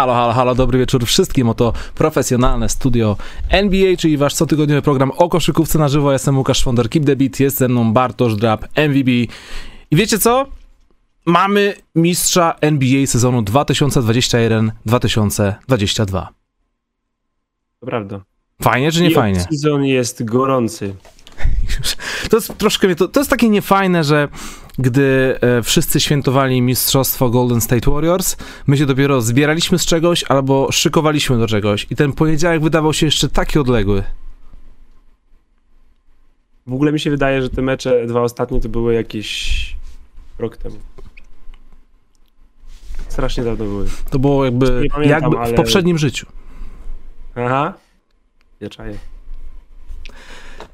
Halo, halo, halo, dobry wieczór wszystkim. Oto profesjonalne studio NBA, czyli wasz cotygodniowy program o koszykówce na żywo. Ja jestem Łukasz Szwonder, Keep the Beat, jest ze mną Bartosz Drab, MVB. I wiecie co? Mamy mistrza NBA sezonu 2021-2022. To prawda. Fajnie czy nie I fajnie? Sezon jest gorący. To jest troszkę, to, to jest takie niefajne, że gdy e, wszyscy świętowali mistrzostwo Golden State Warriors, my się dopiero zbieraliśmy z czegoś albo szykowaliśmy do czegoś i ten poniedziałek wydawał się jeszcze taki odległy. W ogóle mi się wydaje, że te mecze, dwa ostatnie, to były jakieś rok temu. Strasznie dawno były. To było jakby, pamiętam, jakby w ale- poprzednim życiu. Aha. Ja czaję.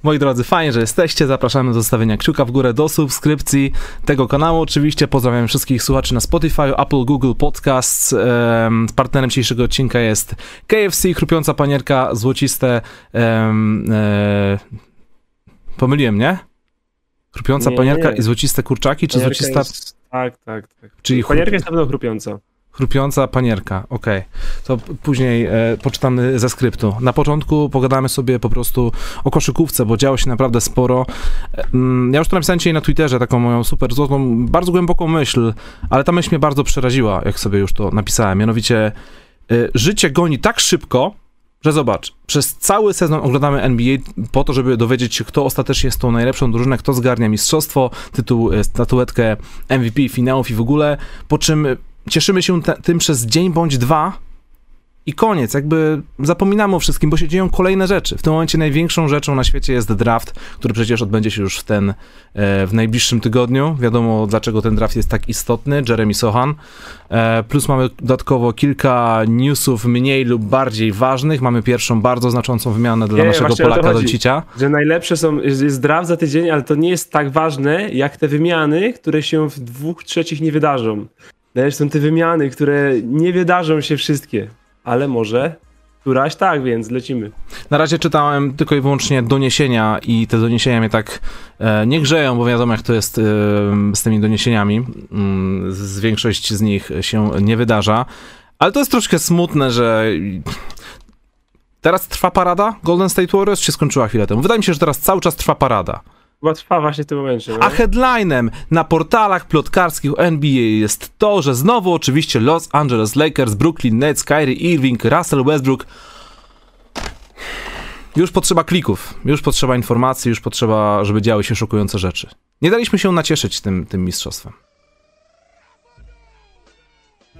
Moi drodzy, fajnie, że jesteście. Zapraszamy do zostawienia kciuka w górę, do subskrypcji tego kanału. Oczywiście pozdrawiam wszystkich słuchaczy na Spotify, Apple, Google Podcasts. Em, partnerem dzisiejszego odcinka jest KFC, chrupiąca panierka, złociste... e, pomyliłem, nie? Chrupiąca Nie, panierka nie. i złociste kurczaki, czy Panierka złocista... Jest... Tak, tak, tak. Czyli chrup- Panierka jest na pewno chrupiąca. Chrupiąca panierka, okej. To p- później e, poczytamy ze skryptu. Na początku pogadamy sobie po prostu o koszykówce, bo działo się naprawdę sporo. E, ja już to napisałem dzisiaj na Twitterze, taką moją super złotą, bardzo głęboką myśl, ale ta myśl mnie bardzo przeraziła, jak sobie już to napisałem. Mianowicie, e, życie goni tak szybko, że zobacz, przez cały sezon oglądamy NBA po to, żeby dowiedzieć się, kto ostatecznie jest tą najlepszą drużyną, kto zgarnia mistrzostwo, tytuł, e, statuetkę MVP, finałów i w ogóle, po czym cieszymy się tym przez dzień bądź dwa i koniec, jakby zapominamy o wszystkim, bo się dzieją kolejne rzeczy. W tym momencie największą rzeczą na świecie jest draft, który przecież odbędzie się już w ten, e, w najbliższym tygodniu. Wiadomo, dlaczego ten draft jest tak istotny, Jeremy Sohan. E, plus mamy dodatkowo kilka newsów mniej lub bardziej ważnych. Mamy pierwszą bardzo znaczącą wymianę dla Nie, naszego Polaka chodzi. Doncicia. Że najlepsze są, jest draft za tydzień, ale to nie jest tak ważne, jak te wymiany, które się w dwóch trzecich nie wydarzą. Najlepsze są te wymiany, które nie wydarzą się wszystkie, ale może któraś tak, więc lecimy. Na razie czytałem tylko i wyłącznie doniesienia i te doniesienia mnie tak e, nie grzeją, bo wiadomo jak to jest e, z tymi doniesieniami. Mm, z większość z nich się nie wydarza. Ale to jest troszkę smutne, że teraz trwa parada Golden State Warriors, czy skończyła chwilę temu? Wydaje mi się, że teraz cały czas trwa parada. Chyba trwa właśnie w tym momencie. no. A headlinem na portalach plotkarskich NBA jest to, że znowu oczywiście Los Angeles Lakers, Brooklyn Nets, Kyrie Irving, Russell Westbrook. Już potrzeba klików, już potrzeba informacji, już potrzeba, żeby działy się szokujące rzeczy. Nie daliśmy się nacieszyć tym, tym mistrzostwem.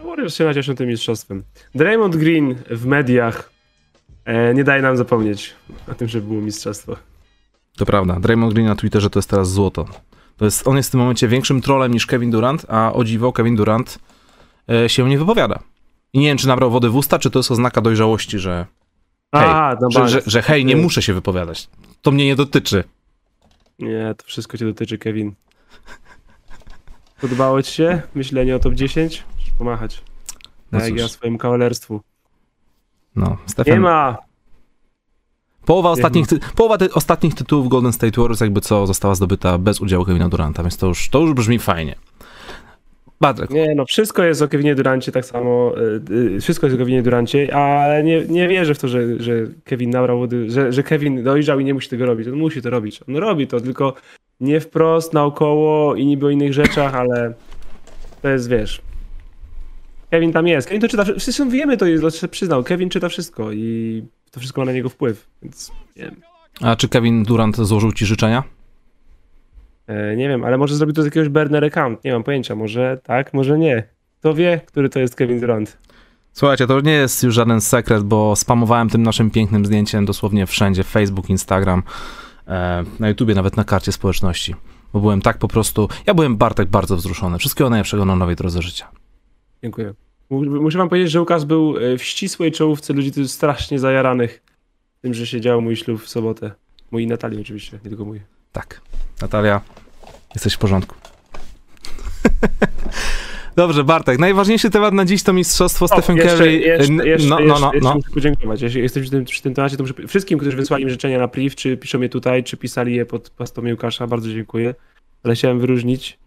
Warriors się nacieszą tym mistrzostwem. Draymond Green w mediach e, nie daje nam zapomnieć o tym, że było mistrzostwo. To prawda. Draymond Green na Twitterze to jest teraz złoto. To jest, on jest w tym momencie większym trolem niż Kevin Durant, a o dziwo Kevin Durant e, się nie wypowiada. I nie wiem, czy nabrał wody w usta, czy to jest oznaka dojrzałości, że Hej, A, no że, że, że hej, nie muszę się wypowiadać. To mnie nie dotyczy. Nie, to wszystko cię dotyczy, Kevin. Podobało ci się myślenie o top 10? Musisz pomachać. No Tak jak ja swojemu kawalerstwu. No, Nie Stefan. ma! Połowa, ostatnich, ty, połowa ty, ostatnich tytułów Golden State Warriors jakby co została zdobyta bez udziału Kevina Duranta, więc to już, to już brzmi fajnie. Patryk, Nie, no wszystko jest o Kevinie Durancie tak samo. y, y, Wszystko jest o Kevinie Durancie, ale nie, nie wierzę w to, że, że Kevin nabrał wody, że, że Kevin dojrzał i nie musi tego robić. On musi to robić. On robi to, tylko nie wprost, naokoło i niby o innych rzeczach, ale to jest, wiesz... Kevin tam jest. Kevin to czyta, wszyscy wiemy to, jest, przyznał. Kevin czyta wszystko i to wszystko ma na niego wpływ, więc nie wiem. a czy Kevin Durant złożył ci życzenia? E, nie wiem, ale może zrobił to z jakiegoś burner account. Nie mam pojęcia. Może tak, może nie. Kto wie, który to jest Kevin Durant. Słuchajcie, to nie jest już żaden sekret, bo spamowałem tym naszym pięknym zdjęciem dosłownie wszędzie, Facebook, Instagram, e, na YouTubie, nawet na karcie społeczności. Bo byłem tak po prostu, ja byłem Bartek bardzo wzruszony. Wszystkiego najlepszego na nowej drodze życia. Dziękuję. Mu- Muszę wam powiedzieć, że Łukasz był e, w ścisłej czołówce ludzi tu strasznie zajaranych tym, że się działo mój ślub w sobotę. Mój i Natalii oczywiście, nie tylko mój. Tak. Natalia, jesteś w porządku. Dobrze, Bartek, najważniejszy temat na dziś to mistrzostwo Stephen jeszcze, Curry. Jeszcze, jeszcze, no, no, no, jeszcze no. muszę podziękować. Jeśli jesteś przy tym, przy tym temacie, to muszę wszystkim, którzy wysłali mi życzenia na priv, czy piszą je tutaj, czy pisali je pod postą Łukasza, bardzo dziękuję. Ale chciałem wyróżnić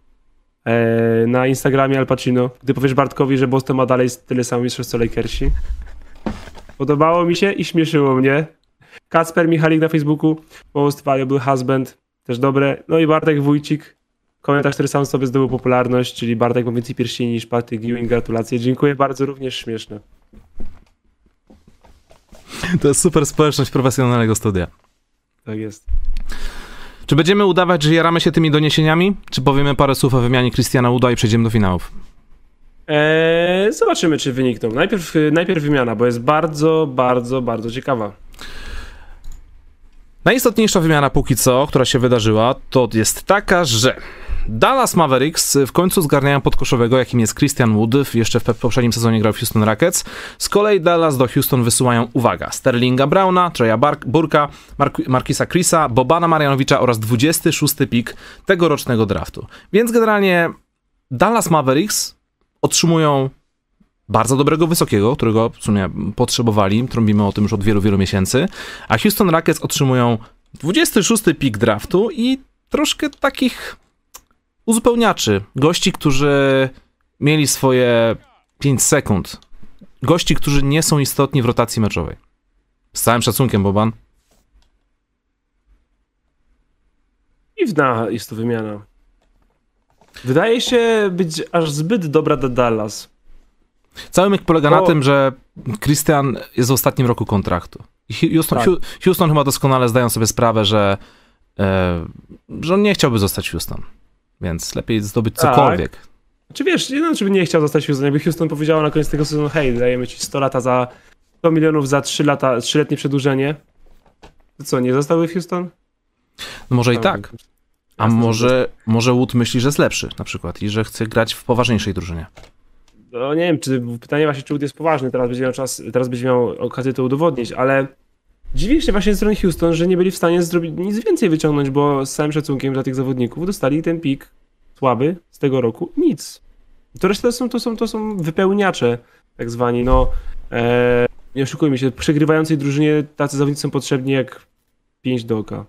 na Instagramie Al Pacino, gdy powiesz Bartkowi, że Boston ma dalej tyle samo mistrzostw co Lakersi. Podobało mi się i śmieszyło mnie. Kacper Michalik na Facebooku, Most Valuable Husband, też dobre. No i Bartek Wójcik, komentarz, który sam sobie zdobył popularność, czyli Bartek ma więcej pierścieni niż Patryk Ewing, gratulacje. Dziękuję bardzo, również śmieszne. To jest super społeczność profesjonalnego studia. Tak jest. Czy będziemy udawać, że jaramy się tymi doniesieniami? Czy powiemy parę słów o wymianie Christiana Uda i przejdziemy do finałów? Eee, zobaczymy, czy wynikną. Najpierw, najpierw wymiana, bo jest bardzo, bardzo, bardzo ciekawa. Najistotniejsza wymiana póki co, która się wydarzyła, to jest taka, że Dallas Mavericks w końcu zgarniają podkoszowego, jakim jest Christian Wood. Jeszcze w poprzednim sezonie grał w Houston Rockets. Z kolei Dallas do Houston wysyłają, uwaga, Sterlinga Browna, Treya Burka, Mark Markisa Chrisa, Bobana Marianowicza oraz 26 pik tegorocznego draftu. Więc generalnie Dallas Mavericks otrzymują bardzo dobrego wysokiego, którego w sumie potrzebowali, trąbimy o tym już od wielu, wielu miesięcy, a Houston Rockets otrzymują 26 pik draftu i troszkę takich uzupełniaczy, gości, którzy mieli swoje 5 sekund, gości, którzy nie są istotni w rotacji meczowej. Z całym szacunkiem, Boban. Dziwna jest to wymiana. Wydaje się być aż zbyt dobra dla Dallas. Cały myk polega o. na tym, że Christian jest w ostatnim roku kontraktu. Houston, tak. Houston chyba doskonale zdają sobie sprawę, że, e, że on nie chciałby zostać Houston. Więc lepiej zdobyć tak. cokolwiek. Czy wiesz, nie wiem, czy nie chciał zostać Houston. Jakby Houston powiedziała na koniec tego sezonu, hej, dajemy ci 100 lata za 100 milionów za 3 lata, 3-letnie przedłużenie. To co, nie zostały w Houston? No może i tak. A może, może Wood myśli, że jest lepszy na przykład i że chce grać w poważniejszej drużynie. No nie wiem, czy pytanie właśnie, czy Wood jest poważny, teraz będzie miał czas, teraz będzie miał okazję to udowodnić, ale dziwi się właśnie ze strony Houston, że nie byli w stanie zrobić nic więcej wyciągnąć, bo z całym szacunkiem dla tych zawodników dostali ten pik słaby z tego roku, nic. To reszta to są, to są, to są wypełniacze, tak zwani, no e, nie oszukujmy się, przegrywającej drużynie tacy zawodnicy są potrzebni jak 5 do oka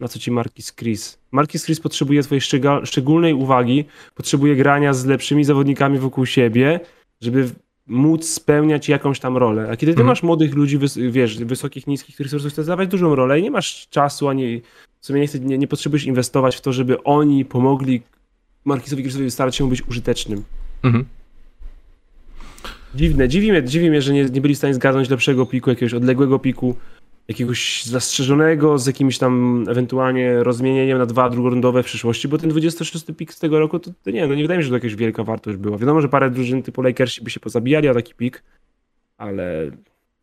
na co ci Marquis Chris. Marquis Chris potrzebuje twojej szczególnej uwagi, potrzebuje grania z lepszymi zawodnikami wokół siebie, żeby móc spełniać jakąś tam rolę. A kiedy ty mm. masz młodych ludzi, wiesz, wysokich, niskich, których chcesz zdawać dużą rolę i nie masz czasu, ani w sumie nie, nie, nie potrzebujesz inwestować w to, żeby oni pomogli Marquisowi Chrisowi starać się być użytecznym. Mm -hmm. Dziwne, dziwi mnie, dziwi mnie że nie, nie byli w stanie zgarnąć lepszego piku, jakiegoś odległego piku, jakiegoś zastrzeżonego z jakimś tam ewentualnie rozmienieniem na dwa drugorundowe w przyszłości, bo ten 26 pik z tego roku, to, to, nie, no nie wydaje mi się, że to jakaś wielka wartość była. Wiadomo, że parę drużyn typu Lakersi by się pozabijali o taki pik, ale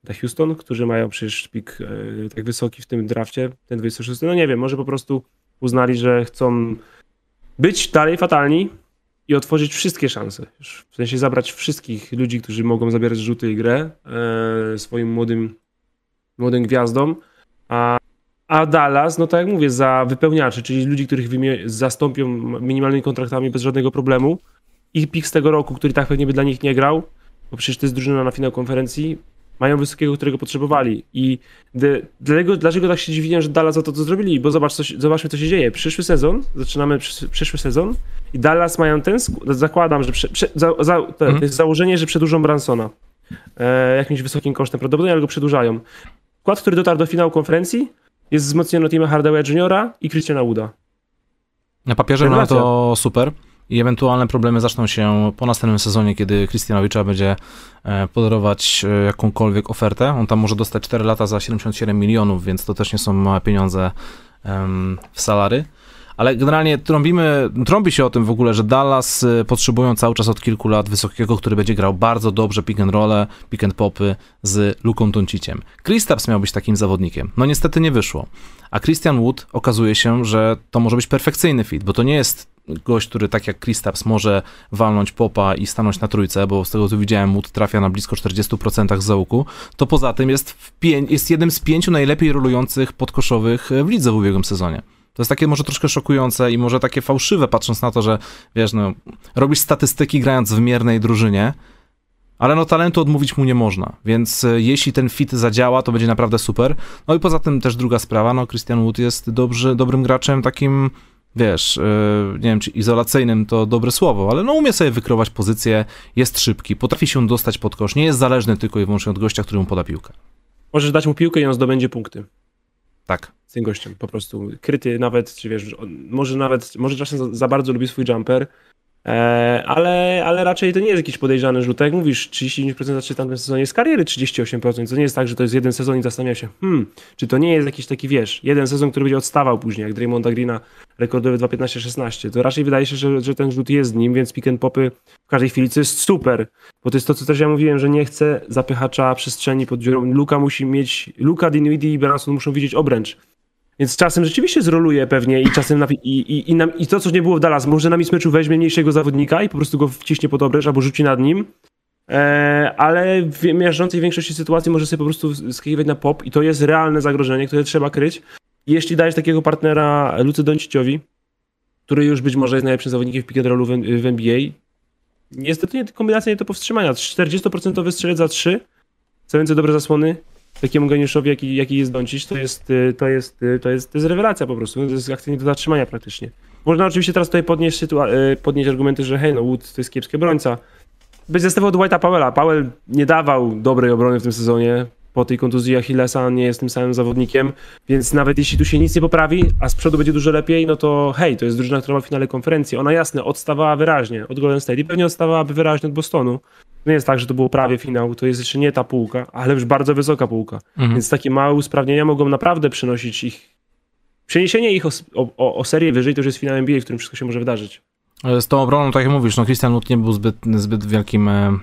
dla Houston, którzy mają przecież pik e, tak wysoki w tym drafcie, ten 26, no nie wiem, może po prostu uznali, że chcą być dalej fatalni i otworzyć wszystkie szanse. W sensie zabrać wszystkich ludzi, którzy mogą zabierać rzuty i grę e, swoim młodym młodym gwiazdom, a, a Dallas, no tak jak mówię, za wypełniaczy, czyli ludzi, których zastąpią minimalnymi kontraktami bez żadnego problemu i pik z tego roku, który tak pewnie by dla nich nie grał, bo przecież to jest drużyna na finał konferencji, mają wysokiego, którego potrzebowali. I de, dlatego, dlaczego tak się dziwiłem, że Dallas za to, to zrobili? Bo zobacz, co, zobaczmy, co się dzieje. Przyszły sezon, zaczynamy przysz, przyszły sezon i Dallas mają ten, zakładam, że prze, prze, za, za, to, mhm. to, jest założenie, że przedłużą Bransona e, jakimś wysokim kosztem prawdopodobnie, ale go przedłużają. Skład, który dotarł do finału konferencji, jest wzmocniony Tima Hardaway Juniora i Christiana Wooda. Na papierze no to super i ewentualne problemy zaczną się po następnym sezonie, kiedy Christianowicza będzie e, podarować e, jakąkolwiek ofertę. On tam może dostać 4 lata za 77 milionów, więc to też nie są małe pieniądze w salary. Ale generalnie trąbimy, trąbi się o tym w ogóle, że Dallas y, potrzebują cały czas od kilku lat wysokiego, który będzie grał bardzo dobrze pick and roll, pick and popy z Luką Donciciem. Kristaps miał być takim zawodnikiem. No niestety nie wyszło. A Christian Wood okazuje się, że to może być perfekcyjny fit, bo to nie jest gość, który tak jak Kristaps może walnąć popa i stanąć na trójce, bo z tego co widziałem, Wood trafia na blisko 40% z załuku, to poza tym jest, jest jednym z pięciu najlepiej rolujących podkoszowych w lidze w ubiegłym sezonie. To jest takie może troszkę szokujące i może takie fałszywe, patrząc na to, że wiesz, no, robisz statystyki grając w miernej drużynie, ale no talentu odmówić mu nie można, więc e, jeśli ten fit zadziała, to będzie naprawdę super. No i poza tym też druga sprawa, no Christian Wood jest dobrze, dobrym graczem takim wiesz, yy, nie wiem, czy izolacyjnym to dobre słowo, ale no umie sobie wykrować pozycję, jest szybki, potrafi się dostać pod kosz, nie jest zależny tylko i wyłącznie od gościa, który mu poda piłkę. Możesz dać mu piłkę i on zdobędzie punkty. Tak. Z tym gościem, po prostu. Kryty nawet, czy wiesz, może nawet, może czasem za, za bardzo lubi swój jumper, E, ale, ale raczej to nie jest jakiś podejrzany rzut. Tak jak mówisz, 39% zaczyna w tamtym sezonie z kariery, 38%. To nie jest tak, że to jest jeden sezon i zastanawia się, hmm, czy to nie jest jakiś taki, wiesz, jeden sezon, który będzie odstawał później, jak Draymonda Greena rekordowy 2.15-16. To raczej wydaje się, że, że ten rzut jest z nim, więc pick and popy w każdej chwili, co jest super, bo to jest to, co też ja mówiłem, że nie chcę zapychacza przestrzeni pod dziurą. Luka musi mieć, Luka, Dinwiddie i Branson muszą widzieć obręcz więc czasem rzeczywiście zroluje pewnie i czasem na, i, i, i, nam, i to, co nie było w Dallas, może na meczu weźmie mniejszego zawodnika i po prostu go wciśnie pod obręcz albo rzuci nad nim, e, ale w miażdżącej większości sytuacji może sobie po prostu skakiwać na pop i to jest realne zagrożenie, które trzeba kryć. Jeśli dajesz takiego partnera Lucy Donciciowi, który już być może jest najlepszym zawodnikiem w pick and rollu w, w NBA, niestety nie, kombinacja nie do powstrzymania. 40% strzelec za 3, stawiający dobre zasłony, takiemu geniuszowi, jaki, jaki jest Doncic, to jest, y, to, jest, y, to, jest, to jest rewelacja po prostu. To jest akcja nie do zatrzymania praktycznie. Można oczywiście teraz tutaj podnieść, y, podnieść argumenty, że hej, no Wood to jest kiepski obrońca. Bez zestawu od White'a Powella. Powell nie dawał dobrej obrony w tym sezonie. Po tej kontuzji Achillesa nie jest tym samym zawodnikiem, więc nawet jeśli tu się nic nie poprawi, a z przodu będzie dużo lepiej, no to hej, to jest drużyna, która ma w finale konferencji. Ona jasne, odstawała wyraźnie od Golden State i pewnie odstawałaby wyraźnie od Bostonu, nie jest tak, że to było prawie finał, to jest jeszcze nie ta półka, ale już bardzo wysoka półka. Mhm. Więc takie małe usprawnienia mogą naprawdę przynosić ich. Przeniesienie ich o, o, o serię wyżej to już jest finał NBA, w którym wszystko się może wydarzyć. Z tą obroną, tak jak mówisz, no Christian Wood nie był zbyt, zbyt wielkim e,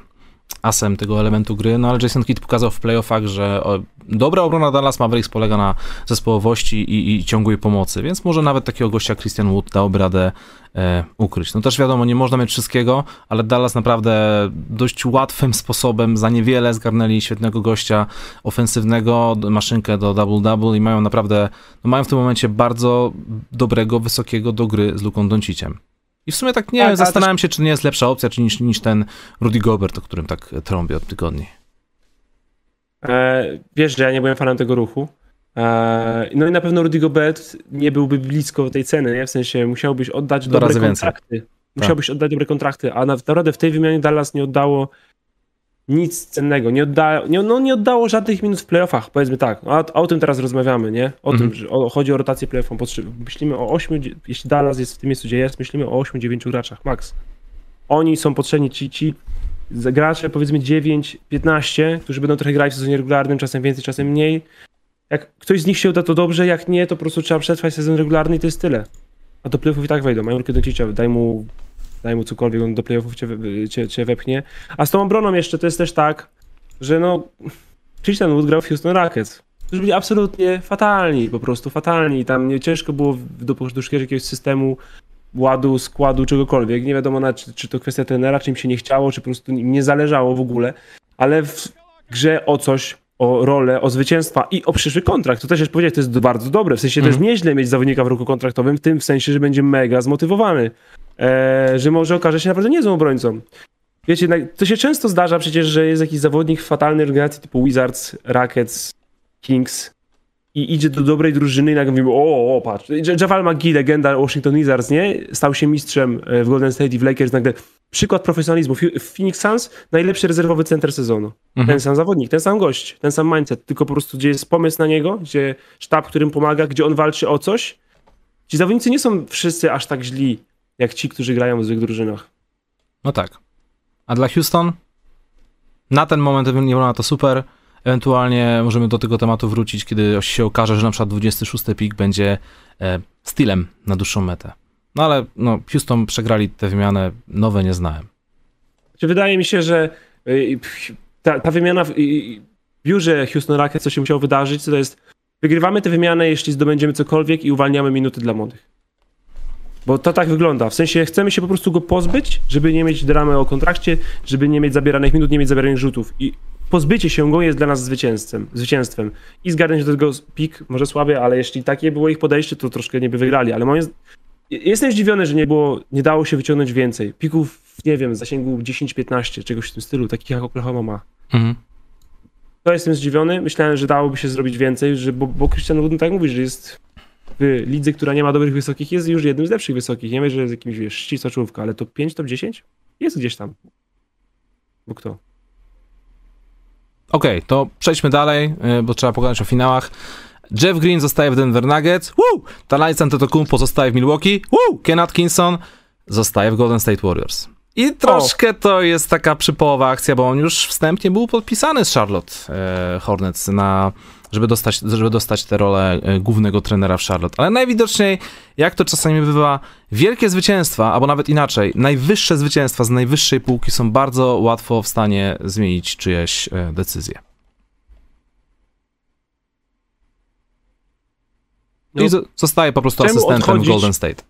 asem tego elementu gry, no ale Jason Kidd pokazał w playoffach, że dobra obrona Dallas Mavericks polega na zespołowości i, i ciągłej pomocy, więc może nawet takiego gościa Christian Wood dałby radę e, ukryć. No też wiadomo, nie można mieć wszystkiego, ale Dallas naprawdę dość łatwym sposobem za niewiele zgarnęli świetnego gościa ofensywnego, maszynkę do double-double i mają naprawdę, no mają w tym momencie bardzo dobrego, wysokiego do gry z Luką Donciciem. I w sumie tak nie tak, zastanawiam też... się, czy nie jest lepsza opcja czy niż, niż ten Rudy Gobert, o którym tak trąbię od tygodni. E, wiesz, że ja nie byłem fanem tego ruchu. E, no i na pewno Rudy Gobert nie byłby blisko tej ceny, nie? W sensie musiałbyś oddać Do dobre kontrakty. Więcej. Musiałbyś tak. oddać dobre kontrakty, a naprawdę w tej wymianie Dallas nie oddało nic cennego. Nie, odda, nie, no, nie oddało żadnych minut w playoffach, powiedzmy tak. A, a o tym teraz rozmawiamy, nie? O tym, mhm. że o, chodzi o rotację playoffową. Myślimy o 8, jeśli Dallas jest w tym miejscu, gdzie jest, myślimy o 8-9 graczach, max. Oni są potrzebni, ci, ci gracze powiedzmy 9-15, którzy będą trochę grać w sezonie regularnym, czasem więcej, czasem mniej. Jak ktoś z nich się uda, to dobrze, jak nie, to po prostu trzeba przetrwać sezon regularny i to jest tyle. A do playoffów i tak wejdą. Mają rukę do daj mu daj mu cokolwiek, on do playoffów cię, cię, cię wepchnie. A z tą obroną jeszcze to jest też tak, że no Christian Wood grał w Houston Rockets. To byli absolutnie fatalni, po prostu fatalni. Tam nie ciężko było doszukać jakiegoś systemu, ładu, składu, czegokolwiek. Nie wiadomo na, czy, czy to kwestia trenera, czy im się nie chciało, czy po prostu im nie zależało w ogóle, ale w grze o coś, o rolę, o zwycięstwa i o przyszły kontrakt. To też jest powiedzieć, to jest bardzo dobre. W sensie mm. to jest mhm. nieźle mieć zawodnika w roku kontraktowym, w tym w sensie, że będzie mega zmotywowany e, że może okaże się naprawdę niezłą obrońcą. Wiecie, to się często zdarza przecież, że jest jakiś zawodnik w fatalnej organizacji typu Wizards, Rockets, Kings i idzie do dobrej drużyny i nagle mówimy, o, o patrz, Javal McGee, legenda Washington Wizards, nie? Stał się mistrzem e, w Golden State i w Lakers, nagle przykład profesjonalizmu. Phoenix Suns najlepszy rezerwowy center sezonu. Mhm. Ten sam zawodnik, ten sam gość, ten sam mindset, tylko po prostu gdzie jest pomysł na niego, gdzie sztab, którym pomaga, gdzie on walczy o coś. Ci zawodnicy nie są wszyscy aż tak źli jak ci, którzy grają w złych drużynach. No tak. A dla Houston? Na ten moment nie wygląda to super. Ewentualnie możemy do tego tematu wrócić, kiedy się okaże, że na przykład 26 pik będzie e, stylem na dłuższą metę. No ale no, Houston przegrali tę wymianę, nowe nie znałem. Czy wydaje mi się, że y, ta, ta wymiana w, w biurze Houston Rockets, co się musiało wydarzyć, to jest wygrywamy tę wymianę, jeśli zdobędziemy cokolwiek i uwalniamy minuty dla młodych. Bo to tak wygląda. W sensie chcemy się po prostu go pozbyć, żeby nie mieć dramy o kontrakcie, żeby nie mieć zabieranych minut, nie mieć zabieranych rzutów. I pozbycie się go jest dla nas zwycięstwem. zwycięstwem. I zgarnięcie do tego pik może słabe, ale jeśli takie było ich podejście, to troszkę nie by wygrali. Ale moim Jestem zdziwiony, że nie było, nie dało się wyciągnąć więcej. Pików, nie wiem, w zasięgu 10-15, czegoś w tym stylu, takich jak Oklahoma ma. Mhm. To jestem zdziwiony. Myślałem, że dałoby się zrobić więcej, że, bo, bo Christian Wooden tak mówi, że jest w lidze, która nie ma dobrych wysokich, jest już jednym z lepszych wysokich. Nie wiem, że jest jakimś, wiesz, ścisła ale top 5, top 10 jest gdzieś tam. Bo kto? Okej, okay, to przejdźmy dalej, y, bo trzeba pogadać o finałach. Jeff Green zostaje w Denver Nuggets. Woo! Talajc Antetokounmpo zostaje w Milwaukee. Woo! Ken Atkinson zostaje w Golden State Warriors. I troszkę o. to jest taka przypołowa akcja, bo on już wstępnie był podpisany z Charlotte e, Hornets na żeby dostać, żeby dostać tę rolę e, głównego trenera w Charlotte. Ale najwidoczniej, jak to czasami bywa, wielkie zwycięstwa, albo nawet inaczej, najwyższe zwycięstwa z najwyższej półki są bardzo łatwo w stanie zmienić czyjeś e, decyzje. No, I zostaje po prostu asystentem odchodzić, Golden State.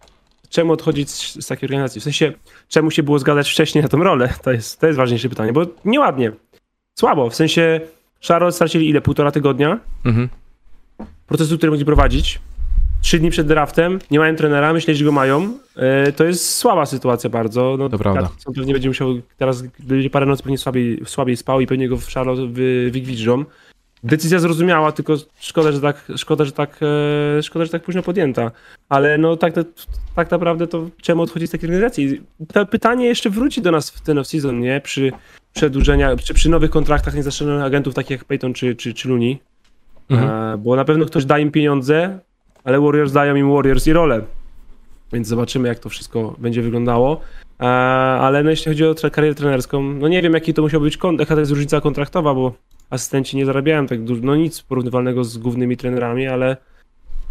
Czemu odchodzić z, z, takiej organizacji? W sensie, czemu się było zgadzać wcześniej na tą rolę? To jest, to jest ważniejsze pytanie, bo nieładnie. Słabo, w sensie Charlotte stracili ile? Półtora tygodnia? Mhm. Procesu, który mogli prowadzić. Trzy dni przed draftem, nie mają trenera, myśleli, że go mają. Yy, to jest słaba sytuacja bardzo. No, to prawda. pewnie będzie musiał, teraz będzie parę nocy pewnie słabiej, słabiej spał i pewnie go w Charlotte wy. Decyzja zrozumiała, tylko szkoda, że tak, szkoda, że tak, e, szkoda, że tak późno podjęta. Ale no tak, tak naprawdę to czemu odchodzić z takiej organizacji? To pytanie jeszcze wróci do nas w ten off-season, nie? Przy przedłużenia, czy przy nowych kontraktach niezastrzeżonych agentów, takich jak Peyton czy, czy, czy Looney. Mhm. E, bo na pewno ktoś da im pieniądze, ale Warriors dają im Warriors i rolę. Więc zobaczymy, jak to wszystko będzie wyglądało. E, ale no, jeśli chodzi o karierę trenerską, no nie wiem, jaki to musiał być, jaka to jest różnica kontraktowa, bo asystenci nie zarabiają tak dużo, no nic porównywalnego z głównymi trenerami, ale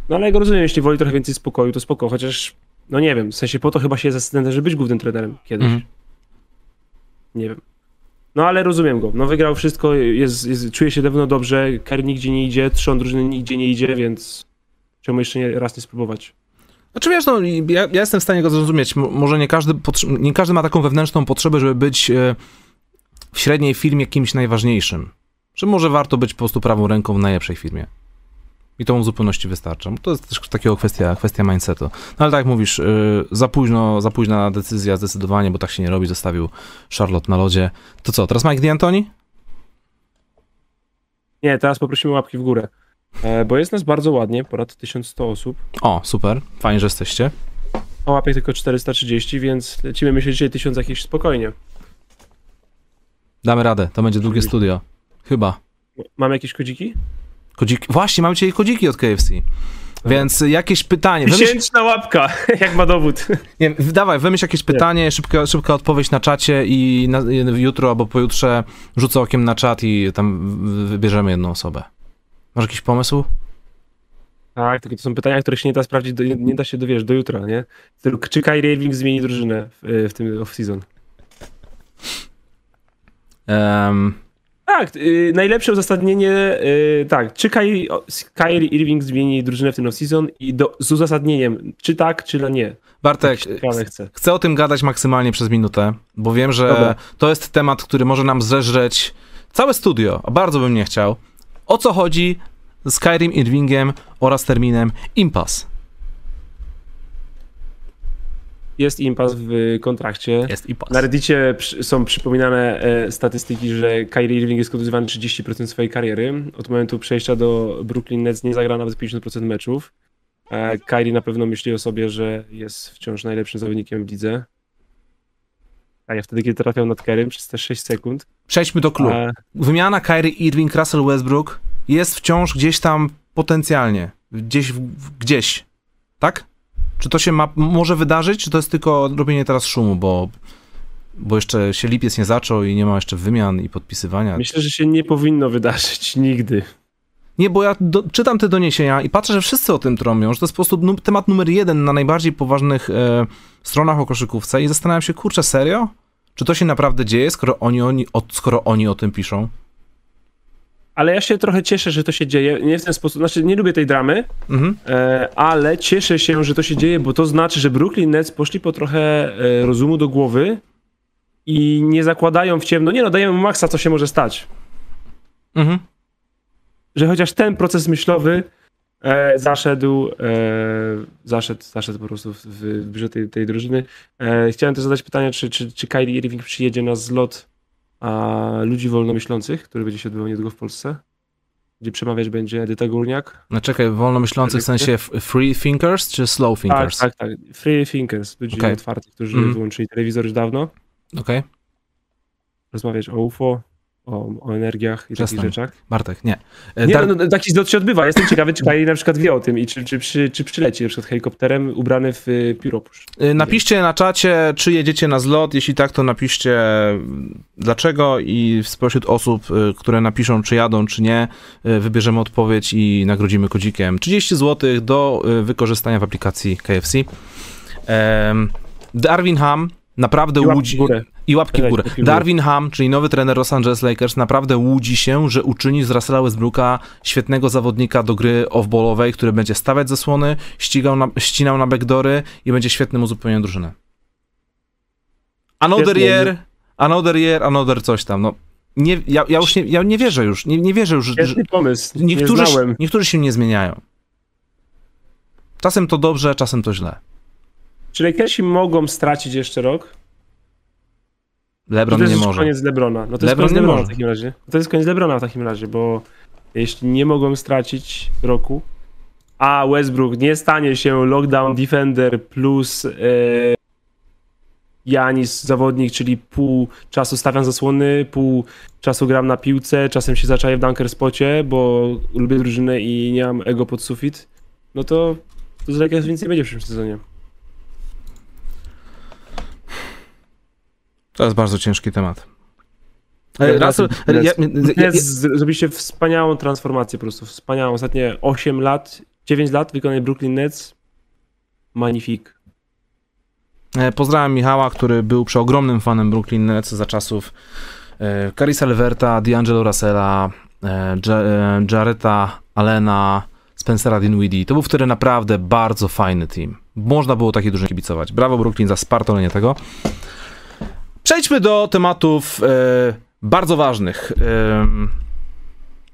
no ale ja go rozumiem, jeśli woli trochę więcej spokoju, to spoko, chociaż no nie wiem, w sensie po to chyba się jest asystentem, żeby być głównym trenerem kiedyś. Mhm. Nie wiem. No ale rozumiem go. No wygrał wszystko, jest, jest, czuje się dawno dobrze, Kerry nigdzie nie idzie, trzon drużyny nigdzie nie idzie, więc czemu jeszcze nie, raz nie spróbować? Znaczy wiesz, no, ja, ja jestem w stanie go zrozumieć. Może nie każdy, nie każdy ma taką wewnętrzną potrzebę, żeby być e, w średniej firmie kimś najważniejszym. Że może warto być po prostu prawą ręką w najlepszej firmie. I to mu w zupełności wystarcza. To jest też takiego kwestia, kwestia mindsetu. No ale tak jak mówisz, yy, za późno, za późna decyzja zdecydowanie, bo tak się nie robi, zostawił Charlotte na lodzie. To co, teraz Mike D'Antoni? Nie, teraz poprosimy łapki w górę. E, bo jest nas bardzo ładnie, ponad 1100 osób. O, super, fajnie, że jesteście. A łapek tylko 430, więc lecimy myślę dzisiaj 1000 jakieś spokojnie. Damy radę, to będzie długie studio. Chyba. Mamy jakieś kodziki? Kodziki. Właśnie, mamy dzisiaj kodziki od KFC. Więc jakieś pytanie. Tysięczna łapka, jak ma dowód. Nie, dawaj, wymyśl jakieś pytanie, szybka, szybka odpowiedź na czacie i na, jutro albo pojutrze rzucę okiem na czat i tam wybierzemy jedną osobę. Masz jakiś pomysł? Tak, tylko to są pytania, których się nie da sprawdzić, do, nie da się dowiesz do jutra, nie? Czy Kyrie Irving zmieni drużynę w, w tym off-season? Um, tak, yy, najlepsze uzasadnienie, yy, tak, czy Kyrie, Kyrie Irving zmieni drużynę w tym off-season i do, z uzasadnieniem, czy tak, czy nie. Bartek, chcę. chcę o tym gadać maksymalnie przez minutę, bo wiem, że Dobra. to jest temat, który może nam zeżreć całe studio, a bardzo bym nie chciał. O co chodzi z Kyrie Irvingiem oraz terminem impasse? Jest impas w kontrakcie. Jest impas. Na Reddicie są przypominane e, statystyki, że Kyrie Irving jest kontuzjowany 30% swojej kariery. Od momentu przejścia do Brooklyn Nets nie zagra nawet 50% meczów. E, Kyrie na pewno myśli o sobie, że jest wciąż najlepszym zawodnikiem w lidze. A ja wtedy, kiedy trafiał nad Kerem przez te 6 sekund. Przejdźmy do klubu. E... Wymiana Kyrie Irving, Russell Westbrook jest wciąż gdzieś tam potencjalnie. Gdzieś, gdzieś. Tak? Czy to się ma, może wydarzyć, czy to jest tylko robienie teraz szumu, bo, bo jeszcze się lipiec nie zaczął i nie ma jeszcze wymian i podpisywania? Myślę, że się nie powinno wydarzyć nigdy. Nie, bo ja do, czytam te doniesienia i patrzę, że wszyscy o tym trąbią, że to jest po prostu num, temat numer jeden na najbardziej poważnych e, stronach o koszykówce i zastanawiam się, kurczę, serio? Czy to się naprawdę dzieje, skoro oni, oni, o, skoro oni o tym piszą? Ale ja się trochę cieszę, że to się dzieje. Nie w ten sposób, znaczy nie lubię tej dramy, mhm. e, ale cieszę się, że to się dzieje, bo to znaczy, że Brooklyn Nets poszli po trochę e, rozumu do głowy i nie zakładają w ciemno. Nie no, dajemy maksa, co się może stać. Mhm. Że chociaż ten proces myślowy e, zaszedł, e, zaszedł, zaszedł po prostu w, w, w tej, tej drużyny. E, chciałem też zadać pytanie, czy, czy, czy Kyrie Irving przyjedzie na zlot a ludzi wolnomyślących, który będzie się odbywał niedługo w Polsce? gdzie przemawiać będzie Edyta Górniak. No czekaj, wolno myślących w sensie free thinkers czy slow Tak, thinkers? tak, tak. Free thinkers, ludzi Okej. otwartych, którzy Mhm. wyłączyli telewizor już dawno. Okej, Rozmawiać o UFO, o, o energiach i Przestań. takich rzeczach. Bartek, nie. E, Nie, Dar- no, no, taki zlot się odbywa. Jestem ciekawy, czy Kali na przykład wie o tym i czy, czy, przy, czy przyleci na przykład helikopterem ubrany w y, pióropusz. Y, Napiszcie na czacie, czy jedziecie na zlot. Jeśli tak, to napiszcie mm, dlaczego i spośród osób, y, które napiszą, czy jadą, czy nie, y, wybierzemy odpowiedź i nagrodzimy kodzikiem 30 zł do y, wykorzystania w aplikacji KFC. Darwin Ham naprawdę I łudzi... I łapki w górę. Darwin Ham, czyli nowy trener Los Angeles Lakers, naprawdę łudzi się, że uczyni z Russella Westbrooka świetnego zawodnika do gry off-ballowej, który będzie stawiać zasłony, ścigał na, ścinał na backdory i będzie świetnym uzupełnieniem drużyny. Another Świetnie. year, another year, another coś tam. No, nie, ja, ja już nie, ja nie wierzę już, nie, nie wierzę już, że, Świetny pomysł. niektórzy, nie niektórzy się nie zmieniają. Czasem to dobrze, czasem to źle. Czy Lakersi mogą stracić jeszcze rok? LeBron to nie jest już może. koniec Lebrona. No to LeBron jest nie koniec Lebrona może. w takim razie. To jest koniec Lebrona w takim razie, bo jeśli nie mogą stracić roku, a Westbrook nie stanie się lockdown defender plus e, Janis zawodnik, czyli pół czasu stawiam zasłony, pół czasu gram na piłce, czasem się zaczaję w dunker spocie, bo lubię drużynę i nie mam ego pod sufit, no to, to z Lakers więcej będzie w przyszłym sezonie. To jest bardzo ciężki temat. Russell, ja, ja, zrobiliście wspaniałą transformację po prostu, wspaniałą. Ostatnie 8 lat, 9 lat wykonali Brooklyn Nets. Magnifik. E, Pozdrawiam Michała, który był przeogromnym fanem Brooklyn Nets za czasów e, Carisa Leverta, D'Angelo Russella, e, Ja- Jareta Allena, Spencera Dinwiddie. To był wtedy naprawdę bardzo fajny team. Można było takiej drużynie kibicować. Brawo Brooklyn za spartolenie tego. Przejdźmy do tematów e, bardzo ważnych. Em,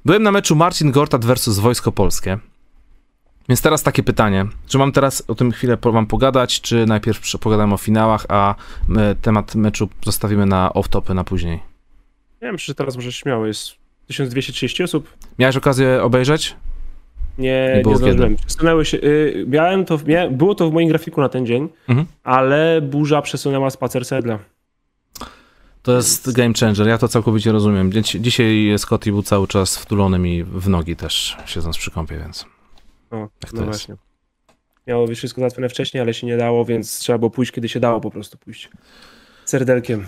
byłem na meczu Marcin Gortat versus Wojsko Polskie. Więc teraz takie pytanie. Czy mam teraz o tym chwilę wam pogadać, czy najpierw pogadamy o finałach, a e, temat meczu zostawimy na off-topy na później? Nie wiem, czy teraz może śmiało jest 1230 osób. Miałeś okazję obejrzeć? Nie, Nie nie, było zdążyłem. Przesunęły się. Y, miałem to, w- mia, było to w moim grafiku na ten dzień, Mhm. ale burza przesunęła spacer sedla. To jest game changer, ja to całkowicie rozumiem. Dziś- Dzisiaj Scotty był cały czas wtulony mi w nogi też, siedząc przy kąpie, więc... O, Tak to no jest. właśnie. Miało być wszystko załatwione wcześniej, ale się nie dało, więc trzeba było pójść, kiedy się dało po prostu pójść. Serdelkiem.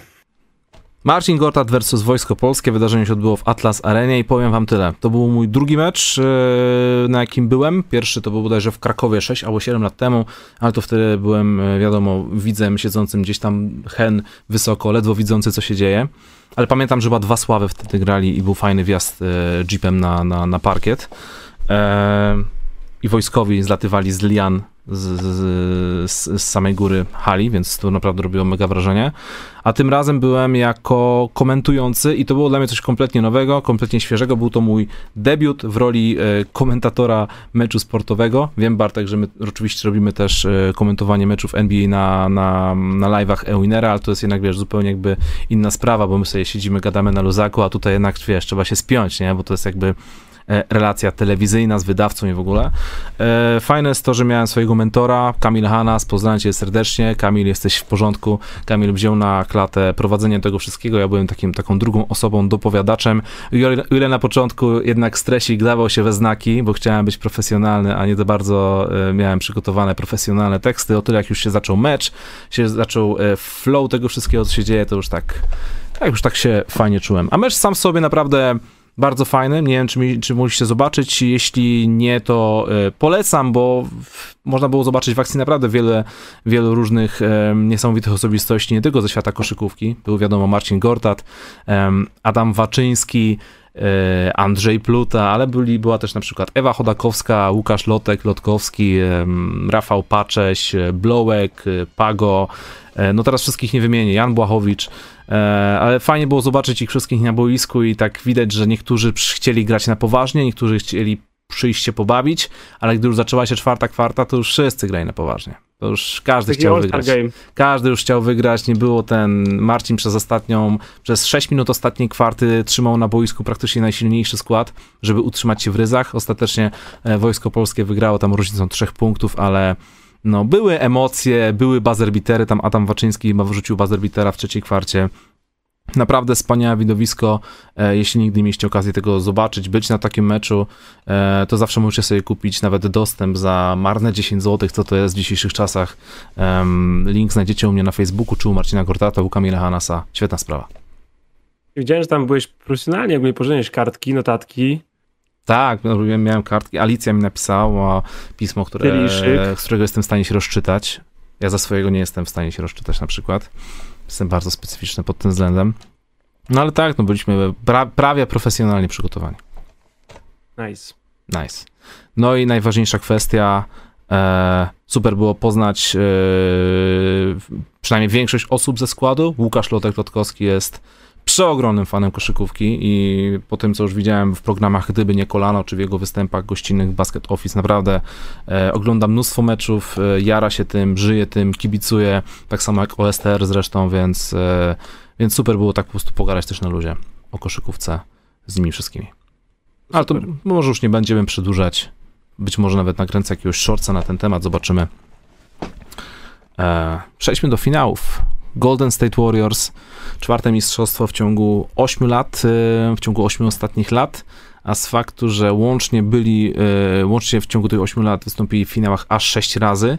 Marcin Gortat versus Wojsko Polskie. Wydarzenie się odbyło w Atlas Arenie i powiem wam tyle. To był mój drugi mecz, e, na jakim byłem. Pierwszy to był bodajże w Krakowie 6 albo 7 lat temu, ale to wtedy byłem, e, wiadomo, widzem siedzącym gdzieś tam hen wysoko, ledwo widzący, co się dzieje. Ale pamiętam, że chyba dwa Sławy wtedy grali i był fajny wjazd e, jeepem na, na, na parkiet. I wojskowi zlatywali z lian z, z, z, samej góry hali, więc to naprawdę robiło mega wrażenie a tym razem byłem jako komentujący i to było dla mnie coś kompletnie nowego, kompletnie świeżego. Był to mój debiut w roli e, komentatora meczu sportowego. Wiem, Bartek, że my oczywiście robimy też e, komentowanie meczów NBA na, na, na live'ach Ewinera, ale to jest jednak, wiesz, zupełnie jakby inna sprawa, bo my sobie siedzimy, gadamy na luzaku, a tutaj jednak, wiesz, trzeba się spiąć, nie? Bo to jest jakby relacja telewizyjna z wydawcą i w ogóle. E, Fajne jest to, że miałem swojego mentora, Kamil Hanas, pozdrawiam cię serdecznie. Kamil, jesteś w porządku. Kamil wziął na klatę prowadzenie tego wszystkiego. Ja byłem takim, taką drugą osobą, dopowiadaczem. O ile na początku jednak stresik dawał się we znaki, bo chciałem być profesjonalny, a nie za bardzo e, miałem przygotowane profesjonalne teksty. O tyle jak już się zaczął mecz, się zaczął e, flow tego wszystkiego, co się dzieje, to już tak, tak już tak się fajnie czułem. A mecz sam sobie naprawdę bardzo fajny. Nie wiem, czy, mi, czy mogliście zobaczyć. Jeśli nie, to e, polecam, bo można było zobaczyć w akcji naprawdę wiele, wielu różnych e, niesamowitych osobistości, nie tylko ze świata koszykówki. Był wiadomo Marcin Gortat, Adam Waczyński, e, Andrzej Pluta, ale byli, była też na przykład Ewa Chodakowska, Łukasz Lotek, Lotkowski, Rafał Pacześ, Blołek, Pago, no teraz wszystkich nie wymienię, Jan Błachowicz, E, ale fajnie było zobaczyć ich wszystkich na boisku i tak widać, że niektórzy chcieli grać na poważnie, niektórzy chcieli przyjść się pobawić, ale gdy już zaczęła się czwarta kwarta, to już wszyscy grali na poważnie. To już każdy chciał wygrać. Game. Każdy już chciał wygrać, nie było ten Marcin przez ostatnią, przez 6 minut ostatniej kwarty trzymał na boisku praktycznie najsilniejszy skład, żeby utrzymać się w ryzach. Ostatecznie e, Wojsko Polskie wygrało tam różnicą trzech punktów, ale no, były emocje, były bazerbitery, tam Adam Waczyński chyba wrzucił bazerbitera w trzeciej kwarcie. Naprawdę wspaniałe widowisko. E, jeśli nigdy mieliście okazję tego zobaczyć, być na takim meczu, e, to zawsze możecie sobie kupić nawet dostęp za marne 10 zł, co to jest w dzisiejszych czasach. Link znajdziecie u mnie na Facebooku, czy u Marcina Gortata, u Kamila Hanasa. Świetna sprawa. Widziałem, że tam byłeś profesjonalnie, jakby pożeniesz kartki, notatki. Tak, no, miałem kartki. Alicja mi napisała pismo, które, z którego jestem w stanie się rozczytać. Ja za swojego nie jestem w stanie się rozczytać na przykład. Jestem bardzo specyficzny pod tym względem. No ale tak, no byliśmy pra prawie profesjonalnie przygotowani. Nice. Nice. No i najważniejsza kwestia, e, super było poznać e, przynajmniej większość osób ze składu. Łukasz Lotek-Lotkowski jest przeogromnym fanem koszykówki i po tym, co już widziałem w programach Gdyby nie kolano, czy w jego występach gościnnych Basket Office, naprawdę e, ogląda mnóstwo meczów, e, jara się tym, żyje tym, kibicuje, tak samo jak OSTR zresztą, więc, e, więc super było tak po prostu pogadać też na ludzie o koszykówce z nimi wszystkimi. Ale to może już nie będziemy przedłużać, być może nawet nakręcę jakiegoś shortsa na ten temat, zobaczymy. E, przejdźmy do finałów. Golden State Warriors, czwarte mistrzostwo w ciągu 8 lat, e, w ciągu 8 ostatnich lat, a z faktu, że łącznie byli, e, łącznie w ciągu tych 8 lat wystąpili w finałach aż 6 razy,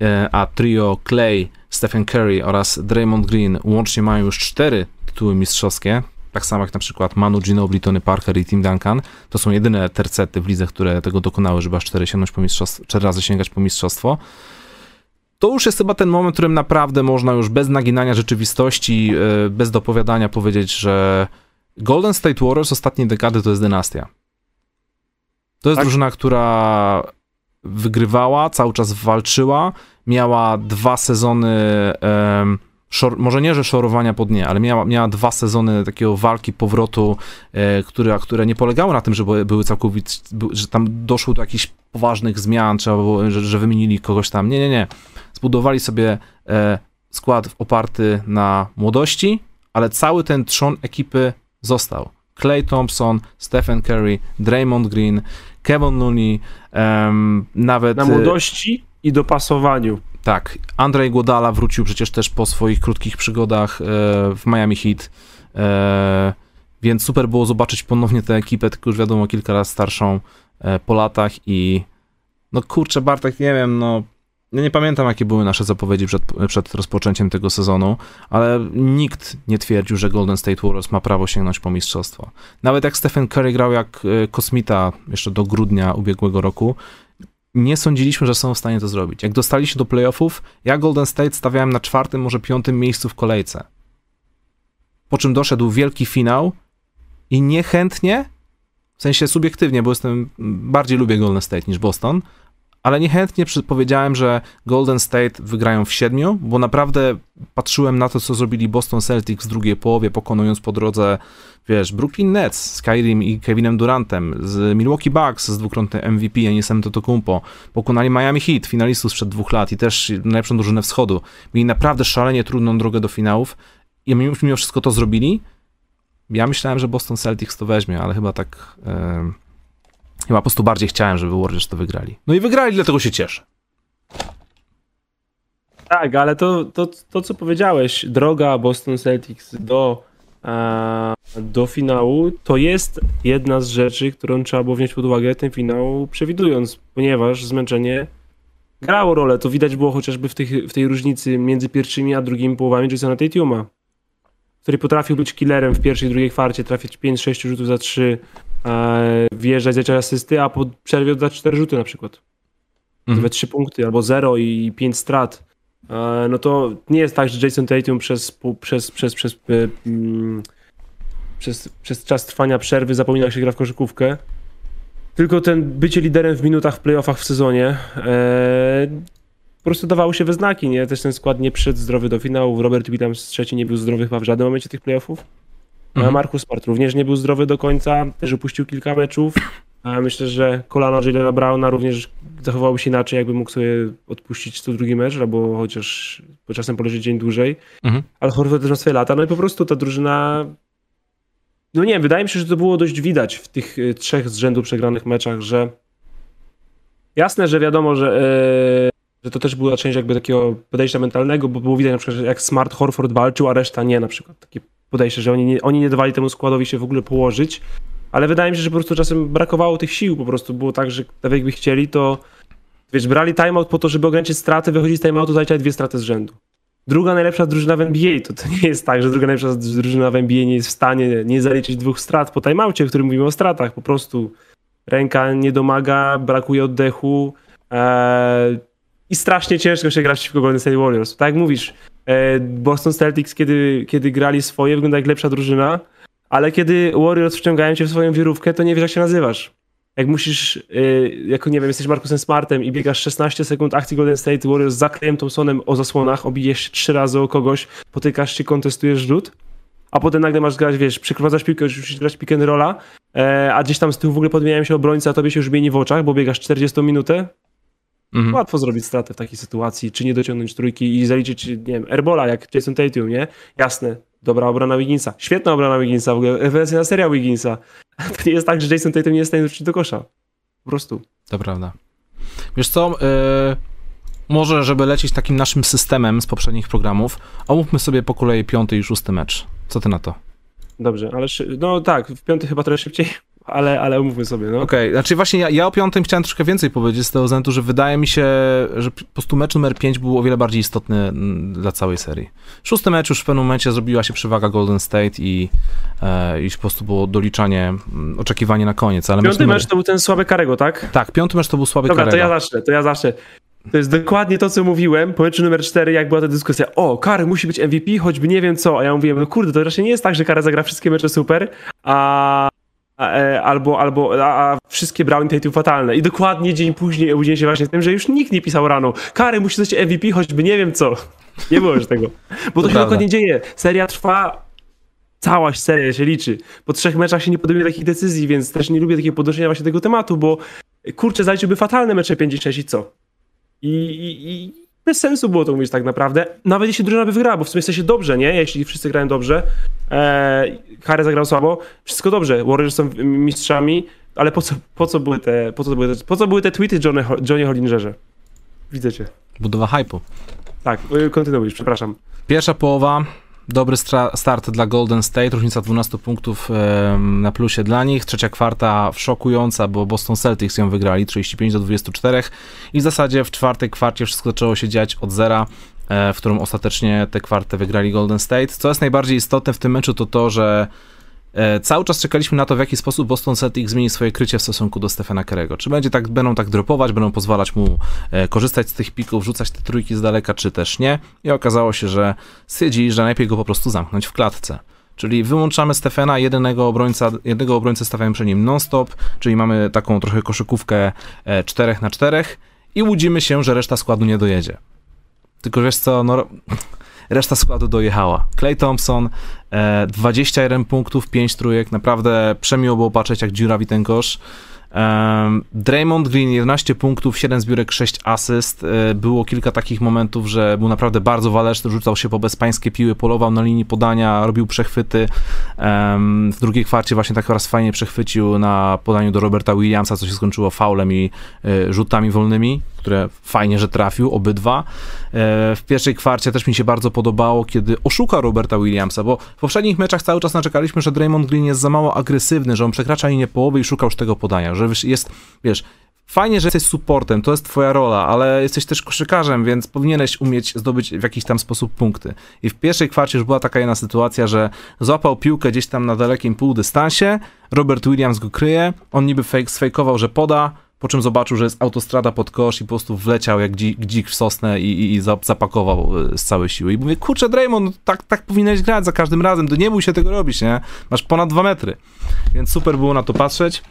e, a trio Clay, Stephen Curry oraz Draymond Green łącznie mają już 4 tytuły mistrzowskie, tak samo jak na przykład Manu Ginobili, Tony Parker i Tim Duncan, to są jedyne tercety w lidze, które tego dokonały, żeby aż 4, sięgnąć po mistrzostwo, 4 razy sięgać po mistrzostwo to już jest chyba ten moment, w którym naprawdę można już bez naginania rzeczywistości, e, bez dopowiadania powiedzieć, że Golden State Warriors ostatniej dekady to jest dynastia. To jest tak? drużyna, która wygrywała, cały czas walczyła, miała dwa sezony, um, szor, może nie, że szorowania po dnie, ale miała, miała dwa sezony takiego walki, powrotu, e, które, które nie polegały na tym, że były całkowicie, że tam doszło do jakichś poważnych zmian, trzeba było, że, że wymienili kogoś tam. Nie, nie, nie zbudowali sobie e, skład oparty na młodości, ale cały ten trzon ekipy został. Clay Thompson, Stephen Curry, Draymond Green, Kevin Looney, um, nawet... Na młodości i dopasowaniu. Tak. Andrzej Godala wrócił przecież też po swoich krótkich przygodach e, w Miami Heat, e, więc super było zobaczyć ponownie tę ekipę, tylko już wiadomo kilka razy starszą e, po latach i no kurczę Bartek, nie wiem, no ja nie pamiętam, jakie były nasze zapowiedzi przed, przed rozpoczęciem tego sezonu, ale nikt nie twierdził, że Golden State Warriors ma prawo sięgnąć po mistrzostwo. Nawet jak Stephen Curry grał jak kosmita jeszcze do grudnia ubiegłego roku, nie sądziliśmy, że są w stanie to zrobić. Jak dostali się do playoffów, ja Golden State stawiałem na czwartym, może piątym miejscu w kolejce. Po czym doszedł wielki finał i niechętnie, w sensie subiektywnie, bo jestem, bardziej lubię Golden State niż Boston, ale niechętnie powiedziałem, że Golden State wygrają w siedmiu, bo naprawdę patrzyłem na to, co zrobili Boston Celtics w drugiej połowie, pokonując po drodze, wiesz, Brooklyn Nets z Kyrim i Kevinem Durantem, z Milwaukee Bucks z dwukrotnym MVP, sam Kumpo, pokonali Miami Heat, finalistów sprzed dwóch lat i też najlepszą drużynę wschodu. Mieli naprawdę szalenie trudną drogę do finałów i mimo wszystko to zrobili. Ja myślałem, że Boston Celtics to weźmie, ale chyba tak... Yy Chyba po prostu bardziej chciałem, żeby Warriors to wygrali. No i wygrali, dlatego się cieszę. Tak, ale to, to, to co powiedziałeś, droga Boston Celtics do, do finału, to jest jedna z rzeczy, którą trzeba było wziąć pod uwagę ten finał przewidując, ponieważ zmęczenie grało rolę. To widać było chociażby w, tych, w tej różnicy między pierwszymi a drugimi połowami Jasona Tatuma, który potrafił być killerem w pierwszej i drugiej kwarcie, trafić 5-6 rzutów za 3, e, wjeżdżać, zajść asysty, a po przerwie oddać 4 rzuty na przykład. Mhm. We 3 punkty, albo 0 i 5 strat. E, no to nie jest tak, że Jason Tatum przez, przez, przez, przez, e, mm, przez, przez czas trwania przerwy zapomina, jak się gra w koszykówkę. Tylko ten bycie liderem w minutach w playoffach w sezonie e, po prostu dawało się we znaki, nie? Też ten skład nie przyszedł zdrowy do finału. Robert Williams trzeci nie był zdrowy chyba w żadnym momencie tych playoffów. Mhm. Markus Smart również nie był zdrowy do końca, też upuścił kilka meczów. Myślę, że kolano Jalena Browna również zachowałoby się inaczej, jakby mógł sobie odpuścić co drugi mecz, albo chociaż czasem poleżeć dzień dłużej. Mhm. Ale Horford też ma swoje lata. No i po prostu ta drużyna... No nie wiem, wydaje mi się, że to było dość widać w tych y, trzech z rzędu przegranych meczach, że jasne, że wiadomo, że, e, że to też była część jakby takiego podejścia mentalnego, bo było widać na przykład, że jak Smart Horford walczył, a reszta nie na przykład. Takie podejście, że oni nie, oni nie dawali temu składowi się w ogóle położyć, ale wydaje mi się, że po prostu czasem brakowało tych sił, po prostu było tak, że tak jakby chcieli, to wiesz, brali timeout po to, żeby ograniczyć straty, wychodzić z timeoutu, zaliczać dwie straty z rzędu. Druga najlepsza drużyna w NBA, to, to nie jest tak, że druga najlepsza drużyna w NBA nie jest w stanie nie zaliczyć dwóch strat po timeoutie, w którym mówimy o stratach, po prostu ręka nie domaga, brakuje oddechu e, i strasznie ciężko się grać przeciwko Golden State Warriors. Tak jak mówisz, e, Boston Celtics, kiedy, kiedy grali swoje, wygląda jak lepsza drużyna, ale kiedy Warriors wciągają cię w swoją wirówkę, to nie wiesz jak się nazywasz. Jak musisz, yy, jako nie wiem, jesteś Markusem Smartem i biegasz 16 sekund akcji Golden State Warriors z Clayem Thompsonem o zasłonach, obijesz się trzy razy o kogoś, potykasz się, kontestujesz rzut, a potem nagle masz grać, wiesz, przeprowadzasz piłkę, już musisz grać pick and rolla, e, a gdzieś tam z tyłu w ogóle podmieniają się obrońcy, a tobie się już mieni w oczach, bo biegasz 40 minutę. Mhm. Łatwo zrobić stratę w takiej sytuacji, czy nie dociągnąć trójki i zaliczyć, nie wiem, airbola jak Jason Tatum, nie? Jasne, dobra obrona Wigginsa, świetna obrona Wigginsa, w ogóle rewelacyjna seria Wigginsa. To nie jest tak, że Jason Tatum nie jest w stanie do kosza. Po prostu. To prawda. Wiesz co, yy, może żeby lecieć takim naszym systemem z poprzednich programów, omówmy sobie po kolei piąty i szósty mecz. Co ty na to? Dobrze, ale szy- no tak, w piąty chyba trochę szybciej, ale, ale omówmy sobie, no. Okej, znaczy właśnie ja, ja o piątym chciałem troszkę więcej powiedzieć z tego względu, że wydaje mi się, że po prostu mecz numer 5 był o wiele bardziej istotny mm, dla całej serii. Szósty mecz już w pewnym momencie zrobiła się przewaga Golden State i, e, i po prostu było doliczanie, mm, oczekiwanie na koniec, ale Piąty numer... mecz to był ten słaby Karego, tak? Tak, piąty mecz to był słaby Dobra, to Karego. ja zacznę, to ja zacznę. To jest dokładnie to, co mówiłem po meczu numer 4, jak była ta dyskusja. O, Kary musi być MVP, choćby nie wiem co. A ja mówiłem, no kurde, to raczej nie jest tak, że Kary zagra wszystkie mecze super, a, albo, albo a, wszystkie Brown Tatum fatalne. I dokładnie dzień później obudziłem się właśnie z tym, że już nikt nie pisał rano. Kary musi być MVP, choćby nie wiem co. Nie było już tego. Bo to, To się dokładnie dzieje. Seria trwa cała seria się liczy. Po trzech meczach się nie podejmuje takich decyzji, więc też nie lubię takiego podnoszenia właśnie tego tematu, bo kurczę, zaliczyłby fatalne mecze 5 i 6 i co? I, I bez sensu było to mówić tak naprawdę. Nawet jeśli drużyna by wygrała, bo w sumie jesteście dobrze, nie? Jeśli wszyscy grają dobrze, e, Harry zagrał słabo, wszystko dobrze. Warriors są mistrzami, ale po co, po co, były, te, po co, były, te, po co były te tweety Johnny, Johnny Hollingerze? Widzę cię. Budowa hypu. Tak, y, kontynuuj, przepraszam. Pierwsza połowa, dobry start dla Golden State, różnica 12 punktów na plusie dla nich. Trzecia kwarta szokująca, bo Boston Celtics ją wygrali 35 do 24 i w zasadzie w czwartej kwarcie wszystko zaczęło się dziać od zera, e, w którym ostatecznie tę kwartę wygrali Golden State. Co jest najbardziej istotne w tym meczu to to, że cały czas czekaliśmy na to, w jaki sposób Boston Celtics zmieni swoje krycie w stosunku do Stephena Kerego. Czy będzie tak, będą tak dropować, będą pozwalać mu e, korzystać z tych pików, rzucać te trójki z daleka, czy też nie. I okazało się, że stwierdzili, że najlepiej go po prostu zamknąć w klatce. Czyli wyłączamy Stefana, jednego obrońca, jednego obrońcę stawiamy przy nim non-stop, czyli mamy taką trochę koszykówkę 4 na 4 i łudzimy się, że reszta składu nie dojedzie. Tylko wiesz co, no, reszta składu dojechała. Clay Thompson, e, 21 punktów, 5 trójek, naprawdę przemiło było patrzeć, jak dziurawi ten kosz. Draymond Green 11 punktów, 7 zbiórek, 6 asyst. E, Było kilka takich momentów, że był naprawdę bardzo waleczny, rzucał się po bezpańskie piły, polował na linii podania, robił przechwyty. W drugiej kwarcie właśnie tak raz fajnie przechwycił na podaniu do Roberta Williamsa, co się skończyło faulem i e, rzutami wolnymi, które fajnie, że trafił, obydwa. E, W pierwszej kwarcie też mi się bardzo podobało, kiedy oszukał Roberta Williamsa, bo w poprzednich meczach cały czas naczekaliśmy, że Draymond Green jest za mało agresywny, że on przekracza linię połowy i szukał już tego podania, że jest, wiesz, fajnie, że jesteś supportem, to jest twoja rola, ale jesteś też koszykarzem, więc powinieneś umieć zdobyć w jakiś tam sposób punkty. I w pierwszej kwarcie już była taka jedna sytuacja, że złapał piłkę gdzieś tam na dalekim półdystansie, Robert Williams go kryje, on niby fake, sfejkował, że poda, po czym zobaczył, że jest autostrada pod kosz i po prostu wleciał jak dzik, dzik w sosnę i, i, i za- zapakował e, z całej siły. I mówię, kurczę Draymond, no tak, tak powinieneś grać za każdym razem, to nie bój się tego robić, nie? Masz ponad dwa metry. Więc super było na to patrzeć.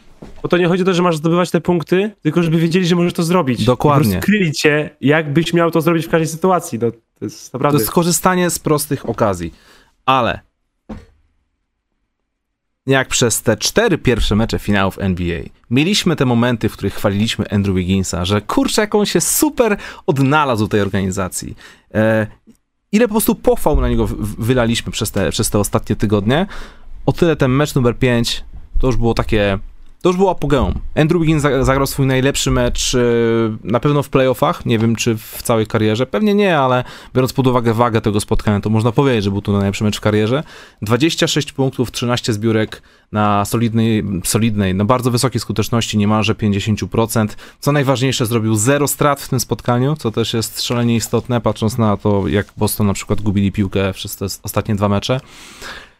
Bo to nie chodzi o to, że masz zdobywać te punkty, tylko żeby wiedzieli, że możesz to zrobić. Dokładnie. Po prostu kryli cię, jakbyś miał to zrobić w każdej sytuacji. No, to jest naprawdę... To jest korzystanie z prostych okazji. Ale jak przez te cztery pierwsze mecze finałów NBA mieliśmy te momenty, w których chwaliliśmy Andrew Wigginsa, że kurczę, jak on się super odnalazł tej organizacji. E, ile po prostu pochwał na niego wylaliśmy przez te, przez te ostatnie tygodnie, o tyle ten mecz numer 5 to już było takie to już było apogeum. Andrew Wiggins zagrał swój najlepszy mecz e, na pewno w playoffach, nie wiem czy w całej karierze, pewnie nie, ale biorąc pod uwagę wagę tego spotkania, to można powiedzieć, że był to najlepszy mecz w karierze. 26 punktów, 13 zbiórek na solidnej, solidnej, na bardzo wysokiej skuteczności, niemalże 50%. Co najważniejsze, zrobił zero strat w tym spotkaniu, co też jest szalenie istotne, patrząc na to, jak Boston na przykład gubili piłkę przez te ostatnie dwa mecze.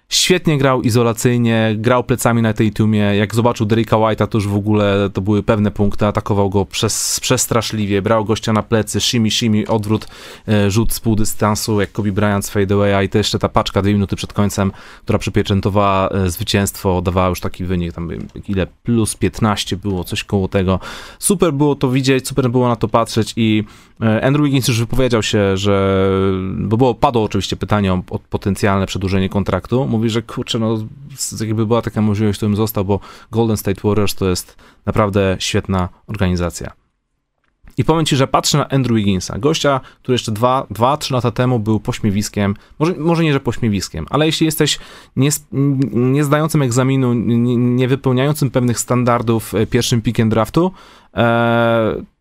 Świetnie grał izolacyjnie, grał plecami na tej tumie. Jak zobaczył Derricka White'a, to już w ogóle to były pewne punkty. Atakował go przez, przestraszliwie, brał gościa na plecy, shimi, shimi, odwrót, e, rzut z pół dystansu, jak Kobe Bryant z fadeawaya i to jeszcze ta paczka dwie minuty przed końcem, która przypieczętowała e, zwycięstwo, dawała już taki wynik, tam ile, plus 15 było, coś koło tego. Super było to widzieć, super było na to patrzeć i Andrew Wiggins już wypowiedział się, że, bo było, padło oczywiście pytanie o potencjalne przedłużenie kontraktu, mówi, że kurczę, no jakby była taka możliwość, to bym został, bo Golden State Warriors to jest naprawdę świetna organizacja. I powiem ci, że patrzę na Andrew Wigginsa, gościa, który jeszcze 2-3 lata temu był pośmiewiskiem, może, może nie, że pośmiewiskiem, ale jeśli jesteś nie, nie zdającym egzaminu, nie, nie, wypełniającym pewnych standardów e, pierwszym pickiem draftu, e,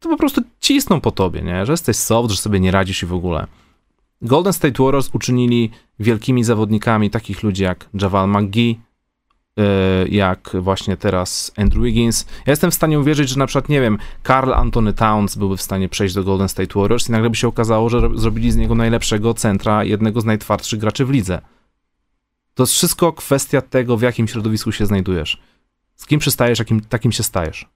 to po prostu cisną po tobie, nie? że jesteś soft, że sobie nie radzisz i w ogóle. Golden State Warriors uczynili wielkimi zawodnikami takich ludzi jak Javal McGee, e, jak właśnie teraz Andrew Wiggins. Ja jestem w stanie uwierzyć, że na przykład, nie wiem, Carl Anthony Towns byłby w stanie przejść do Golden State Warriors i nagle by się okazało, że zrobili z niego najlepszego centra, jednego z najtwardszych graczy w lidze. To jest wszystko kwestia tego, w jakim środowisku się znajdujesz. Z kim przystajesz, jakim, takim się stajesz.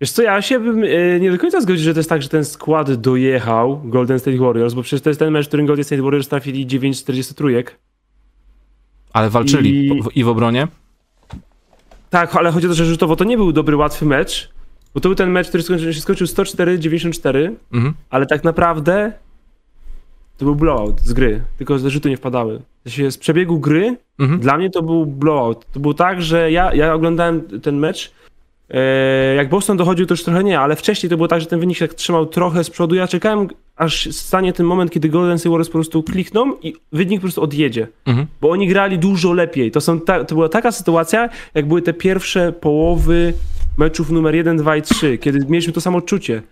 Wiesz co, ja się bym e, nie do końca zgodził, że to jest tak, że ten skład dojechał Golden State Warriors, bo przecież to jest ten mecz, w którym Golden State Warriors trafili 9-43. Ale walczyli I... i w obronie? Tak, ale chodzi o to, że rzutowo to nie był dobry, łatwy mecz, bo to był ten mecz, który skończył, się skończył 104-94, mhm. ale tak naprawdę to był blowout z gry, tylko że rzuty nie wpadały. Z przebiegu gry mhm. dla mnie to był blowout. To było tak, że ja, ja oglądałem ten mecz jak Boston dochodził, to już trochę nie, ale wcześniej to było tak, że ten wynik się tak trzymał trochę z przodu. Ja czekałem, aż stanie ten moment, kiedy Golden State Warriors po prostu klikną i wynik po prostu odjedzie. Mhm. Bo oni grali dużo lepiej. To, są ta, to była taka sytuacja, jak były te pierwsze połowy meczów numer 1, 2 i 3, kiedy mieliśmy to samo czucie.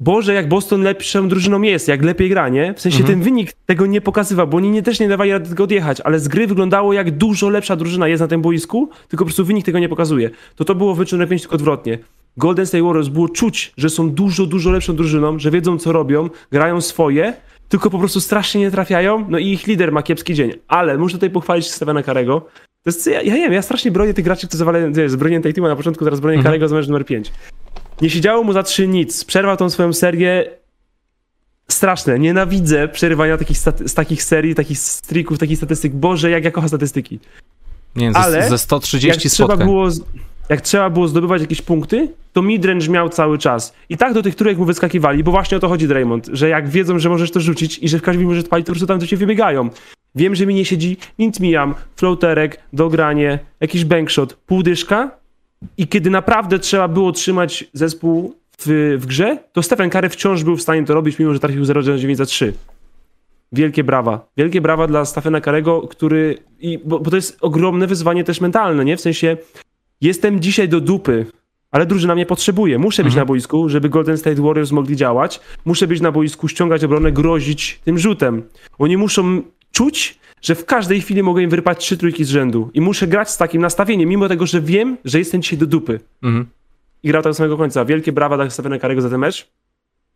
Boże, jak Boston lepszą drużyną jest, jak lepiej gra, nie? W sensie mhm. ten wynik tego nie pokazywał, bo oni nie, też nie dawali rady tego odjechać, ale z gry wyglądało jak dużo lepsza drużyna jest na tym boisku, tylko po prostu wynik tego nie pokazuje. To to było w meczu 5 tylko odwrotnie. Golden State Warriors było czuć, że są dużo, dużo lepszą drużyną, że wiedzą co robią, grają swoje, tylko po prostu strasznie nie trafiają, no i ich lider ma kiepski dzień. Ale muszę tutaj pochwalić Stevena Karego. To jest, ja, ja wiem, ja strasznie bronię tych graczy, którzy zawalają, z bronię tej teamu na początku, teraz bronię mhm. Karego za mecz numer 5. Nie siedziało mu za trzy nic. Przerwał tą swoją serię. Straszne. Nienawidzę przerywania takich z takich serii, takich streaków, takich statystyk. Boże, jak ja kocham statystyki. Nie wiem, Ale ze 130 jak trzeba było jak trzeba było zdobywać jakieś punkty, to midrange miał cały czas. I tak do tych trójek mu wyskakiwali, bo właśnie o to chodzi Draymond, że jak wiedzą, że możesz to rzucić i że w każdym może odpalić, to po prostu tam do ciebie wybiegają. Wiem, że mi nie siedzi, nic mijam, floaterek, dogranie, jakiś bankshot, półdyszka i kiedy naprawdę trzeba było trzymać zespół w, w grze, to Stephen Curry wciąż był w stanie to robić, mimo że trafił 0,9 za 3. Wielkie brawa. Wielkie brawa dla Stephena Karego, który. I, bo, bo, to jest ogromne wyzwanie też mentalne, nie? W sensie, jestem dzisiaj do dupy, ale drużyna mnie potrzebuje. Muszę być mhm. na boisku, żeby Golden State Warriors mogli działać. Muszę być na boisku, ściągać obronę, grozić tym rzutem. Oni muszą czuć, że w każdej chwili mogę im wyrypać trzy trójki z rzędu i muszę grać z takim nastawieniem, mimo tego, że wiem, że jestem dzisiaj do dupy. Mhm. I grał tak do samego końca. Wielkie brawa dla Stefana Karego za ten mecz.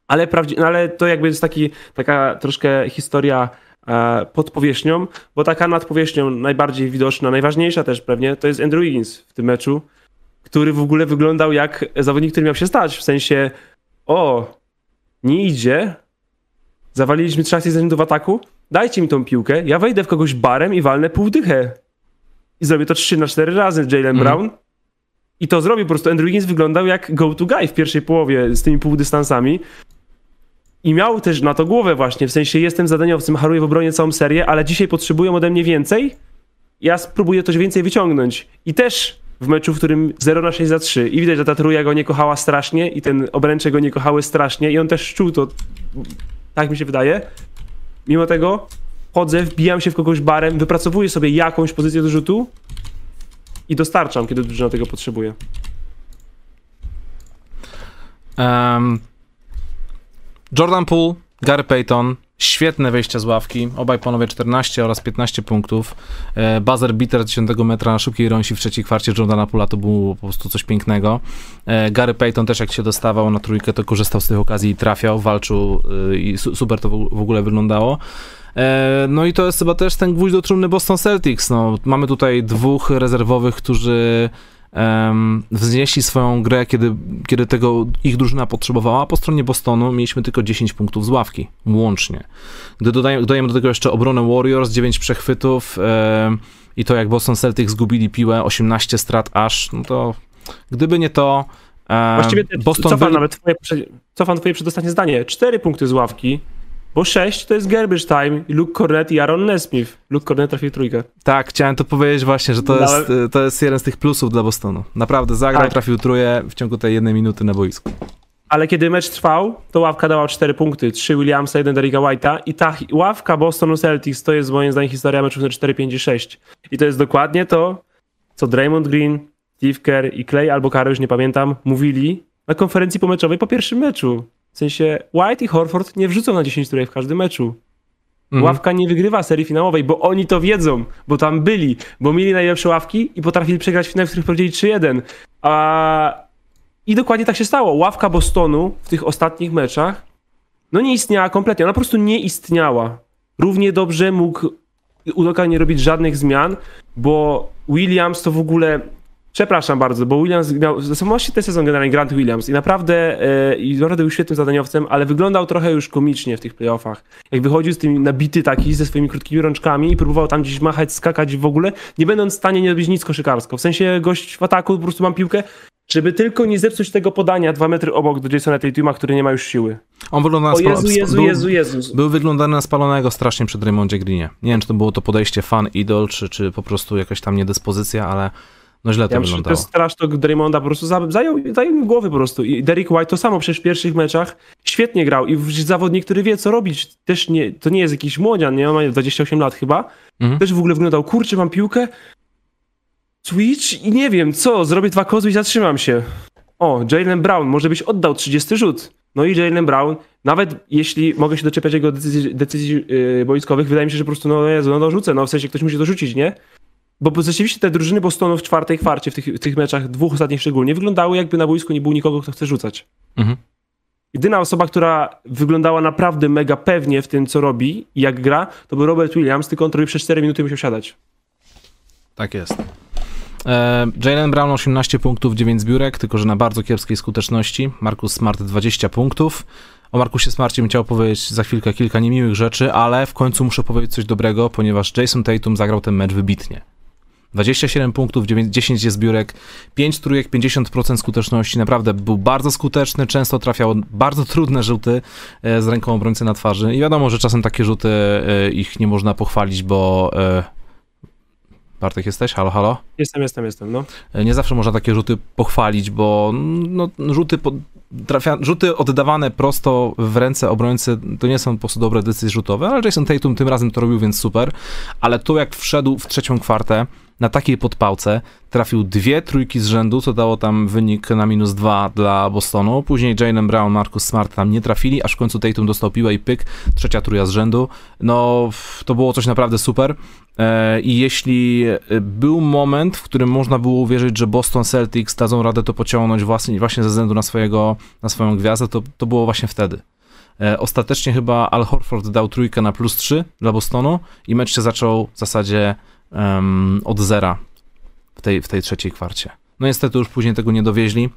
Ale, prawdzi- no ale to jakby jest taki, taka troszkę historia e, pod powierzchnią, bo taka nad powierzchnią najbardziej widoczna, najważniejsza też pewnie, to jest Andrew Wiggins w tym meczu, który w ogóle wyglądał jak zawodnik, który miał się stać. W sensie, o, nie idzie, zawaliliśmy z rzędu w ataku, dajcie mi tą piłkę, ja wejdę w kogoś barem i walnę półdychę. I zrobię to 3 na 4 razy Jalen mm. Brown. I to zrobił po prostu. Andrew Wiggins wyglądał jak go-to guy w pierwszej połowie z tymi półdystansami. I miał też na to głowę właśnie, w sensie jestem zadaniowcem, haruję w obronie całą serię, ale dzisiaj potrzebują ode mnie więcej, ja spróbuję coś więcej wyciągnąć. I też w meczu, w którym 0 na 6 za 3 i widać, że ta trójka go nie kochała strasznie i ten obręcze go nie kochały strasznie i on też czuł to, tak mi się wydaje. Mimo tego chodzę, wbijam się w kogoś barem, wypracowuję sobie jakąś pozycję do rzutu i dostarczam, kiedy drużyna tego potrzebuje. Um, Jordan Poole, Gary Payton, świetne wejścia z ławki, obaj panowie 14 oraz 15 punktów. E, buzzer beater 10 metra na szybkiej rąsi w trzeciej kwarcie Jordana Pula to było po prostu coś pięknego. E, Gary Payton też jak się dostawał na trójkę, to korzystał z tych okazji i trafiał, walczył e, i su super to w ogóle wyglądało. No i to jest chyba też ten gwóźdź do trumny Boston Celtics. No, mamy tutaj dwóch rezerwowych, którzy um, wznieśli swoją grę, kiedy, kiedy tego ich drużyna potrzebowała. Po stronie Bostonu mieliśmy tylko 10 punktów z ławki, łącznie. Gdy dodajemy, dodajemy do tego jeszcze obronę Warriors, 9 przechwytów um, i to jak Boston Celtics zgubili piłę, 18 strat aż, no to gdyby nie to... Um, Właściwie Boston cofam by... nawet twoje, cofam twoje przedostatnie zdanie. 4 punkty z ławki, bo 6 to jest garbage time Luke Cornet i Aaron Nesmith. Luke Cornet trafił trójkę. Tak, chciałem to powiedzieć właśnie, że to, jest, to jest jeden z tych plusów dla Bostonu. Naprawdę zagrał, tak. trafił trójkę w ciągu tej jednej minuty na boisku. Ale kiedy mecz trwał, to ławka dała 4 punkty. 3 Williamsa, 1 Derricka White'a i ta ławka Bostonu Celtics to jest moim zdaniem historia meczów na 4, 5 i 6. I to jest dokładnie to, co Draymond Green, Steve Kerr i Clay albo Karol, już nie pamiętam, mówili na konferencji pomeczowej po pierwszym meczu. W sensie White i Horford nie wrzucą na 10 trójek w każdym meczu. Mhm. Ławka nie wygrywa serii finałowej, bo oni to wiedzą, bo tam byli, bo mieli najlepsze ławki i potrafili przegrać finał, w których powiedzieli 3-1. A... I dokładnie tak się stało. Ławka Bostonu w tych ostatnich meczach no nie istniała kompletnie. Ona po prostu nie istniała. Równie dobrze mógł Udoka nie robić żadnych zmian, bo Williams to w ogóle Przepraszam bardzo, bo Williams miał właśnie ten sezon generalnie Grant Williams i naprawdę, i naprawdę był świetnym zadaniowcem, ale wyglądał trochę już komicznie w tych playoffach. Jak wychodził z tym nabity taki, ze swoimi krótkimi rączkami i próbował tam gdzieś machać, skakać w ogóle, nie będąc w stanie nie robić nic koszykarsko. W sensie gość w ataku, po prostu mam piłkę, żeby tylko nie zepsuć tego podania dwa metry obok do Jasona Tatuma, który nie ma już siły. On wygląda na spalonego. Jezu, Jezu, Jezu, Jezu. Był wyglądany na spalonego strasznie przed Raymondzie Greenie. Nie wiem, czy to było to podejście fan idol, czy, czy po prostu jakaś tam niedyspozycja, ale no źle to ja wyglądało. Myślę, to straż to Draymonda po prostu zajął, zajął mi głowy po prostu. I Derek White to samo przecież w pierwszych meczach świetnie grał i zawodnik, który wie co robić, też nie, to nie jest jakiś młodzian, nie? On ma 28 lat chyba. Mhm. Też w ogóle wyglądał, kurczę, mam piłkę, Switch i nie wiem co, zrobię dwa kozły i zatrzymam się. O, Jalen Brown, może byś oddał 30 rzut. No i Jalen Brown, nawet jeśli mogę się doczepiać jego decyzji, decyzji yy, boiskowych, wydaje mi się, że po prostu, no Jezu, no dorzucę, no w sensie ktoś musi dorzucić, nie? Bo rzeczywiście te drużyny Bostonu w czwartej kwarcie, w tych, w tych meczach, dwóch ostatnich szczególnie, wyglądały jakby na boisku nie było nikogo, kto chce rzucać. Mhm. Jedyna osoba, która wyglądała naprawdę mega pewnie w tym, co robi i jak gra, to był Robert Williams, tylko on trochę przez 4 minuty musiał siadać. Tak jest. E, Jalen Brown 18 punktów, 9 zbiórek, tylko że na bardzo kiepskiej skuteczności. Markus Smart 20 punktów. O Markusie Smarcie bym chciał powiedzieć za chwilkę kilka niemiłych rzeczy, ale w końcu muszę powiedzieć coś dobrego, ponieważ Jason Tatum zagrał ten mecz wybitnie. 27 punktów, 10 zbiórek, 5 trójek, 50% skuteczności. Naprawdę był bardzo skuteczny, często trafiał bardzo trudne rzuty e, z ręką obrońcy na twarzy. I wiadomo, że czasem takie rzuty e, ich nie można pochwalić, bo e, Bartek jesteś? Halo, halo? Jestem, jestem, jestem, no. Nie zawsze można takie rzuty pochwalić, bo no, rzuty, po, trafia, rzuty oddawane prosto w ręce obrońcy to nie są po prostu dobre decyzje rzutowe, ale Jason Tatum tym razem to robił, więc super. Ale to jak wszedł w trzecią kwartę, na takiej podpałce trafił dwie trójki z rzędu, co dało tam wynik na minus dwa dla Bostonu. Później Jalen Brown, Marcus Smart tam nie trafili, aż w końcu Tatum dostał piłę i pyk, trzecia trójka z rzędu. No, to było coś naprawdę super. E, I jeśli był moment, w którym można było uwierzyć, że Boston Celtics dadzą radę to pociągnąć właśnie, właśnie ze względu na, swojego, na swoją gwiazdę, to, to było właśnie wtedy. E, ostatecznie chyba Al Horford dał trójkę na plus 3 dla Bostonu i mecz się zaczął w zasadzie um, od zera w tej, w tej trzeciej kwarcie. No niestety już później tego nie dowieźli.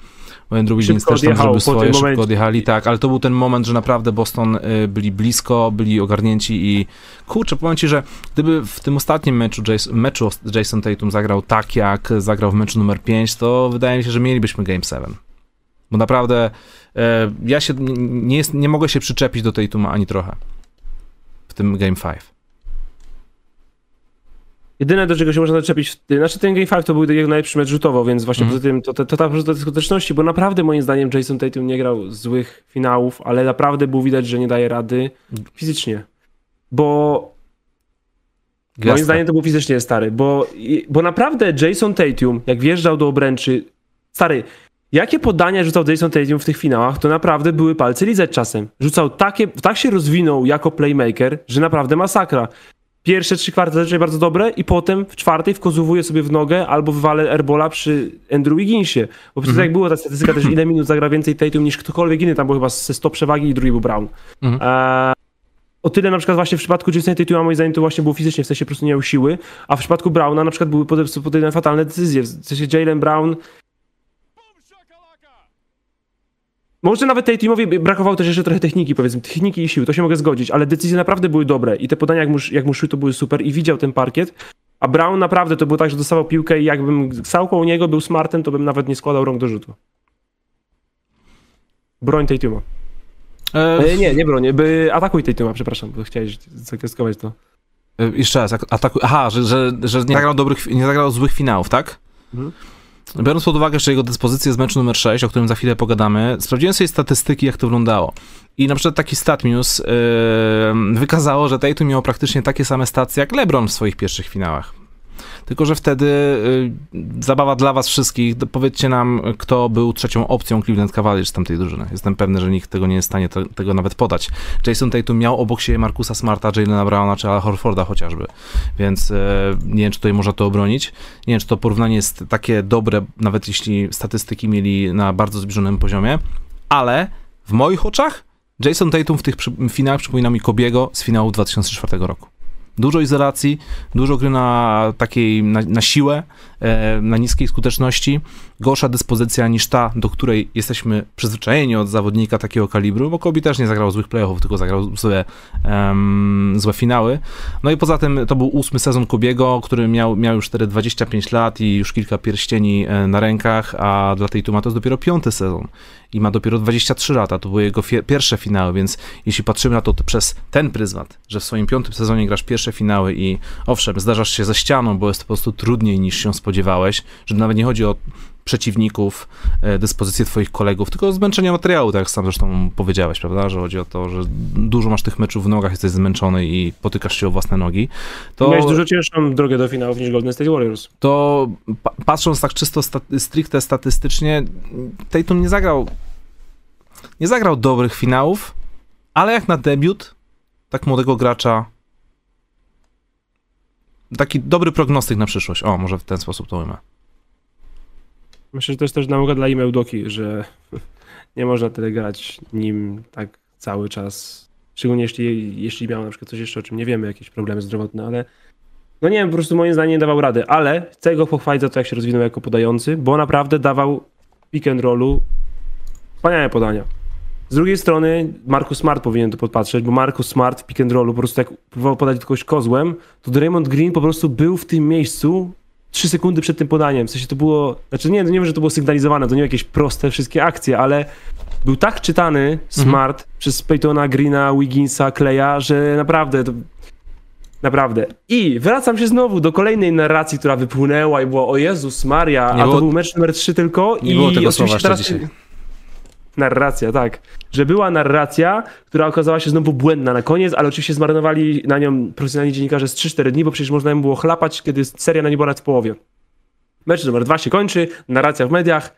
Andrew Wiggins też tam zrobił swoje, szybko momencie. odjechali, tak, ale to był ten moment, że naprawdę Boston y, byli blisko, byli ogarnięci i kurczę, powiem ci, że gdyby w tym ostatnim meczu, Jason, meczu Jason Tatum zagrał tak, jak zagrał w meczu numer 5, to wydaje mi się, że mielibyśmy Game 7. Bo naprawdę e, ja się nie, jest, nie mogę się przyczepić do tej Tuma ani trochę w tym Game 5. Jedyne, do czego się można zaczepić, znaczy ten Game 5 to był jego najlepszy mecz rzutowo, więc właśnie Mhm. poza tym to, to, to ta do skuteczności, bo naprawdę moim zdaniem Jason Tatum nie grał złych finałów, ale naprawdę było widać, że nie daje rady fizycznie. Bo Gwiazdka. moim zdaniem to był fizycznie stary, bo, bo naprawdę Jason Tatum, jak wjeżdżał do obręczy, stary, jakie podania rzucał Jason Tatum w tych finałach, to naprawdę były palce lizać czasem. Rzucał takie, tak się rozwinął jako playmaker, że naprawdę masakra. Pierwsze trzy kwarty zazwyczaj bardzo dobre i potem w czwartej wkozowuje sobie w nogę albo wywalę airbola przy Andrew Wigginsie. Bo przecież jak była ta statystyka też ile minut zagra więcej Tatum niż ktokolwiek inny, tam było chyba ze 100 przewagi i drugi był Brown. Mhm. E, o tyle na przykład właśnie w przypadku Jasona Tatuma moim zdaniem to właśnie było fizycznie, w sensie po prostu nie miał siły, a w przypadku Browna na przykład były pode- podejmowane fatalne decyzje. W sensie Jalen Brown Może nawet Tatumowi brakowało też jeszcze trochę techniki, powiedzmy, techniki i siły, to się mogę zgodzić, ale decyzje naprawdę były dobre i te podania, jak mu, jak mu szły, to były super i widział ten parkiet. A Brown naprawdę to było tak, że dostawał piłkę i jakbym stał koło niego, był smartem, to bym nawet nie składał rąk do rzutu. Broń Tatuma. E, E, nie, nie broń, by atakuj Tatuma, przepraszam, bo chciałeś zakreskować to. e, jeszcze raz, ataku... Aha, że, że, że nie, zagrał dobrych, nie zagrał złych finałów, tak? Mhm. Biorąc pod uwagę jeszcze jego dyspozycję z meczu numer 6, o którym za chwilę pogadamy, sprawdziłem sobie statystyki, jak to wyglądało. I na przykład taki StatMuse yy, wykazało, że Tatum miał praktycznie takie same stacje jak LeBron w swoich pierwszych finałach. Tylko, że wtedy yy, zabawa dla was wszystkich, powiedzcie nam, kto był trzecią opcją Cleveland Cavaliers z tamtej drużyny. Jestem pewny, że nikt tego nie jest w stanie te, tego nawet podać. Jason Tatum miał obok siebie Markusa Smarta, Jalena Browna czy Ala Horforda chociażby, więc e, nie wiem, czy tutaj można to obronić. Nie wiem, czy to porównanie jest takie dobre, nawet jeśli statystyki mieli na bardzo zbliżonym poziomie, ale w moich oczach Jason Tatum w tych przy, finałach przypomina mi Kobiego z finału 2004 roku. Dużo izolacji, dużo gry na takiej, na, na siłę, e, na niskiej skuteczności, gorsza dyspozycja niż ta, do której jesteśmy przyzwyczajeni od zawodnika takiego kalibru, bo Kobe też nie zagrał złych playoffów, tylko zagrał złe, em, złe finały. No i poza tym to był ósmy sezon Kobiego, który miał, miał już wtedy 25 lat i już kilka pierścieni e, na rękach, a dla tej Tuma to jest dopiero piąty sezon i ma dopiero 23 lata, to były jego pierwsze finały, więc jeśli patrzymy na to przez ten pryzmat, że w swoim piątym sezonie grasz pierwsze finały i owszem, zdarzasz się ze ścianą, bo jest to po prostu trudniej niż się spodziewałeś, że nawet nie chodzi o przeciwników, e, dyspozycję twoich kolegów, tylko o zmęczenie materiału, tak jak sam zresztą powiedziałeś, prawda, że chodzi o to, że dużo masz tych meczów w nogach, jesteś zmęczony i potykasz się o własne nogi, to, Miałeś dużo cięższą drogę do finałów niż Golden State Warriors. to pa- patrząc tak czysto sta- stricte statystycznie, Tatum nie zagrał nie zagrał dobrych finałów, ale jak na debiut tak młodego gracza taki dobry prognostyk na przyszłość. O, może w ten sposób to ujmę. Myślę, że to jest też nauka dla Ime Udoki, że nie można tyle grać nim tak cały czas. Szczególnie jeśli, jeśli miał na przykład coś jeszcze, o czym nie wiemy, jakieś problemy zdrowotne, ale no nie wiem, po prostu moim zdaniem nie dawał rady, ale chcę go pochwalić za to, jak się rozwinął jako podający, bo naprawdę dawał pick and rollu wspaniałe podania. Z drugiej strony Marcus Smart powinien to podpatrzeć, bo Marcus Smart w pick and rollu po prostu jak próbował podać kogoś kozłem, to Draymond Green po prostu był w tym miejscu 3 sekundy przed tym podaniem. W sensie to było, znaczy nie, nie wiem, że to było sygnalizowane, to nie jakieś proste wszystkie akcje, ale był tak czytany Smart przez Peytona, Greena, Wigginsa, Kleja, że naprawdę to Naprawdę. I wracam się znowu do kolejnej narracji, która wypłynęła i była o Jezus Maria, Nie a było- to był mecz numer 3 tylko. I było tego oczywiście teraz... dzisiaj. Narracja, tak. Że była narracja, która okazała się znowu błędna na koniec, ale oczywiście zmarnowali na nią profesjonalni dziennikarze z 3-4 dni, bo przecież można im było chlapać, kiedy seria na nie była nawet w połowie. Mecz numer 2 się kończy, narracja w mediach.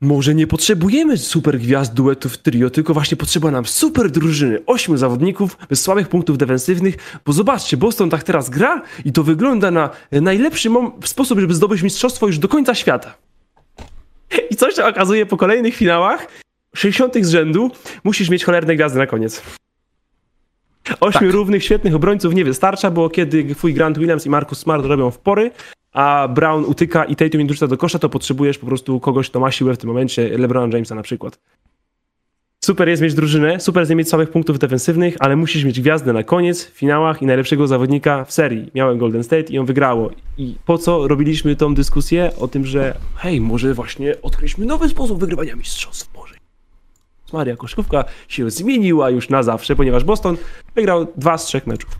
Może nie potrzebujemy super gwiazd duetów trio, tylko właśnie potrzeba nam super drużyny, ośmiu zawodników bez słabych punktów defensywnych, bo zobaczcie, Boston tak teraz gra i to wygląda na najlepszy sposób, żeby zdobyć mistrzostwo już do końca świata. I co się okazuje po kolejnych finałach, 60 z rzędu, musisz mieć cholerne gwiazdy na koniec. Ośmiu Tak. równych, świetnych obrońców nie wystarcza, bo kiedy twój Grant Williams i Marcus Smart robią w pory, a Brown utyka i Tatum nie dorzuca do kosza, to potrzebujesz po prostu kogoś, kto ma siłę w tym momencie, LeBron Jamesa na przykład. Super jest mieć drużynę, super jest nie mieć samych punktów defensywnych, ale musisz mieć gwiazdę na koniec, w finałach i najlepszego zawodnika w serii. Miałem Golden State i on wygrało. I po co robiliśmy tą dyskusję o tym, że hej, może właśnie odkryliśmy nowy sposób wygrywania mistrzostw Boże. Maria koszykówka się zmieniła już na zawsze, ponieważ Boston wygrał dwa z trzech meczów.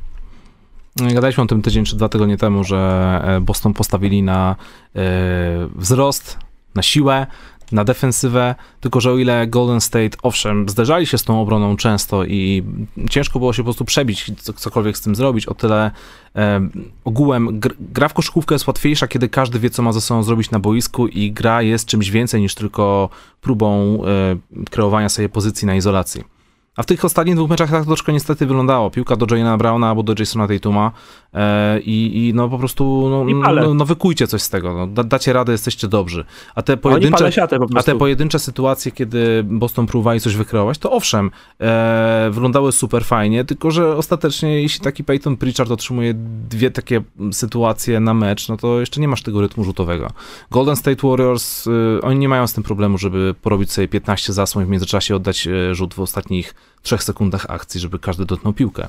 Gadaliśmy o tym tydzień czy dwa tygodnie temu, że e, Boston postawili na e, wzrost, na siłę, na defensywę, tylko że o ile Golden State, owszem, zderzali się z tą obroną często i ciężko było się po prostu przebić, cokolwiek z tym zrobić, o tyle e, ogółem gr gra w koszykówkę jest łatwiejsza, kiedy każdy wie, co ma ze sobą zrobić na boisku i gra jest czymś więcej niż tylko próbą e, kreowania sobie pozycji na izolacji. A w tych ostatnich dwóch meczach tak troszkę niestety wyglądało. Piłka do Jayna Browna albo do Jasona Tatuma e, i, i no po prostu no, no, no, wykujcie coś z tego. No, da, dacie radę, jesteście dobrzy. A te pojedyncze, a te pojedyncze sytuacje, kiedy Boston próbowali coś wykreować, to owszem, e, wyglądały super fajnie, tylko że ostatecznie jeśli taki Peyton Pritchard otrzymuje dwie takie sytuacje na mecz, no to jeszcze nie masz tego rytmu rzutowego. Golden State Warriors, y, oni nie mają z tym problemu, żeby porobić sobie 15 zasłon i w międzyczasie oddać e, rzut w ostatnich trzech sekundach akcji, żeby każdy dotknął piłkę.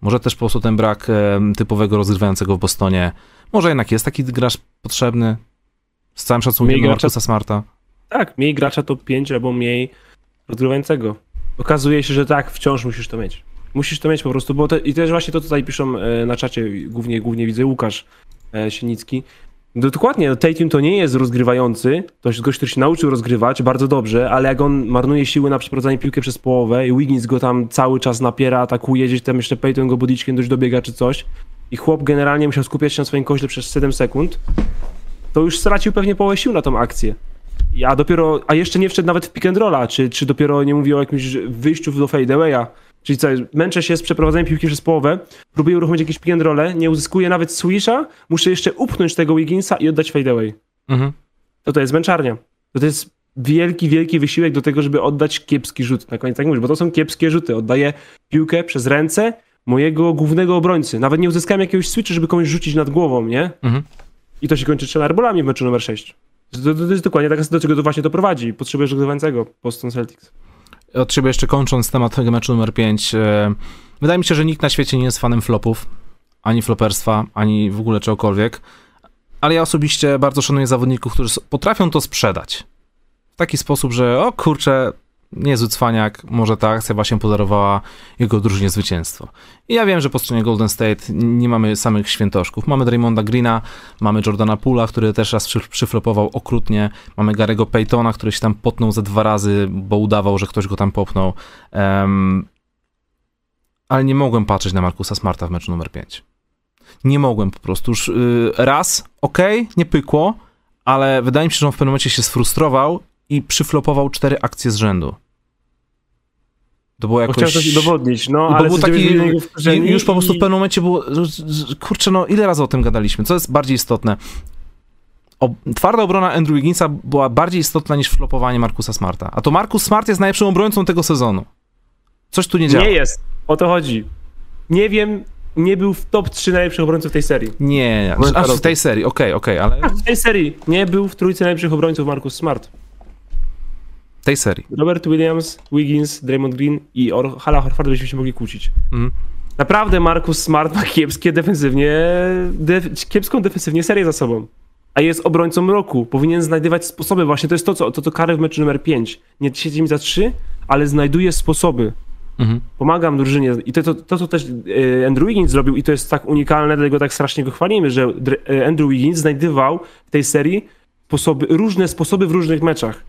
Może też po prostu ten brak typowego rozgrywającego w Bostonie, może jednak jest taki gracz potrzebny, z całym szacunkiem do Marcusa Smarta. Tak, mniej gracza top 5 albo mniej rozgrywającego. Okazuje się, że tak, wciąż musisz to mieć. Musisz to mieć po prostu, bo te, i też właśnie to tutaj piszą e, na czacie, głównie, głównie widzę Łukasz e, Sienicki, dokładnie, no Tatum to nie jest rozgrywający, to jest gość, który się nauczył rozgrywać bardzo dobrze, ale jak on marnuje siły na przeprowadzanie piłki przez połowę i Wiggins go tam cały czas napiera, atakuje, gdzieś tam jeszcze Peyton go budiczkiem dość dobiega czy coś i chłop generalnie musiał skupiać się na swoim koźle przez 7 sekund, to już stracił pewnie połowę sił na tą akcję. A dopiero, a jeszcze nie wszedł nawet w pick and rolla, czy, czy dopiero nie mówi o jakimś wyjściu do fadeawaya, Czyli co, męczę się z przeprowadzeniem piłki przez połowę, próbuję uruchomić jakieś pick nie uzyskuję nawet swisha, muszę jeszcze upchnąć tego Wigginsa i oddać fadeaway. Mhm. To to jest męczarnia. To, to jest wielki, wielki wysiłek do tego, żeby oddać kiepski rzut. Na koniec tak mówisz, bo to są kiepskie rzuty. Oddaję piłkę przez ręce mojego głównego obrońcy. Nawet nie uzyskałem jakiegoś switcha, żeby komuś rzucić nad głową, nie? Mhm. I to się kończy trzema arbolami w meczu numer 6. To, to, to jest dokładnie tak, do czego to właśnie to prowadzi. Potrzebujesz rozgrywającego Boston Celtics od siebie jeszcze kończąc temat tego meczu numer 5, e, wydaje mi się, że nikt na świecie nie jest fanem flopów, ani floperstwa, ani w ogóle czegokolwiek, ale ja osobiście bardzo szanuję zawodników, którzy potrafią to sprzedać. W taki sposób, że o kurczę, niezły cwaniak, może ta akcja właśnie podarowała jego drużynie zwycięstwo. I ja wiem, że po stronie Golden State nie mamy samych świętoszków. Mamy Draymonda Greena, mamy Jordana Pula, który też raz przy, przyflopował okrutnie, mamy Garego Paytona, który się tam potnął ze dwa razy, bo udawał, że ktoś go tam popnął. Um, ale nie mogłem patrzeć na Markusa Smarta w meczu numer 5. Nie mogłem po prostu. Już yy, raz, okej, okay, nie pykło, ale wydaje mi się, że on w pewnym momencie się sfrustrował i przyflopował cztery akcje z rzędu. To było jakoś... Chciał coś udowodnić, no, ale był taki, już po prostu w pewnym momencie było, kurczę, no ile razy o tym gadaliśmy, co jest bardziej istotne? O, twarda obrona Andrew Wigginsa była bardziej istotna niż flopowanie Markusa Smarta. A to Markus Smart jest najlepszym obrońcą tego sezonu. Coś tu nie działa. Nie jest, o to chodzi. Nie wiem, nie był w top 3 najlepszych obrońców tej serii. Nie, nie. Aż w tej serii, okej, okay, okej, okay, ale... w tej serii nie był w trójce najlepszych obrońców Markus Smart tej serii. Robert Williams, Wiggins, Draymond Green i Or Hala Horford byśmy się mogli kłócić. Mhm. Naprawdę Marcus Smart ma kiepskie defensywnie, def kiepską defensywnie serię za sobą. A jest obrońcą roku. Powinien znajdować sposoby. Właśnie to jest to, co to, to kary w meczu numer 5. Nie siedzi mi za 3, ale znajduje sposoby. Mhm. Pomagam drużynie. I to, to, to, co też e, Andrew Wiggins zrobił, i to jest tak unikalne, dlatego tak strasznie go chwalimy, że e, Andrew Wiggins znajdywał w tej serii sposoby, różne sposoby w różnych meczach.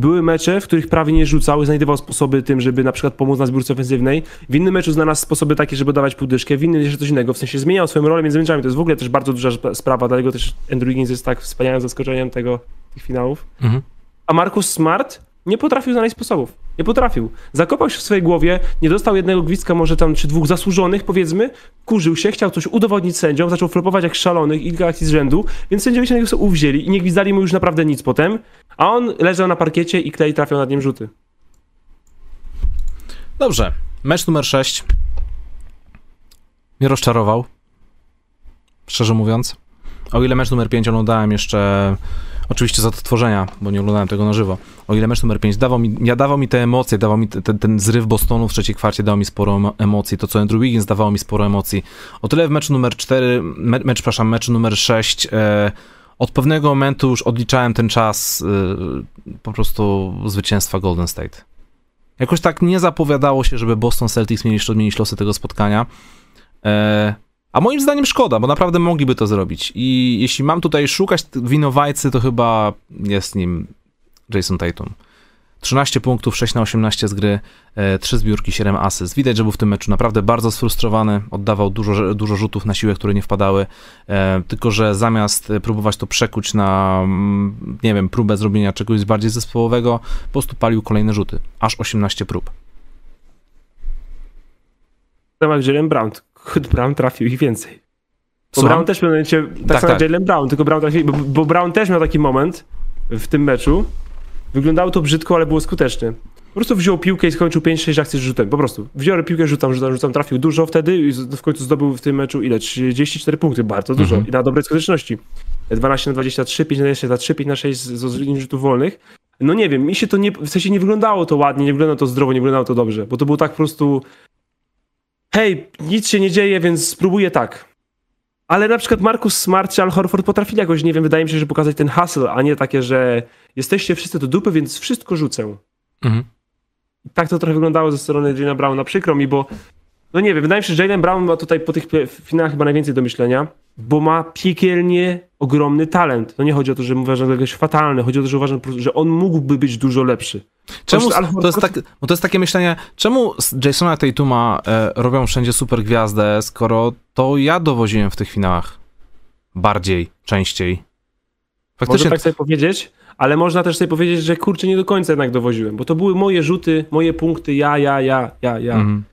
Były mecze, w których prawie nie rzucał, znajdował sposoby tym, żeby na przykład pomóc na zbiórce ofensywnej. W innym meczu znalazł sposoby takie, żeby dawać półdyszkę, w innym jeszcze coś innego. W sensie zmieniał swoją rolę między meczami. To jest w ogóle też bardzo duża sprawa, dlatego też Andrew Higgins jest tak wspaniałym zaskoczeniem tego, tych finałów. Mhm. A Marcus Smart nie potrafił znaleźć sposobów. Nie potrafił. Zakopał się w swojej głowie, nie dostał jednego gwizdka, może tam, czy dwóch zasłużonych, powiedzmy, kurzył się, chciał coś udowodnić sędziom, zaczął flopować jak szalonych, kilka akcji z rzędu, więc sędziowie się na niego uwzięli i nie gwizdali mu już naprawdę nic potem, a on leżał na parkiecie i Klej trafiał nad nim rzuty. Dobrze. Mecz numer 6 mnie rozczarował, szczerze mówiąc. O ile mecz numer 5 oglądałem jeszcze Oczywiście z odtworzenia, bo nie oglądałem tego na żywo. O ile mecz numer 5 dawał mi, ja dawał mi te emocje, dawał mi ten, ten zryw Bostonu w trzeciej kwarcie, dał mi sporo emocji. To, co Andrew Wiggins dawało mi sporo emocji. O tyle w meczu numer 4, me, mecz, przepraszam, meczu numer 6, e, od pewnego momentu już odliczałem ten czas e, po prostu zwycięstwa Golden State. Jakoś tak nie zapowiadało się, żeby Boston Celtics mieli odmienić losy tego spotkania. E, a moim zdaniem szkoda, bo naprawdę mogliby to zrobić. I jeśli mam tutaj szukać winowajcy, to chyba jest nim Jason Tatum. 13 punktów, 6 na 18 z gry, 3 zbiórki, 7 asyst. Widać, że był w tym meczu naprawdę bardzo sfrustrowany, oddawał dużo, dużo rzutów na siłę, które nie wpadały, e, tylko że zamiast próbować to przekuć na, mm, nie wiem, próbę zrobienia czegoś bardziej zespołowego, po prostu palił kolejne rzuty. Aż 18 prób. Temat Jalen Brown. Brown trafił ich więcej. Bo Słucham? Brown też w pewnym momencie, tak, Tak, samo tak. jak Jalen Brown, tylko Brown trafił, bo, bo Brown też miał taki moment w tym meczu. Wyglądało to brzydko, ale było skuteczne. Po prostu wziął piłkę i skończył 5-6 akcji z rzutem. Po prostu. Wziął piłkę, rzucam, rzucam, rzucam, trafił dużo wtedy i w końcu zdobył w tym meczu ile? 34 punkty, bardzo dużo. Mhm. I na dobrej skuteczności. 12 na 23, 5 na 23, 5 na 6 z, z linii rzutów wolnych. No nie wiem, mi się to nie, w sensie nie wyglądało to ładnie, nie wyglądało to zdrowo, nie wyglądało to dobrze, bo to było tak po prostu hej, nic się nie dzieje, więc spróbuję tak. Ale na przykład Markus Smart czy Al Horford potrafili jakoś, nie wiem, wydaje mi się, że pokazać ten hustle, a nie takie, że jesteście wszyscy do dupy, więc wszystko rzucę. Mhm. Tak to trochę wyglądało ze strony Jalen Browna. Przykro mi, bo no nie wiem, wydaje mi się, że Jalen Brown ma tutaj po tych finałach chyba najwięcej do myślenia, bo ma piekielnie ogromny talent. To nie chodzi o to, że uważam go jakoś fatalny, chodzi o to, że uważam, że on mógłby być dużo lepszy. Czemu, to, jest tak, bo to jest takie myślenie, czemu Jasona Tatuma e, robią wszędzie super gwiazdę, skoro to ja dowoziłem w tych finałach bardziej, częściej. Można Faktycznie, tak sobie powiedzieć, ale można też sobie powiedzieć, że kurczę, nie do końca jednak dowoziłem, bo to były moje rzuty, moje punkty, ja, ja, ja, ja, ja. mhm.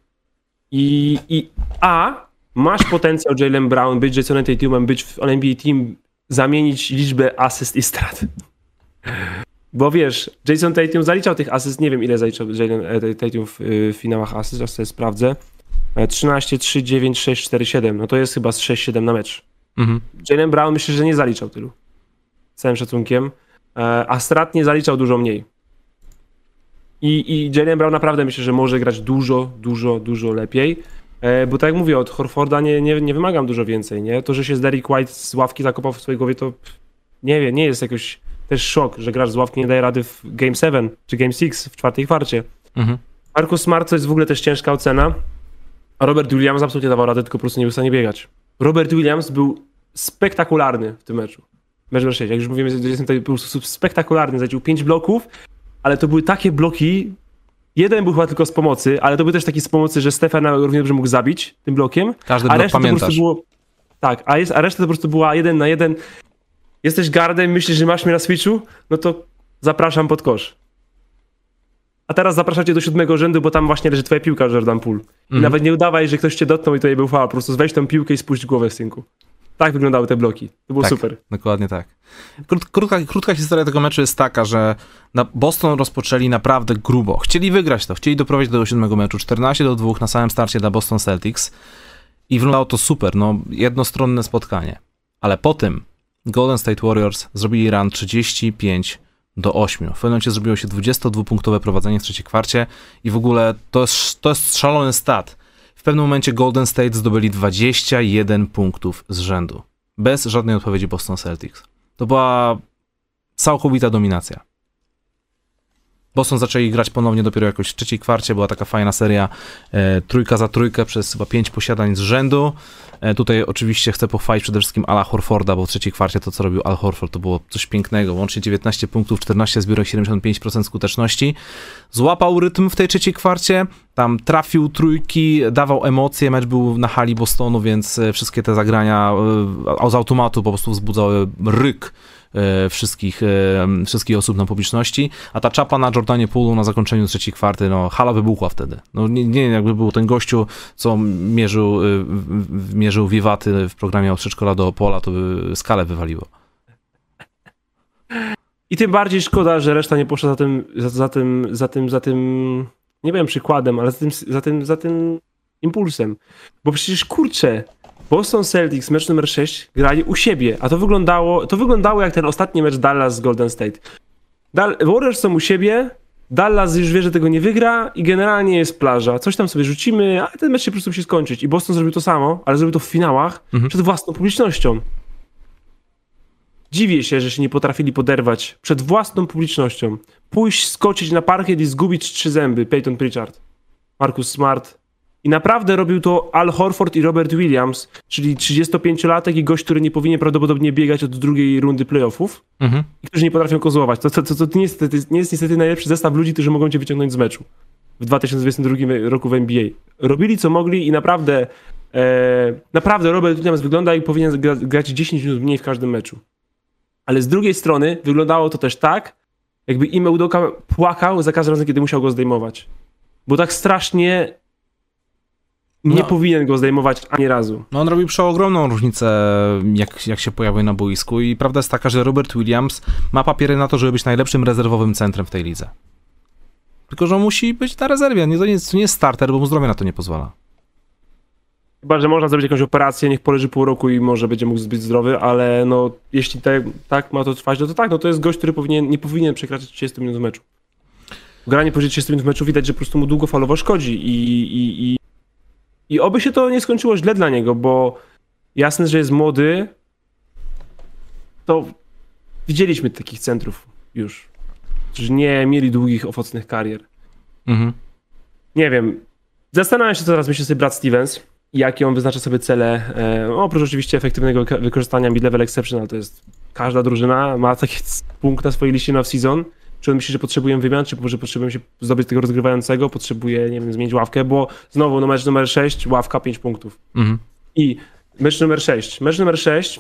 I, I A, masz potencjał Jalen Brown, być Jasonem Tatumem, być w NBA Team, zamienić liczbę asyst i strat. Bo wiesz, Jason Tatum zaliczał tych asyst, nie wiem ile zaliczał Jalen e, Tatum w, y, w finałach asyst, zaraz sobie sprawdzę. E, 13, 3, 9, 6, 4, 7. No to jest chyba z 6-7 na mecz. Mhm. Jalen Brown myślę, że nie zaliczał tylu. Z całym szacunkiem. E, A Strat nie zaliczał dużo mniej. I, I Jalen Brown naprawdę myślę, że może grać dużo, dużo, dużo lepiej. E, Bo tak jak mówię, od Horforda nie, nie, nie wymagam dużo więcej, nie? To, że się z Derrick White z ławki zakopał w swojej głowie, to nie wiem, nie jest jakoś też szok, że grasz z ławki nie daje rady w Game 7 czy Game 6 w czwartej kwarcie. Mhm. Marcus Smart to jest w ogóle też ciężka ocena, a Robert Williams absolutnie dawał radę, tylko po prostu nie był w stanie biegać. Robert Williams był spektakularny w tym meczu. Mecz numer 6, jak już mówimy, że jestem tutaj po prostu spektakularny, zaliczył 5 bloków, ale to były takie bloki, jeden był chyba tylko z pomocy, ale to był też taki z pomocy, że Stefana równie dobrze mógł zabić tym blokiem, Każdy a blok reszta to po pamiętasz. prostu było... Tak, a, jest, a reszta to po prostu była jeden na jeden. Jesteś gardem, myślisz, że masz mnie na switchu? No to zapraszam pod kosz. A teraz zapraszacie do siódmego rzędu, bo tam właśnie leży twoja piłka, Jordan Poole. I Mhm. nawet nie udawaj, że ktoś cię dotknął i to nie był faul. Po prostu weź tą piłkę i spuść głowę w synku. Tak wyglądały te bloki. To było Tak. super. Dokładnie tak. Krót, krótka, krótka historia tego meczu jest taka, że na Boston rozpoczęli naprawdę grubo. Chcieli wygrać to, chcieli doprowadzić do siódmego meczu. 14 do 2 na samym starcie dla Boston Celtics i wyglądało to super, no jednostronne spotkanie. Ale po tym Golden State Warriors zrobili run 35 do 8. W pewnym momencie zrobiło się 22-punktowe prowadzenie w trzeciej kwarcie i w ogóle to jest, to jest szalony stat. Pewnym momencie Golden State zdobyli 21 punktów z rzędu. Bez żadnej odpowiedzi Boston Celtics. To była całkowita dominacja. Boston zaczęli grać ponownie dopiero jakoś w trzeciej kwarcie, była taka fajna seria e, trójka za trójkę przez chyba pięć posiadań z rzędu. E, tutaj oczywiście chcę pochwalić przede wszystkim Ala Horforda, bo w trzeciej kwarcie to, co robił Al Horford, to było coś pięknego. Łącznie 19 punktów, 14 zbiórek, 75% skuteczności. Złapał rytm w tej trzeciej kwarcie, tam trafił trójki, dawał emocje, mecz był na hali Bostonu, więc e, wszystkie te zagrania e, z automatu po prostu wzbudzały ryk wszystkich, e, wszystkich osób na publiczności, a ta czapa na Jordanie Poolu na zakończeniu trzeciej kwarty, no hala wybuchła wtedy. No nie, nie jakby był ten gościu, co mierzył, e, mierzył wiwaty w programie od przedszkola do Opola, to by skalę wywaliło. I tym bardziej szkoda, że reszta nie poszła za tym, za, za tym, za tym, za tym, nie wiem przykładem, ale za tym, za tym, za tym impulsem. Bo przecież kurczę, Boston Celtics, mecz numer 6, grali u siebie, a to wyglądało, to wyglądało jak ten ostatni mecz Dallas z Golden State. Dal Warriors są u siebie, Dallas już wie, że tego nie wygra i generalnie jest plaża. Coś tam sobie rzucimy, a ten mecz się po prostu musi skończyć. I Boston zrobił to samo, ale zrobił to w finałach Mhm. przed własną publicznością. Dziwię się, że się nie potrafili poderwać przed własną publicznością. Pójść, skoczyć na parkiet i zgubić trzy zęby. Peyton Pritchard, Marcus Smart. I naprawdę robił to Al Horford i Robert Williams, czyli 35-latek i gość, który nie powinien prawdopodobnie biegać od drugiej rundy playoffów Mhm. i którzy nie potrafią kozłować. To, to, to, to nie, jest, nie jest niestety najlepszy zestaw ludzi, którzy mogą cię wyciągnąć z meczu w 2022 roku w NBA. Robili co mogli i naprawdę e, naprawdę Robert Williams wygląda jak powinien gra, grać 10 minut mniej w każdym meczu. Ale z drugiej strony wyglądało to też tak, jakby Ime Udoka płakał za każdym razem, kiedy musiał go zdejmować. Bo tak strasznie nie No. powinien go zdejmować ani razu. No on robił przeogromną różnicę, jak, jak się pojawił na boisku i prawda jest taka, że Robert Williams ma papiery na to, żeby być najlepszym rezerwowym centrem w tej lidze. Tylko, że on musi być na rezerwie, nie, to, nie to nie jest starter, bo mu zdrowie na to nie pozwala. Chyba, że można zrobić jakąś operację, niech poleży pół roku i może będzie mógł być zdrowy, ale no jeśli tak, tak ma to trwać, no to tak, no to jest gość, który powinien, nie powinien przekraczać 30 minut w meczu. Granie powyżej 30 minut w meczu widać, że po prostu mu długofalowo szkodzi i, i, i, oby się to nie skończyło źle dla niego, bo jasne, że jest młody, to widzieliśmy takich centrów już, którzy nie mieli długich, owocnych karier. Mhm. Nie wiem. Zastanawiam się, co teraz myśli sobie Brad Stevens. Jakie on wyznacza sobie cele. E, oprócz oczywiście efektywnego wykorzystania mid-level exception, ale to jest każda drużyna ma taki punkt na swojej liście na off-season. Czy on myśli, że potrzebujemy wymian, czy może potrzebujemy się zdobyć tego rozgrywającego, potrzebuje, nie wiem, zmienić ławkę, bo znowu no mecz numer 6, ławka 5 punktów. Mhm. I mecz numer 6. Mecz numer 6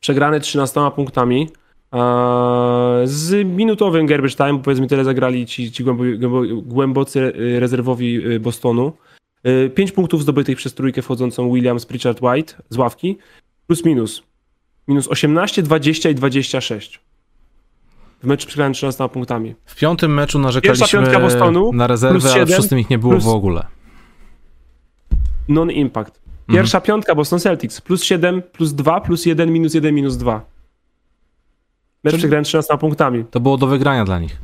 przegrany 13 punktami a, z minutowym garbage time, bo powiedzmy tyle zagrali ci, ci głębo- głębo- głębocy y, rezerwowi y, Bostonu. 5 punktów zdobytych przez trójkę wchodzącą Williams, Pritchard, White z ławki, plus minus. Minus 18, 20 i 26. W meczu przegrany 13 punktami. W piątym meczu narzekaliśmy piątka Bostonu, na rezerwę, plus a w szóstym ich nie było plus- w ogóle. Non-impact. Pierwsza piątka Boston Celtics. Plus 7, plus 2, plus 1, minus 1, minus 2. Mecz Czyli- przegrany 13 punktami. To było do wygrania dla nich.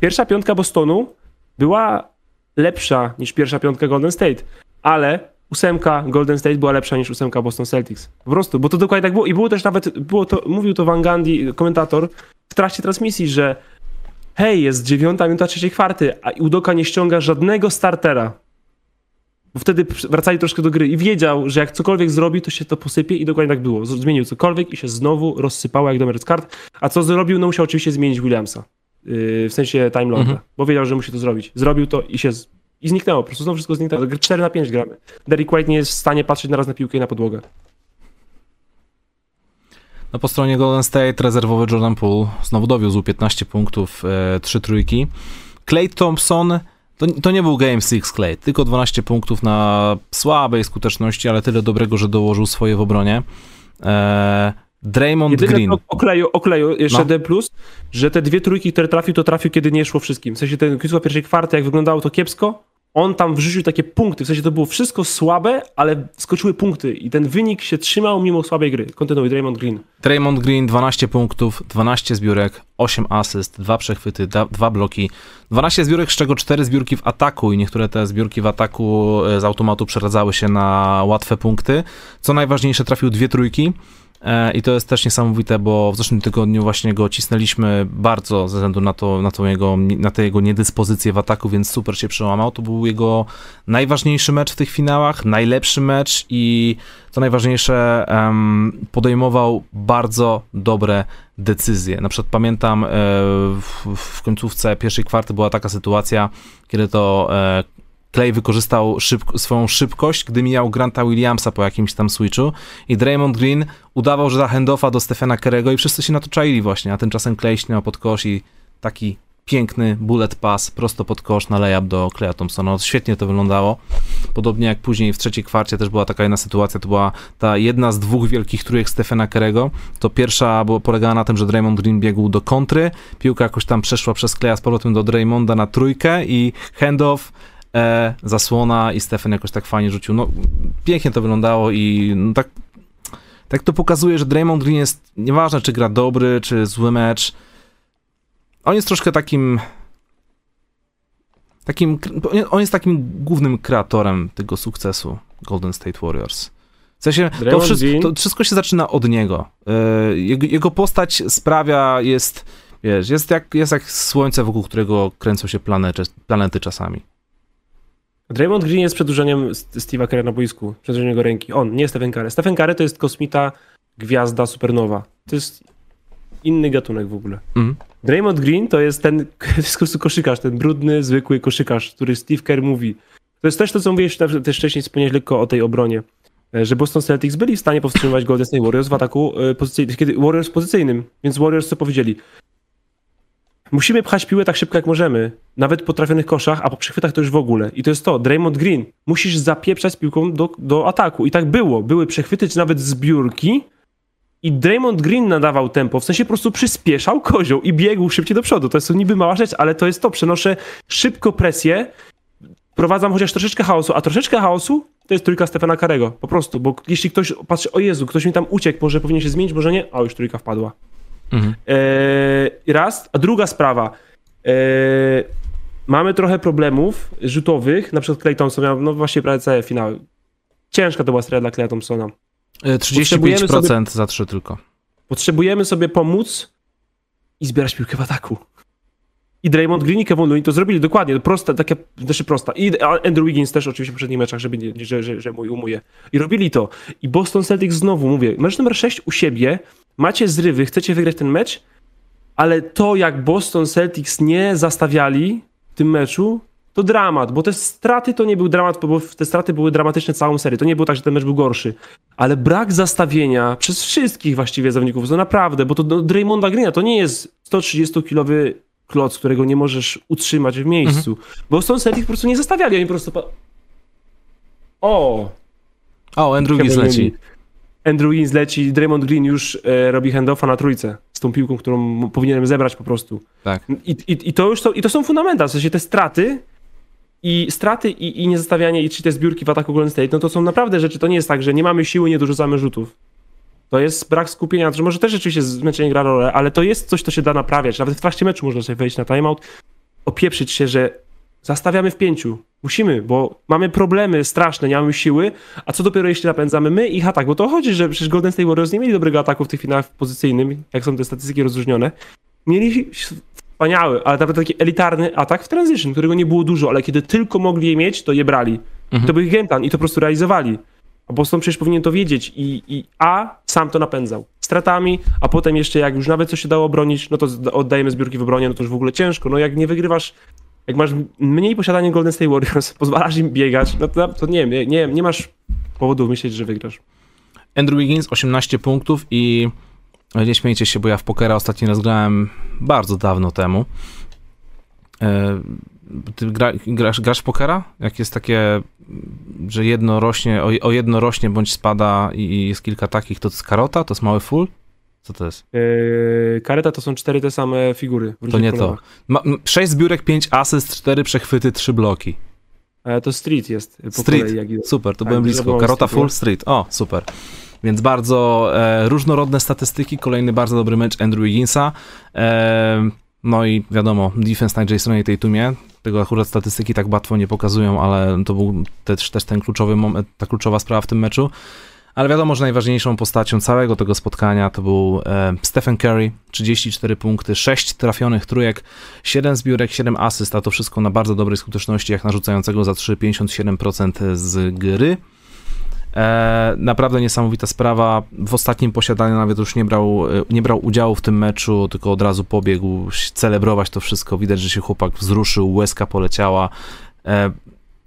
Pierwsza piątka Bostonu była lepsza niż pierwsza piątka Golden State, ale ósemka Golden State była lepsza niż ósemka Boston Celtics. Po prostu, bo to dokładnie tak było. I było też nawet, było to, mówił to Van Gundy, komentator, w trakcie transmisji, że hej, jest dziewiąta minuta trzeciej kwarty, a Udoka nie ściąga żadnego startera. Bo wtedy wracali troszkę do gry i wiedział, że jak cokolwiek zrobi, to się to posypie i dokładnie tak było. Zmienił cokolwiek i się znowu rozsypało jak domer z kart. A co zrobił? No musiał oczywiście zmienić Williamsa. Yy, w sensie Time Lorda, Mhm. bo wiedział, że musi to zrobić. Zrobił to i się z... i zniknęło. Po prostu znowu wszystko zniknęło. 4 na 5 gramy. Derrick White nie jest w stanie patrzeć naraz na piłkę i na podłogę. No po stronie Golden State rezerwowy Jordan Poole znowu dowiózł 15 punktów, e, 3 trójki. Clay Thompson, to, to nie był Game 6 Clay, tylko 12 punktów na słabej skuteczności, ale tyle dobrego, że dołożył swoje w obronie. E, Draymond Jedyne Green. okleju, okleju jeszcze No. D+, że te dwie trójki, które trafił, to trafił, kiedy nie szło wszystkim. W sensie ten końcówka pierwszej kwarty, jak wyglądało to kiepsko, on tam wrzucił takie punkty, w sensie to było wszystko słabe, ale skoczyły punkty i ten wynik się trzymał mimo słabej gry. Kontynuuj, Draymond Green. Draymond Green 12 punktów, 12 zbiórek, 8 asyst, 2 przechwyty, 2 bloki, 12 zbiórek, z czego 4 zbiórki w ataku i niektóre te zbiórki w ataku e, z automatu przeradzały się na łatwe punkty. Co najważniejsze, trafił dwie trójki. E, I to jest też niesamowite, bo w zeszłym tygodniu właśnie go cisnęliśmy bardzo ze względu na, to, na, tą jego, na tę jego niedyspozycję w ataku, więc super się przełamał. To był jego najważniejszy mecz w tych finałach, najlepszy mecz i co najważniejsze, podejmował bardzo dobre decyzje. Na przykład pamiętam e, w, w końcówce pierwszej kwarty była taka sytuacja, kiedy to e, Clay wykorzystał szybko, swoją szybkość, gdy mijał Granta Williamsa po jakimś tam switchu i Draymond Green udawał, że da handoffa do Stephena Kerego i wszyscy się na to czaili właśnie, a tymczasem Clay śniał pod kosz i taki piękny bullet pass prosto pod kosz na layup do Claya Thompsona. No, świetnie to wyglądało. Podobnie jak później w trzeciej kwarcie też była taka jedna sytuacja, to była ta jedna z dwóch wielkich trójek Stephena Kerego. To pierwsza polegała na tym, że Draymond Green biegł do kontry, piłka jakoś tam przeszła przez Claya z powrotem do Draymonda na trójkę i handoff e, zasłona i Stefan jakoś tak fajnie rzucił. No, pięknie to wyglądało i no, tak, tak to pokazuje, że Draymond Green jest, nieważne czy gra dobry, czy zły mecz, on jest troszkę takim takim, on jest takim głównym kreatorem tego sukcesu Golden State Warriors. W sensie, to wszystko, to wszystko, się zaczyna od niego. E, jego, jego, postać sprawia, jest, wiesz, jest jak, jest jak słońce, wokół którego kręcą się planety, planety czasami. Draymond Green jest przedłużeniem Steve'a Curry na boisku, przedłużeniem jego ręki. On, nie Stephen Curry. Stephen Curry to jest kosmita, gwiazda, supernowa. To jest inny gatunek w ogóle. Mm. Draymond Green to jest ten koszykarz, ten brudny, zwykły koszykarz, który Steve Kerr mówi. To jest też to, co mówiłeś też wcześniej, wspomniałeś lekko o tej obronie. E, że Boston Celtics byli w stanie powstrzymywać Golden State Warriors w ataku e, pozycyjnym, kiedy Warriors pozycyjnym. Więc Warriors co powiedzieli? Musimy pchać piłę tak szybko jak możemy, nawet po trafionych koszach, a po przechwytach to już w ogóle. I to jest to, Draymond Green, musisz zapieprzać piłką do, do ataku. I tak było. Były przechwyty, czy nawet zbiórki, i Draymond Green nadawał tempo, w sensie po prostu przyspieszał kozioł i biegł szybciej do przodu. To jest niby mała rzecz, ale to jest to. Przenoszę szybko presję, prowadzam chociaż troszeczkę chaosu, a troszeczkę chaosu to jest trójka Stefana Karego. Po prostu, bo jeśli ktoś patrzy, o Jezu, ktoś mi tam uciekł, może powinien się zmienić, może nie, a już trójka wpadła. Mhm. Eee, raz. A druga sprawa. Eee, mamy trochę problemów rzutowych, na przykład Clay Thompson miał, no właśnie prawie całe finały. Ciężka to była seria dla Clay Thompsona. 35% sobie, za trzy tylko. Potrzebujemy sobie pomóc i zbierać piłkę w ataku. I Draymond Green i Kevin Looney to zrobili dokładnie, proste, takie, znaczy prosta. I Andrew Wiggins też oczywiście w poprzednich meczach, żeby nie, że, że, że mój umuje. I robili to. I Boston Celtics znowu, mówię, mecz numer 6 u siebie, macie zrywy, chcecie wygrać ten mecz, ale to jak Boston Celtics nie zastawiali w tym meczu, to dramat, bo te straty to nie był dramat, bo te straty były dramatyczne całą serię. To nie było tak, że ten mecz był gorszy. Ale brak zastawienia przez wszystkich właściwie zawodników, to naprawdę, bo to do Draymonda Greena to nie jest 130-kilowy kloc, którego nie możesz utrzymać w miejscu. Mhm. Bo Stone Celtics po prostu nie zastawiali, oni po prostu... O! O, Andrew Wiggins leci. Andrew Wiggins leci, Draymond Green już e, robi handoffa na trójce z tą piłką, którą powinienem zebrać po prostu. Tak. I, i, i to już to, i to są fundamenty, w sensie te straty i straty i, i niezestawianie i czy te zbiórki w ataku Golden State, no to są naprawdę rzeczy, to nie jest tak, że nie mamy siły, nie dorzucamy rzutów. To jest brak skupienia, że może też rzeczywiście zmęczenie gra rolę, ale to jest coś, co się da naprawiać. Nawet w trakcie meczu można sobie wejść na timeout, opieprzyć się, że zastawiamy w pięciu. Musimy, bo mamy problemy straszne, nie mamy siły, a co dopiero jeśli napędzamy my ich atak, bo to chodzi, że przecież Golden State Warriors nie mieli dobrego ataku w tych finałach pozycyjnym, jak są te statystyki rozróżnione. Mieli wspaniały, ale nawet taki elitarny atak w transition, którego nie było dużo, ale kiedy tylko mogli je mieć, to je brali. Mhm. To był ich game plan i to po prostu realizowali. A Boston przecież powinien to wiedzieć i, i A sam to napędzał. Stratami, a potem jeszcze jak już nawet coś się dało obronić, no to oddajemy zbiórki w obronie, no to już w ogóle ciężko. No jak nie wygrywasz, jak masz mniej posiadania Golden State Warriors, pozwalasz im biegać, no to, to nie wiem, nie, nie masz powodu myśleć, że wygrasz. Andrew Wiggins 18 punktów i nie śmiejcie się, bo ja w pokera ostatni raz grałem bardzo dawno temu. E, ty gra, grasz, grasz pokera? Jak jest takie, że jedno rośnie, o, o, jedno rośnie bądź spada i jest kilka takich, to jest karota? To jest mały full? Co to jest? Yy, kareta to są cztery te same figury. To nie to. Ma, sześć zbiórek, pięć asyst, cztery przechwyty, trzy bloki. E, to street jest. street, kolei, super, to tak, byłem blisko. Karota full, street. O, super. Więc bardzo e, różnorodne statystyki. Kolejny bardzo dobry mecz Andrew Wigginsa. E, no i wiadomo, defense na Jasonie Tatumie. Tego akurat statystyki tak łatwo nie pokazują, ale to był też, też ten kluczowy moment, ta kluczowa sprawa w tym meczu. Ale wiadomo, że najważniejszą postacią całego tego spotkania to był e, Stephen Curry, 34 punkty, 6 trafionych trójek, 7 zbiórek, 7 asyst, a to wszystko na bardzo dobrej skuteczności, jak narzucającego za 3, 57% z gry. E, naprawdę niesamowita sprawa. W ostatnim posiadaniu nawet już nie brał, e, nie brał udziału w tym meczu, tylko od razu pobiegł celebrować to wszystko. Widać, że się chłopak wzruszył, łezka poleciała.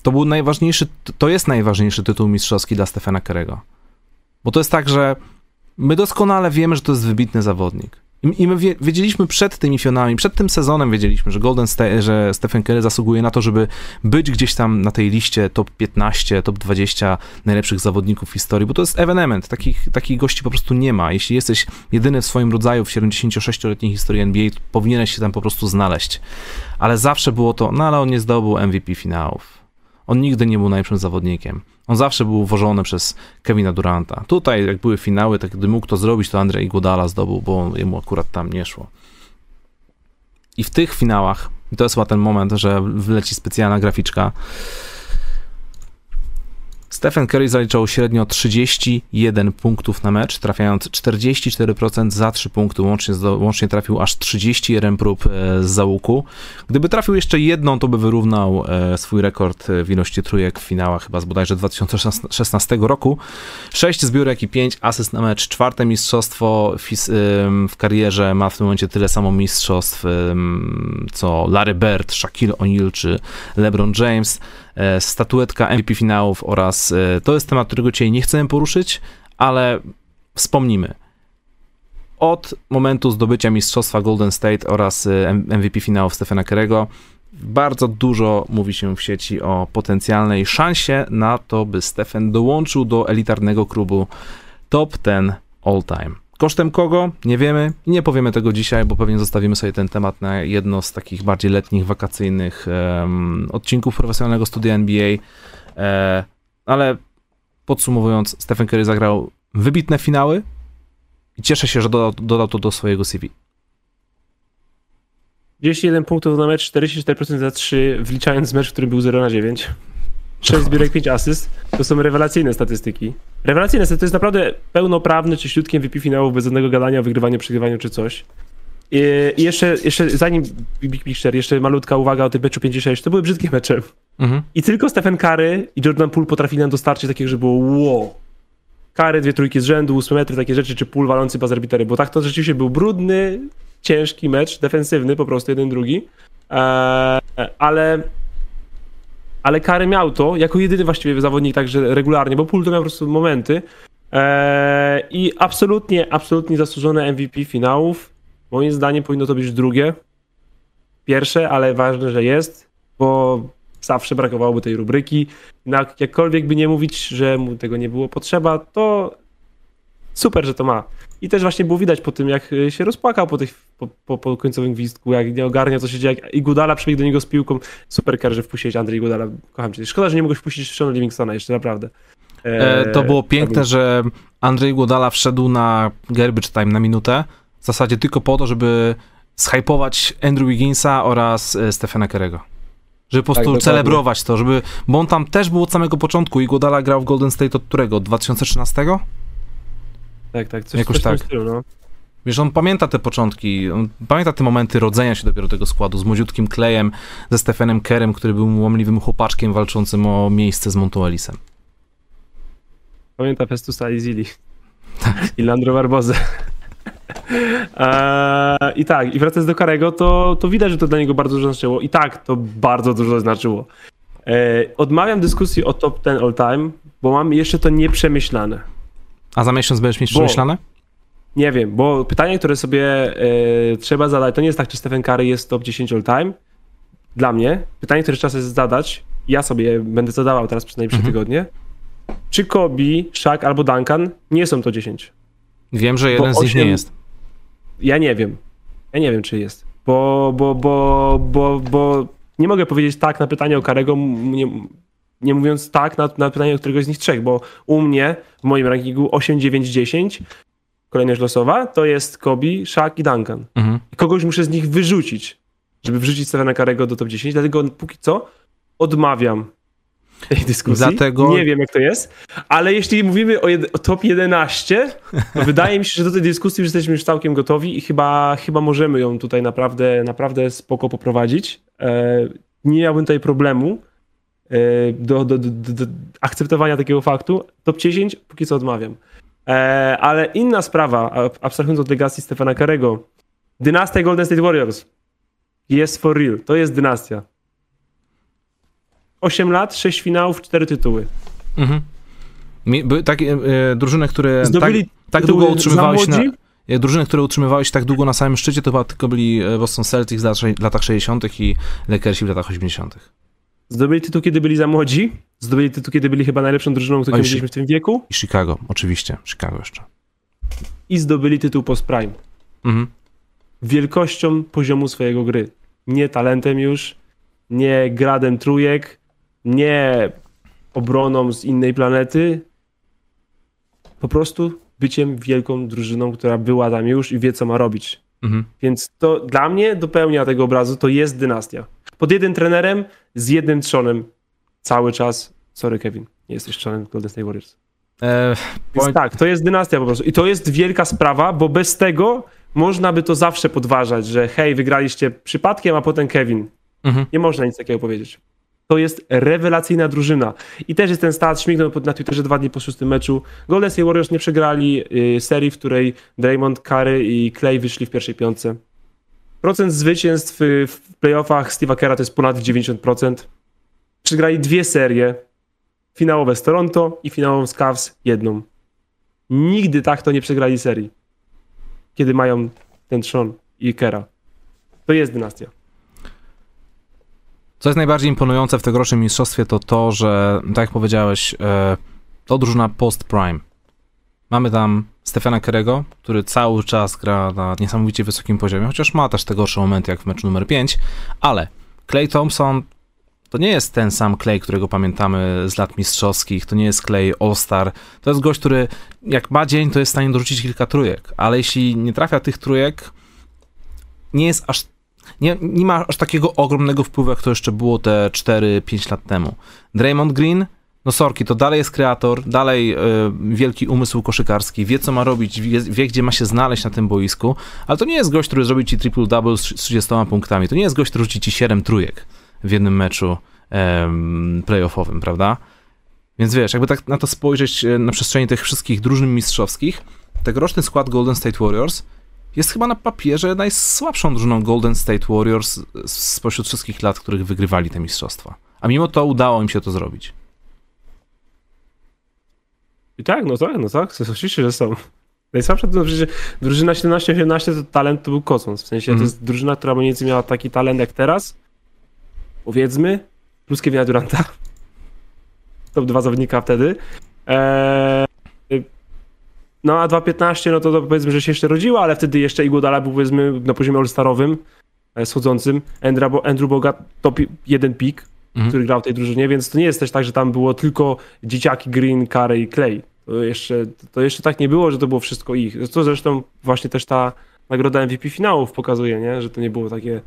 To był najważniejszy, to jest najważniejszy tytuł mistrzowski dla Stefana Kerego. Bo to jest tak, że my doskonale wiemy, że to jest wybitny zawodnik. I my wiedzieliśmy przed tymi finałami, przed tym sezonem wiedzieliśmy, że Golden że Stephen Curry zasługuje na to, żeby być gdzieś tam na tej liście top 15, top 20 najlepszych zawodników w historii, bo to jest evenement. Takich, takich gości po prostu nie ma. Jeśli jesteś jedyny w swoim rodzaju w 76-letniej historii NBA, powinieneś się tam po prostu znaleźć. Ale zawsze było to, no ale on nie zdobył MVP finałów On nigdy nie był najlepszym zawodnikiem. On zawsze był uwożony przez Kevina Duranta. Tutaj, jak były finały, tak gdy mógł to zrobić, to Andrzej Godala zdobył, bo jemu akurat tam nie szło. I w tych finałach, i to jest chyba ten moment, że wleci specjalna graficzka, Stephen Curry zaliczał średnio 31 punktów na mecz, trafiając 44% za 3 punkty, łącznie, łącznie trafił aż 31 prób e, z załuku. Gdyby trafił jeszcze jedną, to by wyrównał e, swój rekord w ilości trójek w finałach chyba z bodajże 2016 roku. 6 zbiórek i 5 asyst na mecz, czwarte mistrzostwo w karierze, ma w tym momencie tyle samo mistrzostw co Larry Bird, Shaquille O'Neal czy LeBron James. E, statuetka MVP finałów oraz e, to jest temat, którego dzisiaj nie chcemy poruszyć, ale wspomnimy. Od momentu zdobycia mistrzostwa Golden State oraz e, MVP finałów Stephena Kerego bardzo dużo mówi się w sieci o potencjalnej szansie na to, by Stephen dołączył do elitarnego klubu top 10 all time. Kosztem kogo? Nie wiemy i nie powiemy tego dzisiaj, bo pewnie zostawimy sobie ten temat na jedno z takich bardziej letnich, wakacyjnych um, odcinków profesjonalnego studia NBA. E, ale podsumowując, Stephen Curry zagrał wybitne finały i cieszę się, że dodał, dodał to do swojego CV. 31 punktów na mecz, 44% za 3, wliczając mecz, w którym był 0 na 9. 6 zbiórek, 5 asyst. To są rewelacyjne statystyki. Rewelacyjne, to jest naprawdę pełnoprawny, czyściutki MVP finałów bez żadnego gadania o wygrywaniu, przegrywaniu czy coś. I, jeszcze, jeszcze zanim Big Picture, jeszcze malutka uwaga o tym meczu 56. To były brzydkie mecze. Mhm. I tylko Stephen Curry i Jordan Poole potrafili nam dostarczyć takiego, że było wow. Kary, dwie trójki z rzędu, ósme metry, takie rzeczy, czy Poole walący bazerbitery, bo tak to rzeczywiście był brudny, ciężki mecz, defensywny po prostu, jeden drugi. Eee, ale ale Kary miał to jako jedyny właściwie zawodnik także regularnie, bo Poole to miał po prostu momenty. Eee, I absolutnie, absolutnie zasłużone MVP finałów. Moim zdaniem powinno to być drugie. Pierwsze, ale ważne, że jest, bo zawsze brakowałoby tej rubryki. Jakkolwiek by nie mówić, że mu tego nie było potrzeba, to super, że to ma. I też właśnie było widać po tym, jak y, się rozpłakał po, tych, po, po, po końcowym gwizdku, jak nie ogarnia, co się dzieje. I Gudala przebiegł do niego z piłką. Super kar, że wpuściłeś Andrzej Gudala. Kocham cię. Szkoda, że nie mogłeś wpuścić Shona Livingstona jeszcze, naprawdę. E, to było piękne, tak że Andrzej Gudala wszedł na garbage time na minutę, w zasadzie tylko po to, żeby zhypować Andrew Wigginsa oraz e, Stefana Kerego. Żeby po tak, prostu tak, celebrować to, żeby, bo on tam też był od samego początku i Godala grał w Golden State od którego? 2013? Tak, tak, coś, Jakoś tak. Stylu, no. Wiesz, on pamięta te początki, on pamięta te momenty rodzenia się dopiero tego składu z młodziutkim Klejem, ze Stephenem Kerem, który był łamliwym chłopaczkiem walczącym o miejsce z Montuelisem. Pamięta Festusa i Zili. Tak. I Landro Barboza. Eee, I tak, i wracając do Karego, to, to widać, że to dla niego bardzo dużo znaczyło. I tak, to bardzo dużo znaczyło. Eee, odmawiam dyskusji o top 10 all time, bo mam jeszcze to nieprzemyślane. A za miesiąc będziesz mieć przemyślane? Nie wiem, bo pytanie, które sobie y, trzeba zadać, to nie jest tak, czy Stephen Curry jest top 10 all time. Dla mnie. Pytanie, które trzeba sobie zadać, ja sobie będę zadawał teraz przez najbliższe mhm. tygodnie. Czy Kobe, Shaq albo Duncan nie są to 10? Wiem, że jeden bo z nich 8... nie jest. Ja nie wiem. Ja nie wiem, czy jest. Bo, bo, bo, bo, bo nie mogę powiedzieć tak na pytanie o Karego. Nie, nie mówiąc tak na, na pytanie o któregoś z nich trzech, bo u mnie w moim rankingu 8, 9, 10 kolejność losowa to jest Kobe, Shaq i Duncan. Mhm. I kogoś muszę z nich wyrzucić, żeby wrzucić Stephena Karego do top 10, dlatego póki co odmawiam tej dyskusji. Dlatego... Nie wiem, jak to jest, ale jeśli mówimy o, o top 11, to wydaje mi się, że do tej dyskusji już jesteśmy już całkiem gotowi i chyba, chyba możemy ją tutaj naprawdę, naprawdę spoko poprowadzić. E, nie miałbym tutaj problemu. E, do, do, do, do, akceptowania takiego faktu. Top 10 póki co odmawiam. E, ale inna sprawa, abstrahując od legacji Stefana Karego, dynastia Golden State Warriors jest for real. To jest dynastia. 8 lat, 6 finałów, 4 tytuły. Mhm. Były takie e, drużyny, które Zdobyli tak, tak długo utrzymywały się na, e, drużyny, które utrzymywały się tak długo na samym szczycie, to chyba tylko byli Boston Celtics w latach 60. i Lakersi w latach 80. Zdobyli tytuł, kiedy byli za młodzi. Zdobyli tytuł, kiedy byli chyba najlepszą drużyną, którą widzieliśmy w tym wieku. I Chicago, oczywiście. Chicago jeszcze. I zdobyli tytuł post prime. Mhm. Wielkością poziomu swojego gry. Nie talentem już, nie gradem trójek, nie obroną z innej planety, po prostu byciem wielką drużyną, która była tam już i wie, co ma robić. Mhm. Więc to dla mnie dopełnia tego obrazu, to jest dynastia. Pod jednym trenerem, z jednym trzonem cały czas. Sorry, Kevin, nie jesteś trzonem Golden State Warriors. E, Więc point- tak, to jest dynastia po prostu. I to jest wielka sprawa, bo bez tego można by to zawsze podważać, że hej, wygraliście przypadkiem, a potem Kevin. mhm. Nie można nic takiego powiedzieć. To jest rewelacyjna drużyna. I też jest ten stat, śmignął na Twitterze dwa dni po szóstym meczu. Golden State Warriors nie przegrali y, serii, w której Draymond, Curry i Clay wyszli w pierwszej piątce. Procent zwycięstw y, w playoffach Steve'a Kera to jest ponad 90%. Przegrali dwie serie. Finałowe z Toronto i finałową z Cavs jedną. Nigdy tak to nie przegrali serii. Kiedy mają ten trzon i Kera. To jest dynastia. Co jest najbardziej imponujące w tegorocznym mistrzostwie, to to, że, tak jak powiedziałeś, e, to drużyna post-prime. Mamy tam Stefana Kerego, który cały czas gra na niesamowicie wysokim poziomie, chociaż ma też te gorsze momenty jak w meczu numer 5, ale Clay Thompson to nie jest ten sam Clay, którego pamiętamy z lat mistrzowskich, to nie jest Clay All-Star, to jest gość, który jak ma dzień, to jest w stanie dorzucić kilka trójek, ale jeśli nie trafia tych trójek, nie jest aż nie, nie ma aż takiego ogromnego wpływu, jak to jeszcze było te 4-5 lat temu. Draymond Green, no sorki, to dalej jest kreator, dalej y, wielki umysł koszykarski, wie co ma robić, wie, wie gdzie ma się znaleźć na tym boisku, ale to nie jest gość, który zrobi ci triple-double z 30 punktami, to nie jest gość, który rzuci ci 7 trójek w jednym meczu em, playoffowym, prawda? Więc wiesz, jakby tak na to spojrzeć e, na przestrzeni tych wszystkich drużyn mistrzowskich, tegoroczny skład Golden State Warriors jest chyba na papierze najsłabszą drużyną Golden State Warriors spośród wszystkich lat, których wygrywali te mistrzostwa. A mimo to udało im się to zrobić. I tak, no tak, no tak, oczywiście, że są. Najsłabsza to przecież drużyna 17-18 to talent to był kosmos. W sensie Mhm. to jest drużyna, która mniej więcej miała taki talent jak teraz. Powiedzmy, plus Kevina Duranta. Top dwa zawodnika wtedy. Eee, no a 2.15, no to, to powiedzmy, że się jeszcze rodziła, ale wtedy jeszcze Iguodala był powiedzmy na poziomie all-starowym, e, schodzącym. Andrew, Andrew Bogat top jeden pik, Mhm. który grał w tej drużynie, więc to nie jest też tak, że tam było tylko dzieciaki Green, Curry i Clay. To jeszcze, to jeszcze tak nie było, że to było wszystko ich. To zresztą właśnie też ta nagroda MVP finałów pokazuje, nie? że to nie było takie,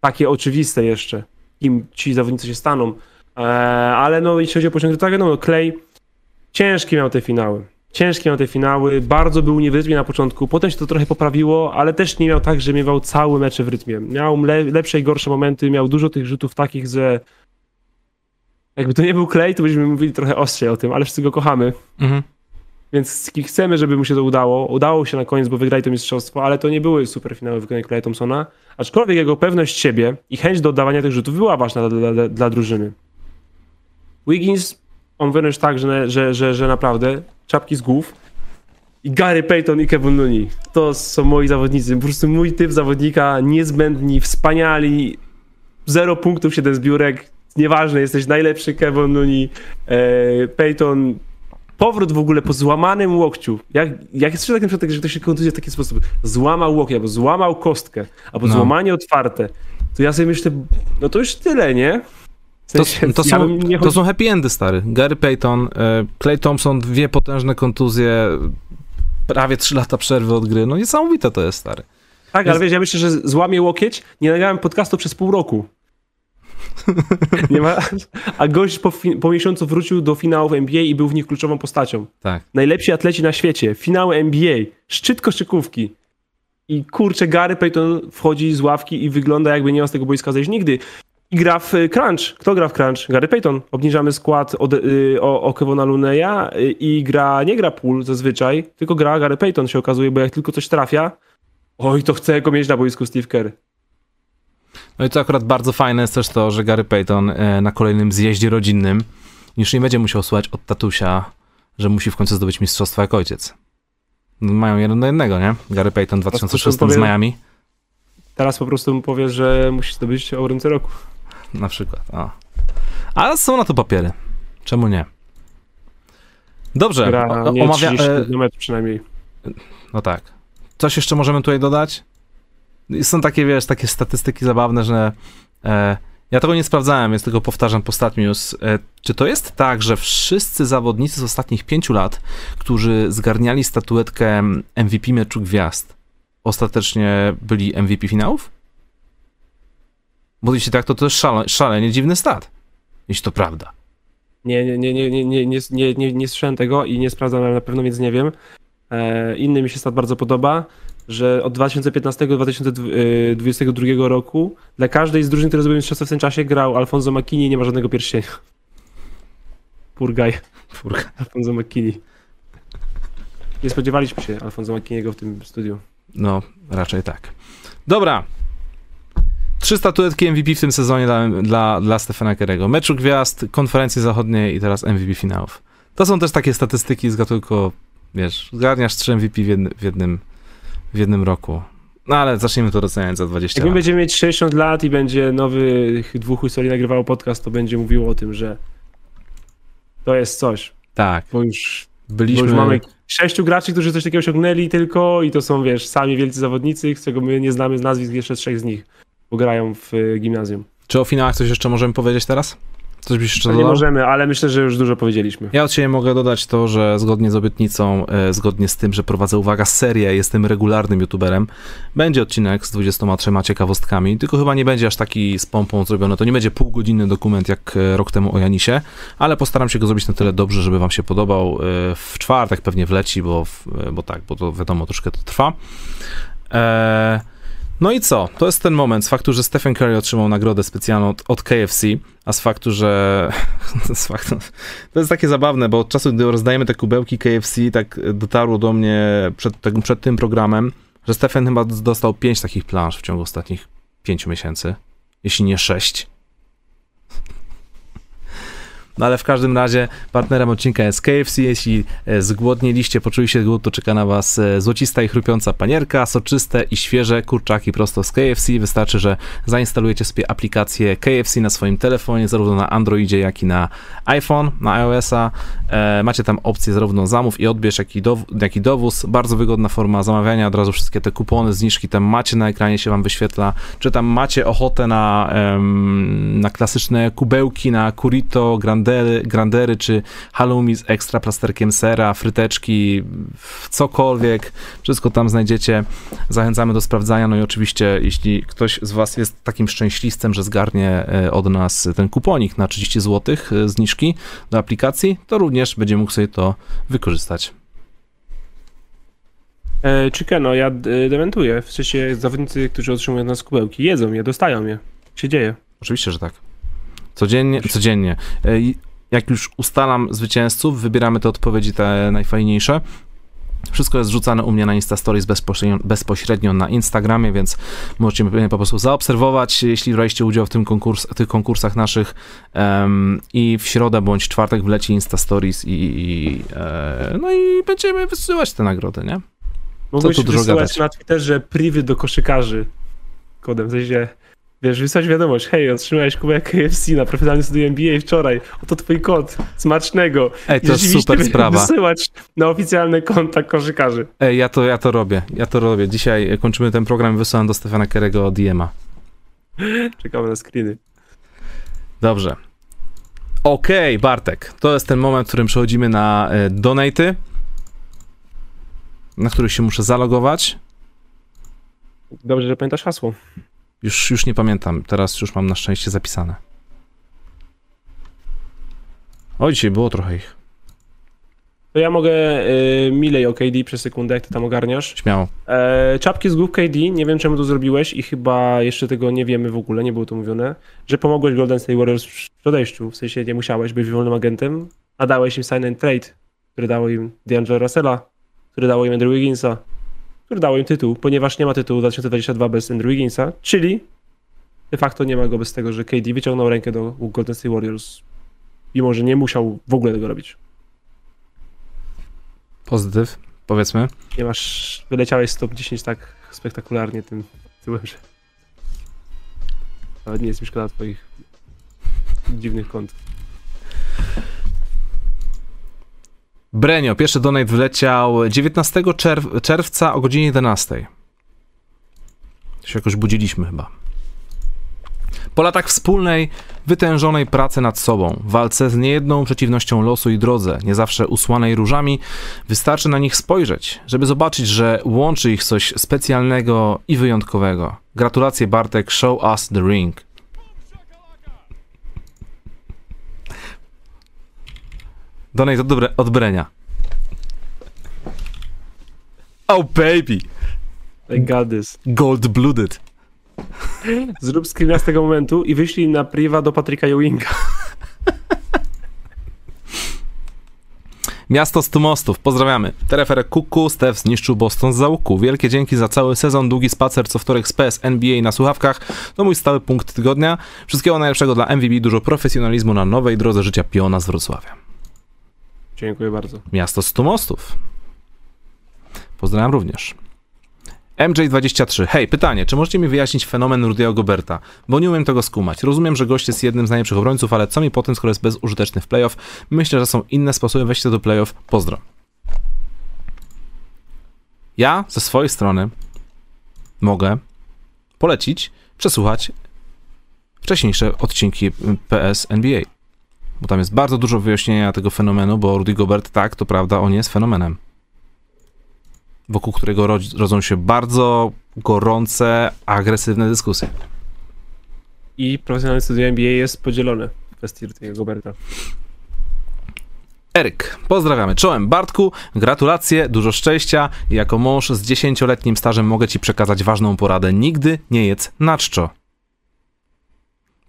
takie oczywiste jeszcze, kim ci zawodnicy się staną. Eee, ale no jeśli chodzi o poziom tak no Clay ciężkie miał te finały. Ciężkie miał te finały, bardzo był nie w rytmie na początku, potem się to trochę poprawiło, ale też nie miał tak, że miewał cały mecze w rytmie. Miał le lepsze i gorsze momenty, miał dużo tych rzutów takich, że jakby to nie był Clay, to byśmy mówili trochę ostrzej o tym, ale wszyscy go kochamy. Mhm. Więc chcemy, żeby mu się to udało. Udało się na koniec, bo wygrali to mistrzostwo, ale to nie były super finały wykonania Clay Thompsona. Aczkolwiek jego pewność siebie i chęć do oddawania tych rzutów była ważna dla, dla, dla drużyny. Wiggins, on wręcz tak, że, że, że, że naprawdę czapki z głów. I Gary Payton i Kevin Looney. To są moi zawodnicy. Po prostu mój typ zawodnika, niezbędni, wspaniali. Zero punktów, 7 zbiórek. Nieważne, jesteś najlepszy Kevin Looney. E, Payton powrót w ogóle po złamanym łokciu. Jak, jak jest taki przypadek, że ktoś się kontuzuje w taki sposób, złamał łokieć, albo złamał kostkę, albo No. złamanie otwarte, to ja sobie myślę, no to już tyle, nie? W To, sensie, to, ja są, nie to są happy endy, stary. Gary Payton, e, Clay Thompson, dwie potężne kontuzje, prawie trzy lata przerwy od gry. No niesamowite to jest, stary. Tak, ale wiesz, ja myślę, że złamie łokieć, nie nagrałem podcastu przez pół roku. nie ma... A gość po, po miesiącu wrócił do finałów NBA i był w nich kluczową postacią. Tak. Najlepsi atleci na świecie, finały NBA, szczyt koszykówki. I kurczę, Gary Payton wchodzi z ławki i wygląda jakby nie miał z tego boiska zejść nigdy. I gra w y, crunch. Kto gra w crunch? Gary Payton. Obniżamy skład od, y, o, o Kevona Luneya y, i gra, nie gra pool zazwyczaj, tylko gra Gary Payton się okazuje, bo jak tylko coś trafia, oj, to chce go mieć na boisku Steve Kerr. No i to akurat bardzo fajne jest też to, że Gary Payton e, na kolejnym zjeździe rodzinnym już nie będzie musiał słuchać od tatusia, że musi w końcu zdobyć mistrzostwo jak ojciec. Mają jeden do jednego, nie? Gary Payton 2006 z powiem- Miami Teraz po prostu mu powie, że musi zdobyć o ręce roku. na przykład. O. Ale są na to papiery. Czemu nie? Dobrze, Gra nie omawia... 30 E, przynajmniej. no tak. Coś jeszcze możemy tutaj dodać? Są takie, wiesz, takie statystyki zabawne, że e, Ja tego nie sprawdzałem, więc tylko powtarzam po StatNews. E, czy to jest tak, że wszyscy zawodnicy z ostatnich pięciu lat, którzy zgarniali statuetkę MVP meczu gwiazd, ostatecznie byli MVP finałów? Bo jeśli tak, to to jest szale, szalenie dziwny stat, jeśli to prawda. Nie, nie, nie, nie, nie, nie, nie, nie, nie, nie słyszałem tego i nie sprawdzałem na pewno, więc nie wiem. E, inny mi się stat bardzo podoba, że od 2015 do 2022 roku dla każdej z drużyn, które zrobiły mistrzostwo w tym czasie, grał Alfonso Makini i nie ma żadnego pierścienia. Purgaj. Purgaj. Alfonso Makini. Nie spodziewaliśmy się Alfonso Makiniego w tym studiu. No, raczej tak. Dobra. Trzy statuetki MVP w tym sezonie dla, dla, dla Stefana Kerego. Meczu gwiazd, konferencji zachodniej i teraz MVP finałów. To są też takie statystyki z gatunku, wiesz, zgarniasz trzy MVP w jednym, w jednym, w jednym roku. No ale zaczniemy to doceniać za 20 Jak lat. będziemy mieć 60 lat i będzie nowy dwóch historii nagrywało podcast, to będzie mówiło o tym, że to jest coś. Tak, Bo już, bo byliśmy... już mamy sześciu graczy, którzy coś takiego osiągnęli tylko i to są, wiesz, sami wielcy zawodnicy, z czego my nie znamy z nazwisk jeszcze trzech z nich, bo grają w y, gimnazjum. Czy o finałach coś jeszcze możemy powiedzieć teraz? Coś byś jeszcze No nie dodał? możemy, ale myślę, że już dużo powiedzieliśmy. Ja od siebie mogę dodać to, że zgodnie z obietnicą, e, zgodnie z tym, że prowadzę, uwaga, serię, jestem regularnym youtuberem, będzie odcinek z 23 ciekawostkami, tylko chyba nie będzie aż taki z pompą zrobiony, to nie będzie półgodzinny dokument jak e, rok temu o Janisie, ale postaram się go zrobić na tyle dobrze, żeby wam się podobał. E, W czwartek pewnie wleci, bo, bo tak, bo to wiadomo, troszkę to trwa. Eee, no i co? To jest ten moment z faktu, że Stephen Curry otrzymał nagrodę specjalną od, od KFC, a z faktu, że z faktu, to jest takie zabawne, bo od czasu, gdy rozdajemy te kubełki KFC, tak dotarło do mnie przed, tak- przed tym programem, że Stefan chyba dostał pięć takich plansz w ciągu ostatnich pięciu miesięcy, jeśli nie sześć. No ale w każdym razie partnerem odcinka jest KFC. Jeśli e, zgłodnieliście, poczuliście głód, to czeka na was e, złocista i chrupiąca panierka, soczyste i świeże kurczaki prosto z KFC. Wystarczy, że zainstalujecie sobie aplikację KFC na swoim telefonie, zarówno na Androidzie, jak i na iPhone, na iOS-a. E, macie tam opcję zarówno zamów i odbierz, jak i, jak i dowóz. Bardzo wygodna forma zamawiania, od razu wszystkie te kupony, zniżki tam macie na ekranie, się wam wyświetla. Czy tam macie ochotę na, na klasyczne kubełki, na curito, grandery, grandery czy halloumi z ekstra plasterkiem sera, fryteczki, cokolwiek, wszystko tam znajdziecie. Zachęcamy do sprawdzania, no i oczywiście jeśli ktoś z was jest takim szczęśliwcem, że zgarnie e, od nas ten kuponik na 30 zł zniżki do aplikacji, to również będzie mógł sobie to wykorzystać. E, Chickeno, ja e, dementuję. W sensie zawodnicy, którzy otrzymują nas kubełki, jedzą je, dostają je. się dzieje. Oczywiście, że tak. Codziennie, codziennie. E, Jak już ustalam zwycięzców, wybieramy te odpowiedzi te najfajniejsze. Wszystko jest rzucane u mnie na Insta Stories bezpośrednio, bezpośrednio na Instagramie, więc możecie mnie po prostu zaobserwować, jeśli braliście udział w tym konkurs, tych konkursach naszych em, i w środę bądź czwartek wleci Insta Stories i, i e, no i będziemy wysyłać te nagrody, nie? Mogłeś tu dużo wysyłać na Twitterze privy do koszykarzy kodem, w sensie, wiesz, wysłać wiadomość, hej, otrzymałeś kubek KFC na profesjonalnym studiu NBA wczoraj, oto twój kod, smacznego. Ej, to jest super sprawa. Wysyłać na oficjalne konta koszykarzy. Ej, ja to, ja to robię, ja to robię. Dzisiaj kończymy ten program i wysyłam do Stefana Kerego DM-a. Czekamy na screeny. Dobrze. Okej, Bartek. To jest ten moment, w którym przechodzimy na e, donaty, na których się muszę zalogować. Dobrze, że pamiętasz hasło. Już, już nie pamiętam. Teraz już mam na szczęście zapisane. O, dzisiaj było trochę ich. To ja mogę y, milej o KD przez sekundę, jak ty tam ogarniasz. Śmiało. E, czapki z głów KD, nie wiem czemu to zrobiłeś i chyba jeszcze tego nie wiemy w ogóle, nie było to mówione, że pomogłeś Golden State Warriors w odejściu, w sensie nie musiałeś być wolnym agentem, a dałeś im sign and trade, które dało im D'Angelo Russella, które dało im Andrew Wigginsa, które dało im tytuł, ponieważ nie ma tytułu 2022 bez Andrew Wigginsa, czyli de facto nie ma go bez tego, że KD wyciągnął rękę do Golden State Warriors, mimo że nie musiał w ogóle tego robić. Pozytyw, powiedzmy. Nie masz, wyleciałeś z top 10 tak spektakularnie tym tyłem, że nawet nie jest mi szkoda twoich dziwnych kont. Brenio, pierwszy donate wleciał 19 czerw- czerwca o godzinie 11. Się jakoś budziliśmy chyba. Po latach wspólnej, wytężonej pracy nad sobą, walce z niejedną przeciwnością losu i drodze, nie zawsze usłanej różami, wystarczy na nich spojrzeć, żeby zobaczyć, że łączy ich coś specjalnego i wyjątkowego. Gratulacje Bartek, show us the ring. Donate od, dobre, od Brenia. Oh baby! I got this. Gold blooded. Zrób screena z tego momentu i wyślij na priwa do Patryka Ewinga. Miasto stu mostów, pozdrawiamy. Terefer Kuku, Steph zniszczył Boston z załuku. Wielkie dzięki za cały sezon, długi spacer co wtorek z PS NBA na słuchawkach. To mój stały punkt tygodnia. Wszystkiego najlepszego dla MVP, dużo profesjonalizmu na nowej drodze życia piona z Wrocławia. Dziękuję bardzo. Miasto stu mostów. Pozdrawiam również. MJ23. Hej, pytanie, czy możecie mi wyjaśnić fenomen Rudy'ego Goberta? Bo nie umiem tego skumać. Rozumiem, że gość jest jednym z najlepszych obrońców, ale co mi potem, skoro jest bezużyteczny w playoff? Myślę, że są inne sposoby wejścia do playoff. Pozdro. Ja ze swojej strony mogę polecić, przesłuchać wcześniejsze odcinki PS NBA. Bo tam jest bardzo dużo wyjaśnienia tego fenomenu, bo Rudy Gobert, tak, to prawda, on jest fenomenem wokół którego rodzą się bardzo gorące, agresywne dyskusje. I profesjonalny studio NBA jest podzielone w kwestii tego Goberta. Eryk, pozdrawiamy. Czołem Bartku, gratulacje, dużo szczęścia. Jako mąż z dziesięcioletnim stażem mogę ci przekazać ważną poradę. Nigdy nie jedz na czczo.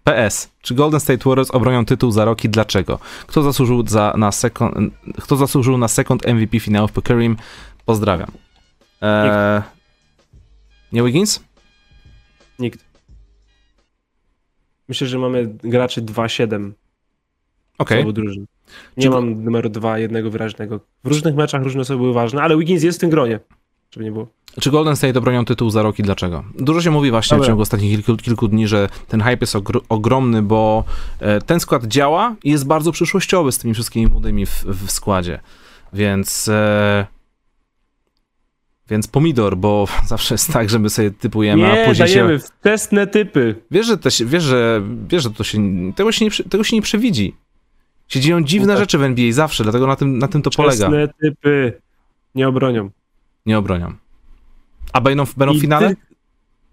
PS. Czy Golden State Warriors obronią tytuł za rok i dlaczego? Kto zasłużył, za, na, second, kto zasłużył na second MVP finałów po Kareem? Pozdrawiam. Eee, nie Wiggins? Nikt. Myślę, że mamy graczy 2-7. Okej. Okay. drużyn. Nie Czy... mam numeru 2 jednego wyraźnego. W różnych meczach różne osoby były ważne, ale Wiggins jest w tym gronie. Żeby nie było. Czy Golden State obronią tytuł za rok i dlaczego? Dużo się mówi właśnie w ciągu ostatnich kilku, kilku, dni, że ten hype jest ogr ogromny, bo e, ten skład działa i jest bardzo przyszłościowy z tymi wszystkimi młodymi w, w składzie. Więc e, więc pomidor, bo zawsze jest tak, że my sobie typujemy, nie, a później dajemy się... wczesne typy. Wiesz, że, te, wiesz, że, wiesz, że to się, tego, się nie, tego się nie przewidzi. Się dzieją dziwne no tak. rzeczy w NBA zawsze, dlatego na tym, na tym to wczesne polega. Wczesne typy nie obronią. Nie obronią. A będą, będą w finale? Ty,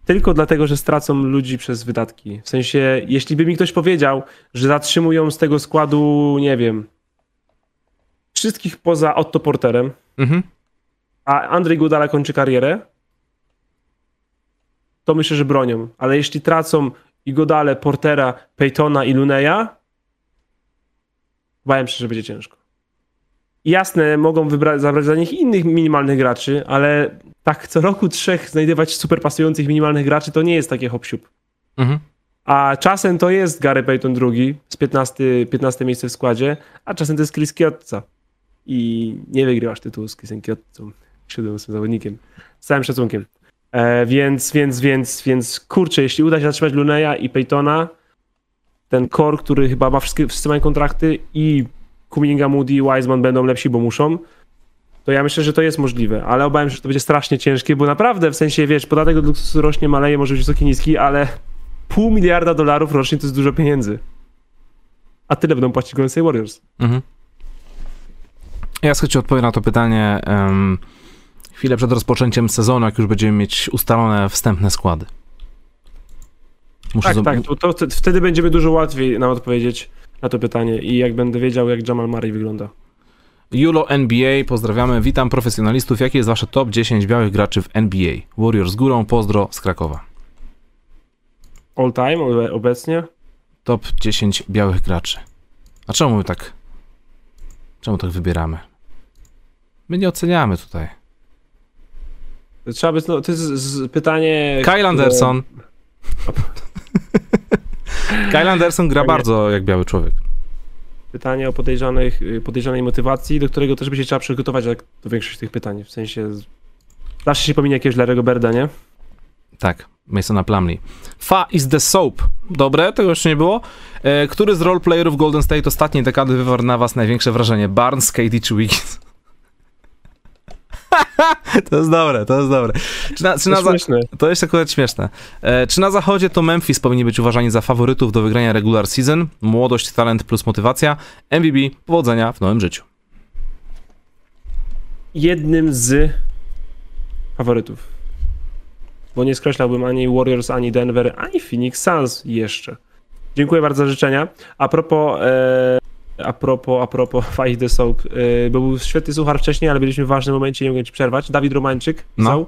tylko dlatego, że stracą ludzi przez wydatki. W sensie, jeśli by mi ktoś powiedział, że zatrzymują z tego składu, nie wiem, wszystkich poza Otto Porterem, mhm a Andrzej Gudala kończy karierę, to myślę, że bronią. Ale jeśli tracą i Godale, Portera, Peytona i Luneya, bałem się, że będzie ciężko. Jasne, mogą wybrać, zabrać za nich innych minimalnych graczy, ale tak co roku trzech znajdywać super pasujących minimalnych graczy to nie jest takie hop mhm. A czasem to jest Gary Payton drugi z 15, 15 miejsce w składzie, a czasem to jest Chris Kiotza. I nie wygrywasz tytułu z Chrisem Kiotzą siódmym zawodnikiem. Z całym szacunkiem. E, więc, więc, więc, więc kurczę, jeśli uda się zatrzymać Luneya i Peytona, ten core, który chyba ma wszystkie, wszyscy mają kontrakty i Kuminga, Moody i Wiseman będą lepsi, bo muszą, to ja myślę, że to jest możliwe, ale obawiam się, że to będzie strasznie ciężkie, bo naprawdę, w sensie, wiesz, podatek od luksusu rośnie, maleje, może być wysoki, niski, ale pół miliarda dolarów rocznie to jest dużo pieniędzy. A tyle będą płacić Golden State Warriors. Mhm. Ja z odpowiem na to pytanie. Um chwilę przed rozpoczęciem sezonu, jak już będziemy mieć ustalone wstępne składy. Muszę tak, tak, to, to, wtedy będziemy dużo łatwiej nam odpowiedzieć na to pytanie i jak będę wiedział, jak Jamal Murray wygląda. Julo NBA, pozdrawiamy, witam profesjonalistów. Jakie jest wasze top 10 białych graczy w NBA? Warriors górą, pozdro z Krakowa. All time obecnie? Top 10 białych graczy. A czemu my tak, czemu tak wybieramy? My nie oceniamy tutaj. Trzeba by, no, to jest pytanie... Kyle Anderson. Kyle Anderson gra bardzo jak biały człowiek. Pytanie o podejrzanych, podejrzanej motywacji, do którego też by się trzeba przygotować jak do większości tych pytań. W sensie zawsze się pominie jakiegoś Larry'ego Berda, nie? Tak, Masona Plumley. Fa is the soap. Dobre, tego jeszcze nie było. E, który z roleplayerów Golden State ostatniej dekady wywarł na was największe wrażenie? Barnes, KD czy Wiggins? to jest dobre, to jest dobre. Czy na, czy na To jest akurat śmieszne. E, czy na zachodzie to Memphis powinni być uważani za faworytów do wygrania regular season? Młodość, talent plus motywacja. MVP, powodzenia w nowym życiu. Jednym z faworytów. Bo nie skreślałbym ani Warriors, ani Denver, ani Phoenix Suns jeszcze. Dziękuję bardzo za życzenia. A propos, e, a propos, a propos Fight the Soap, e, był świetny suchar wcześniej, ale byliśmy w ważnym momencie, nie mogę ci przerwać. Dawid Romańczyk No. pisał,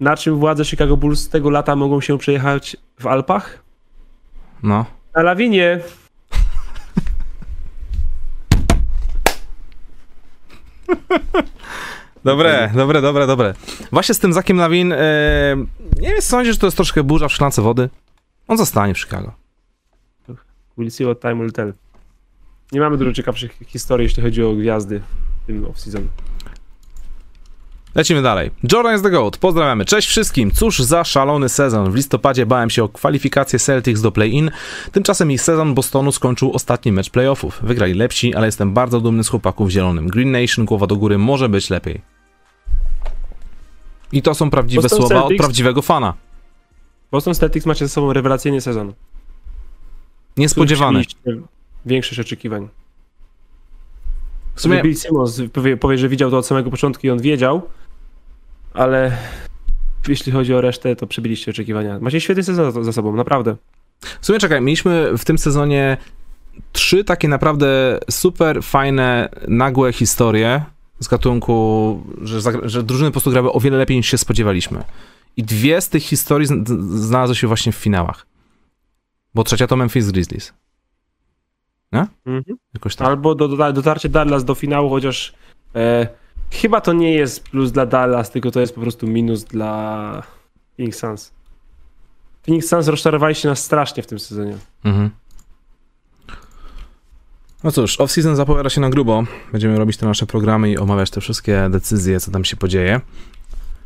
na czym władze Chicago Bulls tego lata mogą się przejechać w Alpach? No. Na lawinie. Dobre, dobre, dobre, dobre. Właśnie z tym Zakiem Lawin, e, nie wiem, sądzisz, że to jest troszkę burza w szklance wody? On zostanie w Chicago. We'll see what time will tell. Nie mamy dużo ciekawszych historii, jeśli chodzi o gwiazdy w tym off-season. Lecimy dalej. Jordan is the GOAT. Pozdrawiamy. Cześć wszystkim. Cóż za szalony sezon. W listopadzie bałem się o kwalifikację Celtics do play-in. Tymczasem ich sezon Bostonu skończył ostatni mecz playoffów. Wygrali lepsi, ale jestem bardzo dumny z chłopaków w zielonym. Green Nation, głowa do góry, może być lepiej. I to są prawdziwe Boston słowa od Celtics- prawdziwego fana. Boston Celtics macie ze sobą rewelacyjny sezon. Niespodziewany. Większość oczekiwań. W sumie, Bill Simmons powie, powie, że widział to od samego początku i on wiedział, ale jeśli chodzi o resztę, to przebiliście oczekiwania. Macie świetny sezon za- za sobą, naprawdę. w sumie czekaj, mieliśmy w tym sezonie trzy takie naprawdę super fajne, nagłe historie z gatunku, że, że drużyny po prostu grały o wiele lepiej niż się spodziewaliśmy. I dwie z tych historii znalazły się właśnie w finałach. Bo trzecia to Memphis Grizzlies. Mhm. Jakoś tak. Albo do, do, dotarcie Dallas do finału, chociaż e, chyba to nie jest plus dla Dallas, tylko to jest po prostu minus dla Phoenix Suns. Phoenix Suns rozczarowaliście nas strasznie w tym sezonie. Mhm. No cóż, off-season zapowiada się na grubo. Będziemy robić te nasze programy i omawiać te wszystkie decyzje, co tam się podzieje.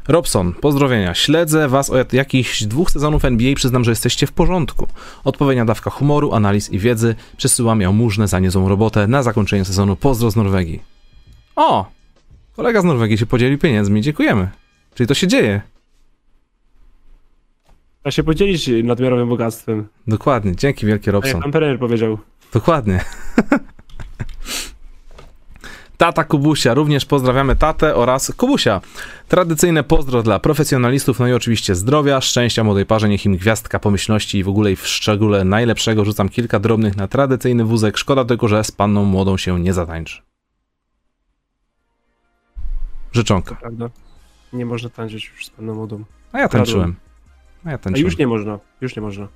Robson, pozdrowienia. Śledzę was od jakichś dwóch sezonów NBA i przyznam, że jesteście w porządku. Odpowiednia dawka humoru, analiz i wiedzy. Przesyłam jałmużnę za niezłą robotę na zakończenie sezonu. Pozdro z Norwegii. O! Kolega z Norwegii się podzielił pieniędzmi. Dziękujemy. Czyli to się dzieje. Trzeba się podzielić nadmiarowym bogactwem. Dokładnie. Dzięki wielkie, Tak jak Robson. pan powiedział. Dokładnie. Tata Kubusia, również pozdrawiamy tatę oraz Kubusia. Tradycyjne pozdro dla profesjonalistów, no i oczywiście zdrowia, szczęścia młodej parze, niech im gwiazdka pomyślności i w ogóle i w szczególe najlepszego. Rzucam kilka drobnych na tradycyjny wózek, szkoda tylko, że z panną młodą się nie zatańczy. Życzonka. Prawda? Nie można tańczyć już z panem młodą. A ja tańczyłem. A ja A tańczyłem. już nie można. Już nie można.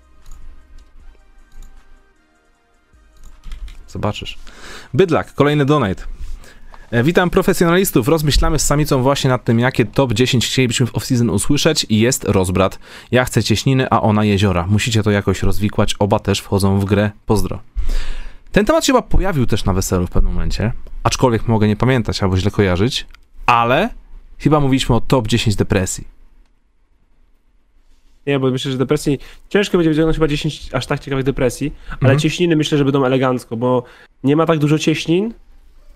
Zobaczysz. Bydlak, kolejny donate. E, Witam profesjonalistów. Rozmyślamy z samicą właśnie nad tym, jakie top 10 chcielibyśmy w off-season usłyszeć i jest rozbrat. Ja chcę cieśniny, a ona jeziora. Musicie to jakoś rozwikłać. Oba też wchodzą w grę. Pozdro. Ten temat się chyba pojawił też na weselu w pewnym momencie, aczkolwiek mogę nie pamiętać albo źle kojarzyć, ale chyba mówiliśmy o top 10 depresji. Nie, bo myślę, że depresji. Ciężko będzie wyciągnąć chyba 10 aż tak ciekawych depresji, ale Mhm. cieśniny myślę, że będą elegancko, bo nie ma tak dużo cieśnin.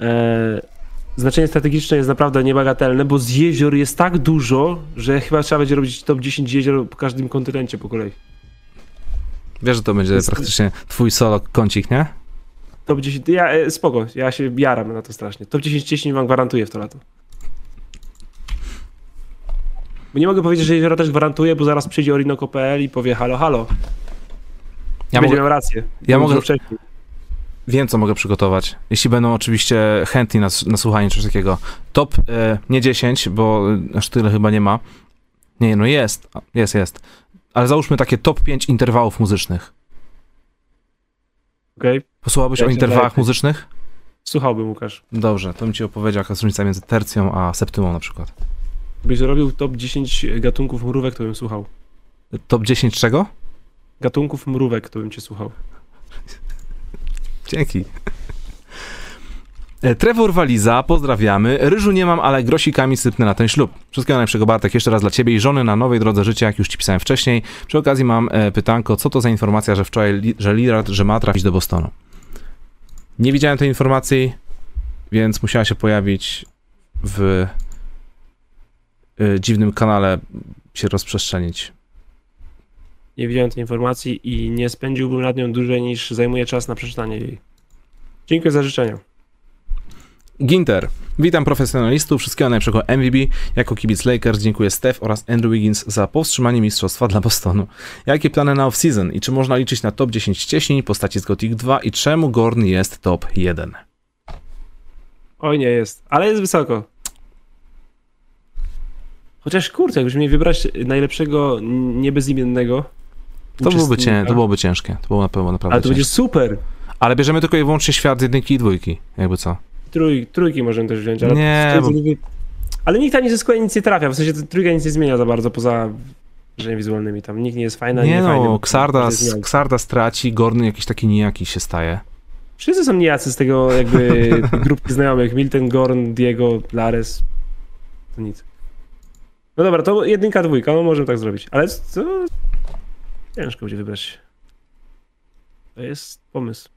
E, znaczenie strategiczne jest naprawdę niebagatelne, bo z jezior jest tak dużo, że chyba trzeba będzie robić top 10 jezior po każdym kontynencie po kolei. Wiesz, że to będzie Jest- praktycznie twój solo kącik, nie? Top 10. Ja, e, spoko, ja się jaram na to strasznie. Top 10 cieśnin wam gwarantuję w to lato. Bo nie mogę powiedzieć, że jeziora też gwarantuję, bo zaraz przyjdzie Orinoco.pl i powie halo, halo. Ja Będzie mogę, miał rację. ja mogę- wcześniej. Wiem, co mogę przygotować. Jeśli będą oczywiście chętni na, na słuchanie czegoś takiego. Top e, nie 10, bo aż tyle chyba nie ma. Nie, no jest. Jest, jest. Ale załóżmy takie top 5 interwałów muzycznych. Okej? Posłuchałbyś Ja o interwałach daję. muzycznych? Słuchałbym, Łukasz. Dobrze, to bym ci opowiedział, jaka jest różnica między tercją a septymą na przykład. Gdybyś zrobił top 10 gatunków mrówek, to bym słuchał. Top 10 czego? Gatunków mrówek, to bym cię słuchał. Dzięki. E, Trevor Waliza, pozdrawiamy. Ryżu nie mam, ale grosikami sypnę na ten ślub. Wszystkiego najlepszego Bartek, jeszcze raz dla ciebie i żony na nowej drodze życia, jak już ci pisałem wcześniej. Przy okazji mam e, pytanko, co to za informacja, że wczoraj, że Lillard, że ma trafić do Bostonu? Nie widziałem tej informacji, więc musiała się pojawić w y, dziwnym kanale się rozprzestrzenić. Nie widziałem tej informacji i nie spędziłbym nad nią dłużej niż zajmuje czas na przeczytanie jej. Dziękuję za życzenia. Ginter. Witam profesjonalistów, wszystkiego najlepszego MVB. Jako kibic Lakers dziękuję Steph oraz Andrew Wiggins za powstrzymanie mistrzostwa dla Bostonu. Jakie plany na off-season i czy można liczyć na top 10 cieśni, postaci z Gothic 2 i czemu Gorn jest top 1? Oj, nie jest, ale jest wysoko. Chociaż kurczę, jakbyśmy mieli wybrać najlepszego niebezimiennego. To byłoby, cię, to byłoby ciężkie. To było na pewno naprawdę Ale to będzie ciężkie. super. Ale bierzemy tylko i wyłącznie świat jedynki i dwójki, jakby co. Trój, trójki możemy też wziąć, ale... Nie, bo- Ale nikt tam nie zyskuje, nic nie trafia. W sensie trójka nic nie zmienia za bardzo, poza rzeczami wizualnymi. Tam nikt nie jest fajny, Nie nie fajny. no, bo- Xardas, Xardas traci, Gorn jakiś taki nijaki się staje. Wszyscy są nijacy z tego jakby grupki znajomych. Milton, Gorn, Diego, Lares. To nic. No dobra, to jedynka, dwójka, no możemy tak zrobić. Ale to ciężko będzie wybrać. To jest pomysł.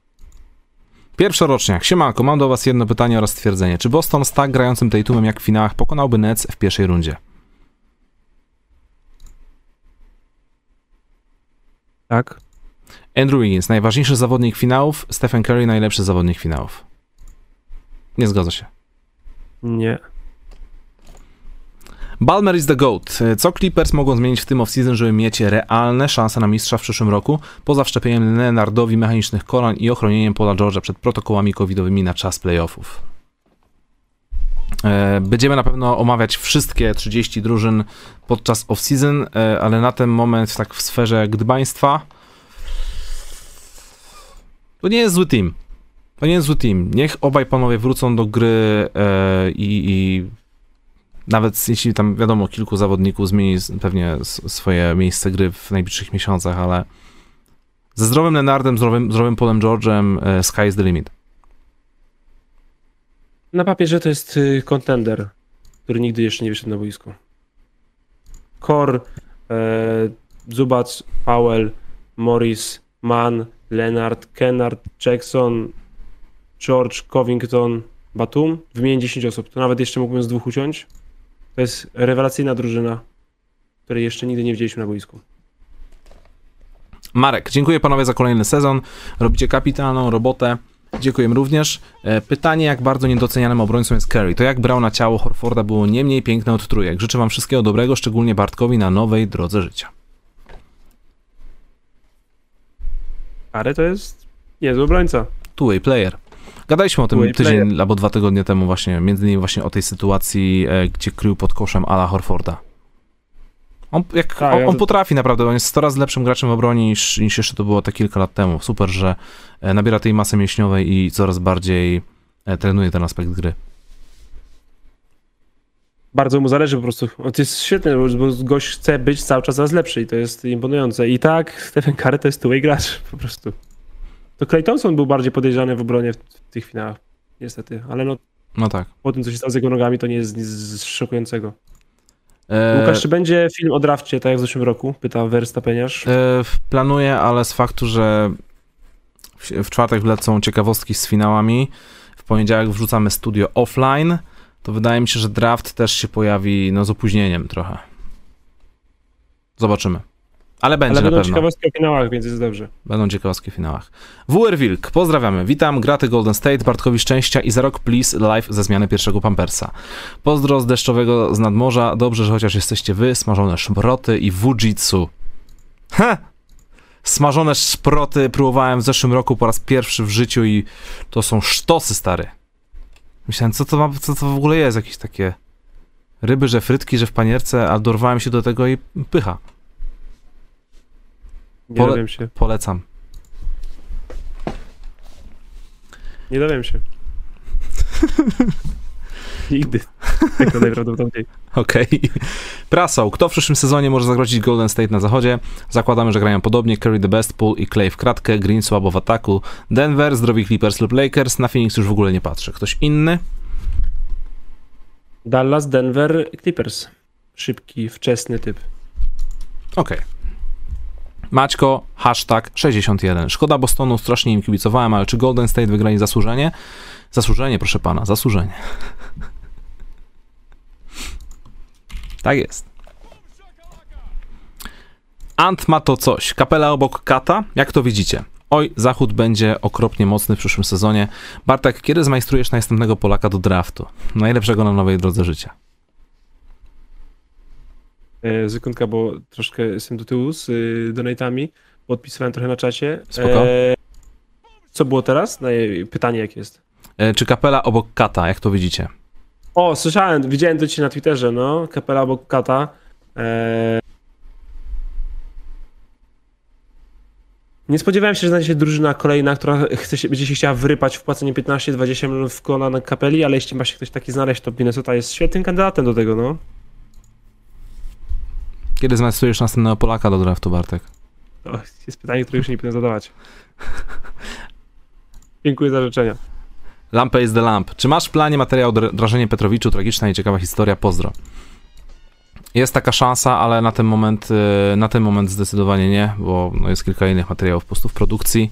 Pierwszoroczniak. Siemanko, mam do was jedno pytanie oraz stwierdzenie. Czy Boston z tak grającym Tatumem jak w finałach pokonałby Nets w pierwszej rundzie? Tak? Andrew Wiggins, najważniejszy zawodnik finałów, Stephen Curry, najlepszy zawodnik finałów. Nie zgadza się. Nie. Balmer is the GOAT. Co Clippers mogą zmienić w tym offseason, żeby mieć realne szanse na mistrza w przyszłym roku, poza wszczepieniem Leonardowi mechanicznych kolan i ochronieniem Paula George'a przed protokołami covidowymi na czas playoffów? E, Będziemy na pewno omawiać wszystkie 30 drużyn podczas off-season, e, ale na ten moment tak w sferze gdybaństwa to nie jest zły team. To nie jest zły team. Niech obaj panowie wrócą do gry e, i, i nawet jeśli tam wiadomo, kilku zawodników zmieni pewnie swoje miejsce gry w najbliższych miesiącach, ale ze zdrowym Lenardem, zdrowym, zdrowym Polem George'em, e, sky is the limit. Na papierze to jest y, kontender, który nigdy jeszcze nie wyszedł na boisko. Kor, e, Zubac, Powell, Morris, Mann, Leonard, Kennard, Jackson, George, Covington, Batum. Wymienię 10 osób. To nawet jeszcze mógłbym z dwóch uciąć. To jest rewelacyjna drużyna, której jeszcze nigdy nie widzieliśmy na boisku. Marek, dziękuję panowie za kolejny sezon. Robicie kapitalną robotę. Dziękuję również. E, Pytanie, jak bardzo niedocenianym obrońcą jest Curry. To jak brał na ciało Horforda było nie mniej piękne od trójek. Życzę wam wszystkiego dobrego, szczególnie Bartkowi na nowej drodze życia. Ale to jest niezły obrońca. Two-way player. Gadaliśmy o tym tydzień albo dwa tygodnie temu właśnie, między innymi właśnie o tej sytuacji, e, gdzie krył pod koszem Ala Horforda. On, jak, Tak, on, ja on to- potrafi naprawdę, on jest 100 razy lepszym graczem w obronie niż, niż jeszcze to było te kilka lat temu. Super, że e, nabiera tej masy mięśniowej i coraz bardziej e, trenuje ten aspekt gry. bardzo mu zależy po prostu. To jest świetne, bo gość chce być cały czas coraz lepszy i to jest imponujące. I tak, Stephen Curry to jest two gracz po prostu. To Clay Thompson był bardziej podejrzany w obronie w, w tych finałach. Niestety, ale no No tak. po tym, co się stało z jego nogami, to nie jest nic szokującego. E, Łukasz, czy będzie film o drafcie, tak jak w zeszłym roku? Pyta Verstappeniarz. e, planuję, ale z faktu, że w, w czwartek wlecą ciekawostki z finałami, w poniedziałek wrzucamy studio offline, to wydaje mi się, że draft też się pojawi no, z opóźnieniem trochę. Zobaczymy. Ale będzie Ale na będą pewno. ciekawostki o finałach, więc jest dobrze. Będą ciekawostki w finałach. WR Wilk, pozdrawiamy. Witam, graty Golden State, Bartkowi szczęścia i za rok please live ze zmiany pierwszego Pampersa. Pozdro z deszczowego z nadmorza. Dobrze, że chociaż jesteście wy, smażone szproty i wujitsu. Ha! Smażone szproty próbowałem w zeszłym roku po raz pierwszy w życiu i to są sztosy, stary. Myślałem, co to, ma, co to w ogóle jest, jakieś takie ryby, że frytki, że w panierce, a dorwałem się do tego i pycha. Nie Pole- dowiem się. Polecam. Nie dowiem się. Nigdy. Tego najprawdopodobniej. Okej. Prasą. Kto w przyszłym sezonie może zagrozić Golden State na zachodzie? Zakładamy, że grają podobnie. Curry the best, Pool i Clay w kratkę, Green słabo w ataku, Denver, zdrowi Clippers lub Lakers. Na Phoenix już w ogóle nie patrzę. Ktoś inny? Dallas, Denver, Clippers. Szybki, wczesny typ. Okej. Maćko, hashtag 61. Szkoda Bostonu, strasznie im kibicowałem, ale czy Golden State wygrali zasłużenie? Zasłużenie, proszę pana, zasłużenie. Tak jest. Ant ma to coś. Kapela obok kata? Jak to widzicie? Oj, Zachód będzie okropnie mocny w przyszłym sezonie. Bartek, kiedy zmajstrujesz następnego Polaka do draftu? Najlepszego na nowej drodze życia. E, sekundka, bo troszkę jestem do tyłu z y, donatami. Podpisywałem trochę na czacie. Spoko. E, co było teraz? No, i pytanie jak jest. E, czy kapela obok kata? Jak to widzicie? O, słyszałem, widziałem to dzisiaj na Twitterze, no. Kapela obok kata. E... Nie spodziewałem się, że znajdzie się drużyna kolejna, która chce się, będzie się chciała wyrypać w płacenie 15-20 milionów w kolana na kapeli, ale jeśli ma się ktoś taki znaleźć, to Minnesota jest świetnym kandydatem do tego, no. Kiedy zmajstrujesz następnego Polaka do draftu, Bartek? To jest pytanie, które już nie powinien zadawać. Dziękuję za życzenia. Lampę is the lamp. Czy masz w planie materiał dra- Drażenie Petrowiczu? Tragiczna i ciekawa historia. Pozdro. Jest taka szansa, ale na ten moment, e, na ten moment zdecydowanie nie, bo no, jest kilka innych materiałów po prostu w produkcji.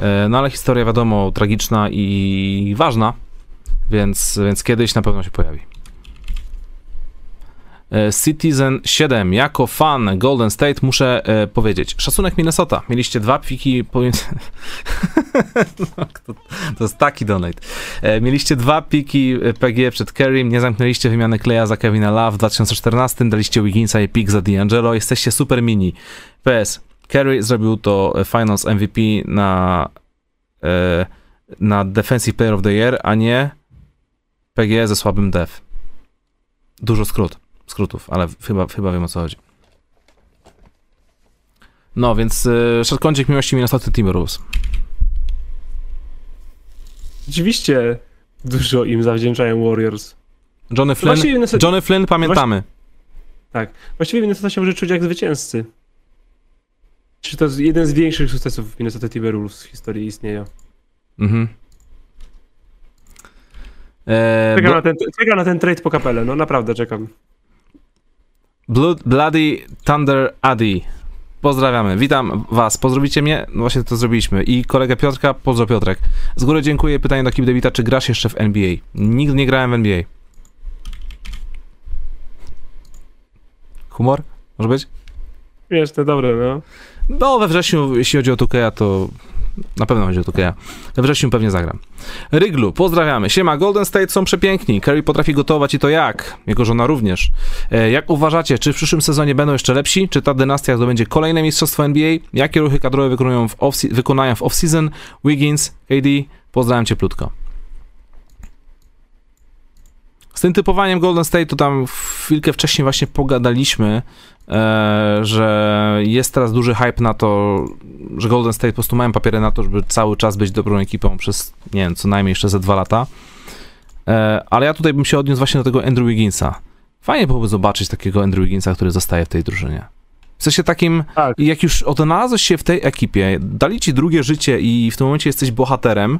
E, No ale historia wiadomo, tragiczna i ważna, więc, więc kiedyś na pewno się pojawi. E, Citizen 7. Jako fan Golden State muszę e, powiedzieć. Szacunek Minnesota. Mieliście dwa piki pomiędzy... no, to, jest taki donate. E, mieliście dwa piki e, PG przed Kerrym, nie zamknęliście wymiany Kleja za Kevina Love w 2014, daliście Wigginsa i pik za D'Angelo. Jesteście super mini. PS. Kerry zrobił to e, Finals MVP na e, na Defensive Player of the Year, a nie PG ze słabym def. Dużo skrót skrótów, ale chyba, chyba wiem o co chodzi. No, więc yy, szerkącik miłości Minnesota Timberwolves. Rzeczywiście dużo im zawdzięczają Warriors. Johnny Flynn, Minnesota, Johnny Flynn pamiętamy. właściwie Minnesota się może czuć jak zwycięzcy. Czy to jest jeden z większych sukcesów Minnesota Timberwolves w historii istnienia. Mhm. Eee, Czekam, Blo- na ten, czekam na ten trade po kapelę, no naprawdę czekam. Blood, Bloody Thunder Addy. Pozdrawiamy. Witam was. Pozdrowicie mnie? No właśnie to zrobiliśmy. I kolegę Piotrka, pozdro Piotrek. Z góry dziękuję. Pytanie do Kim Debita, czy grasz jeszcze w NBA? Nigdy nie grałem w NBA. Humor? Może być? Wiesz, to dobre, no. No, we wrześniu, jeśli chodzi o Tukeja, to na pewno chodzi o Tukeja. We wrześniu pewnie zagram. Ryglu, pozdrawiamy. Siema, Golden State są przepiękni. Curry potrafi gotować i to jak? Jego żona również. E, jak uważacie, czy w przyszłym sezonie będą jeszcze lepsi? Czy ta dynastia zdobędzie kolejne mistrzostwo NBA? Jakie ruchy kadrowe wykonują wykonają w off-season? Wiggins, AD, pozdrawiam cieplutko. Z tym typowaniem Golden State to tam chwilkę wcześniej właśnie pogadaliśmy, e, że jest teraz duży hype na to, że Golden State po prostu mają papiery na to, żeby cały czas być dobrą ekipą przez, nie wiem, co najmniej jeszcze ze dwa lata. E, ale ja tutaj bym się odniósł właśnie do tego Andrew Wigginsa. Fajnie byłoby zobaczyć takiego Andrew Wigginsa, który zostaje w tej drużynie. W sensie takim, Tak. jak już odnalazłeś się w tej ekipie, dali ci drugie życie i w tym momencie jesteś bohaterem,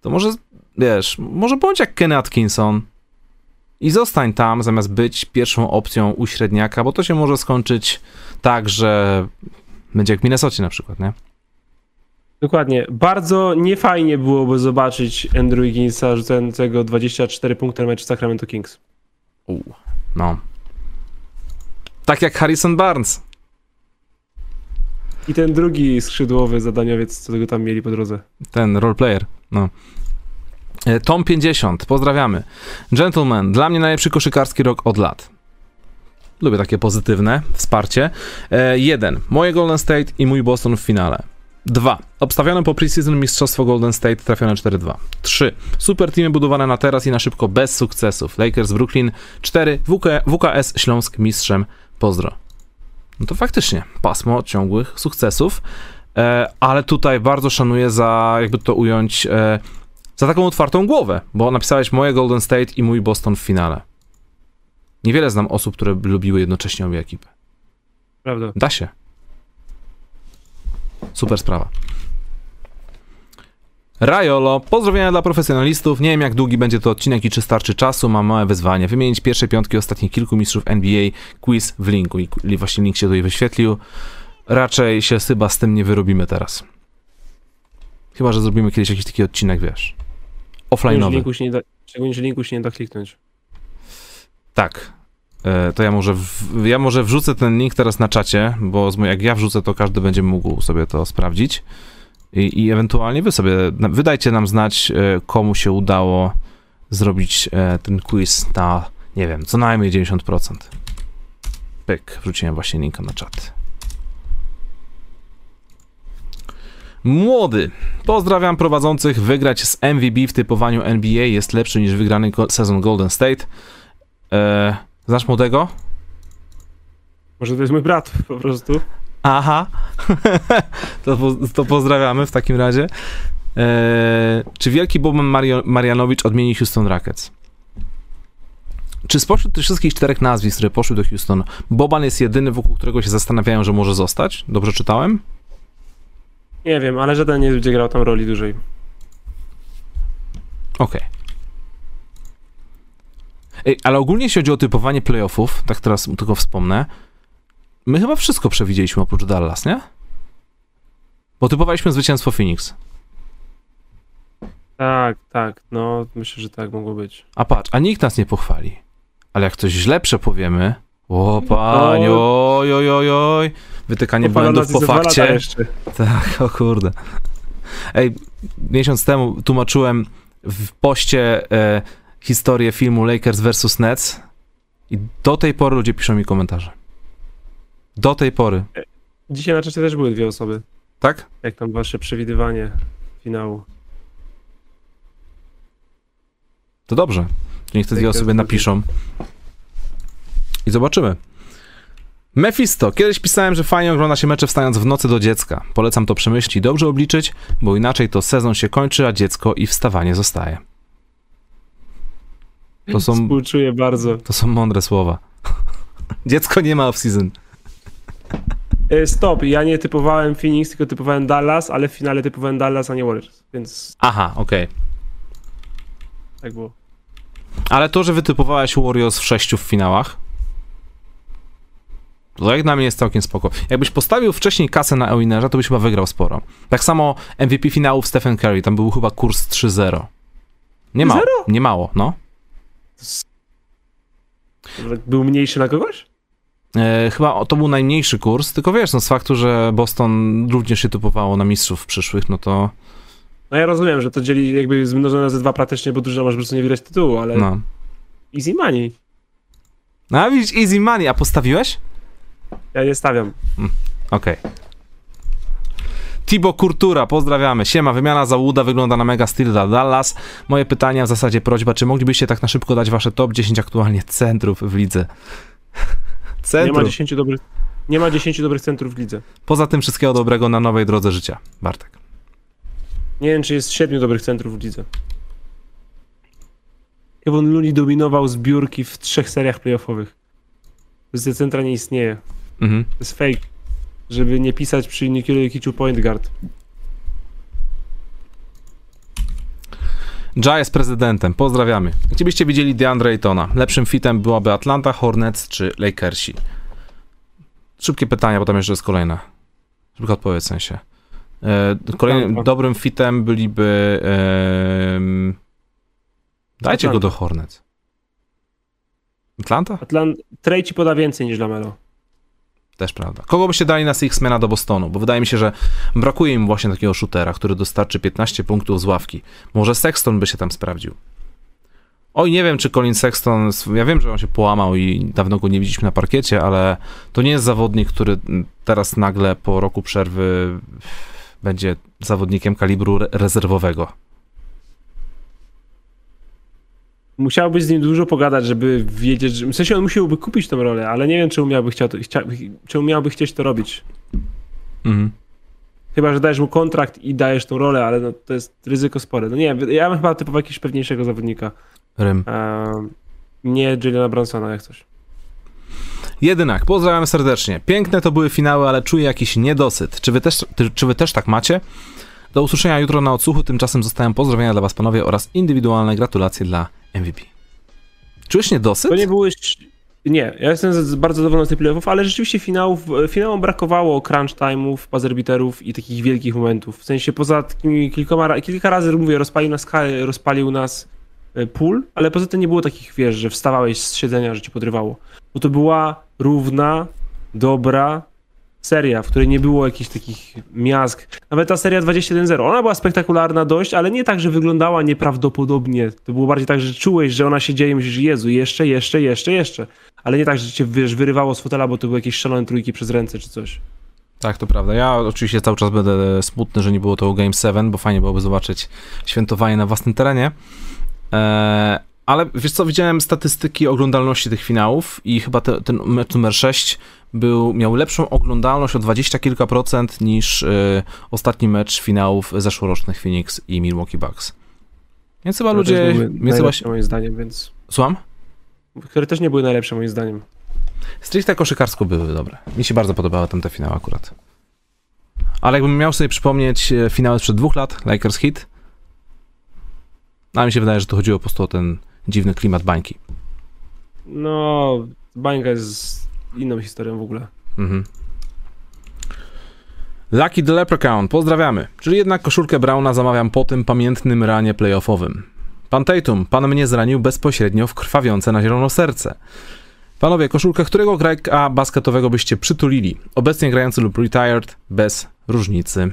to może, wiesz, może bądź jak Kenny Atkinson i zostań tam, zamiast być pierwszą opcją u średniaka, bo to się może skończyć tak, że będzie jak w Minnesocie na przykład, nie? Dokładnie. Bardzo niefajnie byłoby zobaczyć Andrew Wigginsa rzucającego 24 punkty na mecz Sacramento Kings. U, no. Tak jak Harrison Barnes. I ten drugi skrzydłowy zadaniowiec, co tego tam mieli po drodze. Ten roleplayer, no. E, Tom 50, pozdrawiamy. Gentleman, dla mnie najlepszy koszykarski rok od lat. Lubię takie pozytywne wsparcie. E, jeden, moje Golden State i mój Boston w finale. Dwa, obstawione po preseason mistrzostwo Golden State trafione 4-2. Trzy, super teamy budowane na teraz i na szybko bez sukcesów. Lakers Brooklyn. Cztery, WK, WKS Śląsk mistrzem. Pozdro. No to faktycznie, pasmo ciągłych sukcesów. E, ale tutaj bardzo szanuję za, jakby to ująć, e, za taką otwartą głowę, bo napisałeś moje Golden State i mój Boston w finale. Niewiele znam osób, które lubiły jednocześnie obie ekipy. Prawda. Da się. Super sprawa. Rajolo, pozdrowienia dla profesjonalistów. Nie wiem, jak długi będzie to odcinek i czy starczy czasu. Mam małe wyzwanie. Wymienić pierwsze piątki ostatnich kilku mistrzów NBA. Quiz w linku. I właśnie link się tutaj wyświetlił. Raczej się chyba z tym nie wyrobimy teraz. Chyba, że zrobimy kiedyś jakiś taki odcinek, wiesz. Offline'owy. szczególnie, że linku się nie da kliknąć. Tak. e, to ja może, w, ja może wrzucę ten link teraz na czacie, bo jak ja wrzucę, to każdy będzie mógł sobie to sprawdzić. I, i ewentualnie wy sobie, wydajcie nam znać, e, komu się udało zrobić e, ten quiz na, nie wiem, co najmniej 90%. Pyk, wrzuciłem właśnie linka na czat. Młody. Pozdrawiam prowadzących. Wygrać z MVB w typowaniu NBA jest lepszy niż wygrany sezon Golden State. Eee, znasz młodego? Może to jest mój brat po prostu. Aha. to, to pozdrawiamy w takim razie. Eee, czy wielki Boban Mario, Marianowicz odmieni Houston Rockets? Czy spośród tych wszystkich czterech nazwisk, które poszły do Houston, Boban jest jedyny, wokół którego się zastanawiają, że może zostać? Dobrze czytałem? Nie wiem, ale żaden nie będzie grał tam roli dużej. Okej. Okay. Ej, ale ogólnie jeśli chodzi o typowanie playoffów, tak teraz tylko wspomnę, my chyba wszystko przewidzieliśmy oprócz Dallas, nie? Bo typowaliśmy zwycięstwo Phoenix. Tak, tak, no myślę, że tak mogło być. A patrz, a nikt nas nie pochwali. Ale jak coś źle przepowiemy, o panie, oj, oj, oj, oj, wytykanie błędów po fakcie. Tak, o kurde. Ej, miesiąc temu tłumaczyłem w poście e, historię filmu Lakers vs. Nets i do tej pory ludzie piszą mi komentarze. Do tej pory. Dzisiaj na czasie też były dwie osoby. Tak? Jak tam wasze przewidywanie finału? To dobrze. Niech te dwie osoby napiszą. I zobaczymy. Mephisto. Kiedyś pisałem, że fajnie ogląda się mecze wstając w nocy do dziecka. Polecam to przemyśleć i dobrze obliczyć, bo inaczej to sezon się kończy, a dziecko i wstawanie zostaje. To są, Współczuję bardzo. To są mądre słowa. Dziecko nie ma off-season. E, stop, ja nie typowałem Phoenix, tylko typowałem Dallas, ale w finale typowałem Dallas, a nie Warriors, więc... Aha, okej. Okay. Tak było. Ale to, że wytypowałeś Warriors w sześciu w finałach, to jak na mnie jest całkiem spoko. Jakbyś postawił wcześniej kasę na Ewinerza, to byś chyba wygrał sporo. Tak samo MVP finałów Stephen Curry, tam był chyba kurs 3-0. Nie mało, nie mało, no. Był mniejszy na kogoś? E, chyba to był najmniejszy kurs, tylko wiesz, no z faktu, że Boston również się typowało na mistrzów przyszłych, no to... No ja rozumiem, że to dzieli jakby zmnożone razy dwa praktycznie, bo dużo masz po prostu nie wygrać tytułu, ale... No. Easy money. No a widzisz, easy money, a postawiłeś? Ja nie stawiam. Hmm, Okej. Okay. Tibo Kurtura, pozdrawiamy. Siema, wymiana za Łuda wygląda na mega styl dla Dallas. Moje pytania, w zasadzie prośba, czy moglibyście tak na szybko dać wasze top 10 aktualnie centrów w lidze? Centrum. Nie ma 10 dobrych, nie ma 10 dobrych centrów w lidze. Poza tym wszystkiego dobrego na nowej drodze życia, Bartek. Nie wiem, czy jest 7 dobrych centrów w lidze. Kevin Looney dominował zbiórki w trzech seriach playoffowych. Pozycja centra nie istnieje. Mhm. To jest fake. Żeby nie pisać przy Nikiro Jokiczu point guard. Ja jest prezydentem, pozdrawiamy. Gdzie byście widzieli DeAndre Aytona? Lepszym fitem byłaby Atlanta, Hornets czy Lakersi? Szybkie pytania, bo tam jeszcze jest kolejne. Szybko odpowiedź w sensie. E, kolejnym dobrym fitem byliby... Dajcie Atlanta. go do Hornets. Atlanta? Atlant Trey ci poda więcej niż Lamelo. Też prawda. Kogo byście dali na Sixmana do Bostonu? Bo wydaje mi się, że brakuje im właśnie takiego shootera, który dostarczy 15 punktów z ławki. Może Sexton by się tam sprawdził. Oj, nie wiem, czy Colin Sexton, ja wiem, że on się połamał i dawno go nie widzieliśmy na parkiecie, ale to nie jest zawodnik, który teraz nagle po roku przerwy będzie zawodnikiem kalibru rezerwowego. Musiałbyś z nim dużo pogadać, żeby wiedzieć, że... w sensie on musiałby kupić tę rolę, ale nie wiem, czy umiałby, chciał to, chcia, czy umiałby chcieć to robić. Mhm. Chyba, że dajesz mu kontrakt i dajesz tą rolę, ale no, to jest ryzyko spore. No nie wiem, ja bym chyba typował jakiegoś pewniejszego zawodnika. Rym. nie Juliana Bransona, jak coś. Jedynak, pozdrawiam serdecznie. Piękne to były finały, ale czuję jakiś niedosyt. Czy wy też, czy wy też tak macie? Do usłyszenia jutro na odsłuchu, tymczasem zostałem pozdrowienia dla was panowie oraz indywidualne gratulacje dla MVP. Czujesz niedosyt? To nie byłeś... Nie, ja jestem bardzo zadowolony z tych playoffów, ale rzeczywiście finałów, finałom brakowało crunch time'ów, buzzerbeaterów i takich wielkich momentów. W sensie poza takimi kilkoma, kilka razy, mówię, rozpalił nas, rozpalił nas e, pool, ale poza tym nie było takich, wiesz, że wstawałeś z siedzenia, że ci podrywało. bo to była równa, dobra seria, w której nie było jakichś takich miazg. Nawet ta seria 21.0, ona była spektakularna dość, ale nie tak, że wyglądała nieprawdopodobnie. To było bardziej tak, że czułeś, że ona się dzieje i myślisz, Jezu, jeszcze, jeszcze, jeszcze, jeszcze. Ale nie tak, że cię wiesz, wyrywało z fotela, bo to były jakieś szalone trójki przez ręce czy coś. Tak, to prawda. Ja oczywiście cały czas będę smutny, że nie było to Game 7, bo fajnie byłoby zobaczyć świętowanie na własnym terenie. Eee, ale wiesz co, widziałem statystyki oglądalności tych finałów i chyba te, ten mecz numer 6 był, miał lepszą oglądalność o 20 kilka procent niż y, ostatni mecz finałów zeszłorocznych Phoenix i Milwaukee Bucks. Więc chyba ludzie... Więc chyba, najlepsze moim zdaniem, więc... słucham? Które też nie były najlepsze moim zdaniem. Stricte koszykarsko były dobre. Mi się bardzo podobały tamte finały akurat. Ale jakbym miał sobie przypomnieć e, finały sprzed dwóch lat, Lakers Hit, a mi się wydaje, że to chodziło po prostu o ten dziwny klimat bańki. No, bańka jest inną historią w ogóle. Mhm. Lucky the Leprechaun, pozdrawiamy. Czyli jednak koszulkę Brauna zamawiam po tym pamiętnym ranie playoffowym. Pan Tatum, pan mnie zranił bezpośrednio w krwawiące na zielono serce. Panowie, koszulkę którego grajka basketowego byście przytulili? Obecnie grający lub retired, bez różnicy.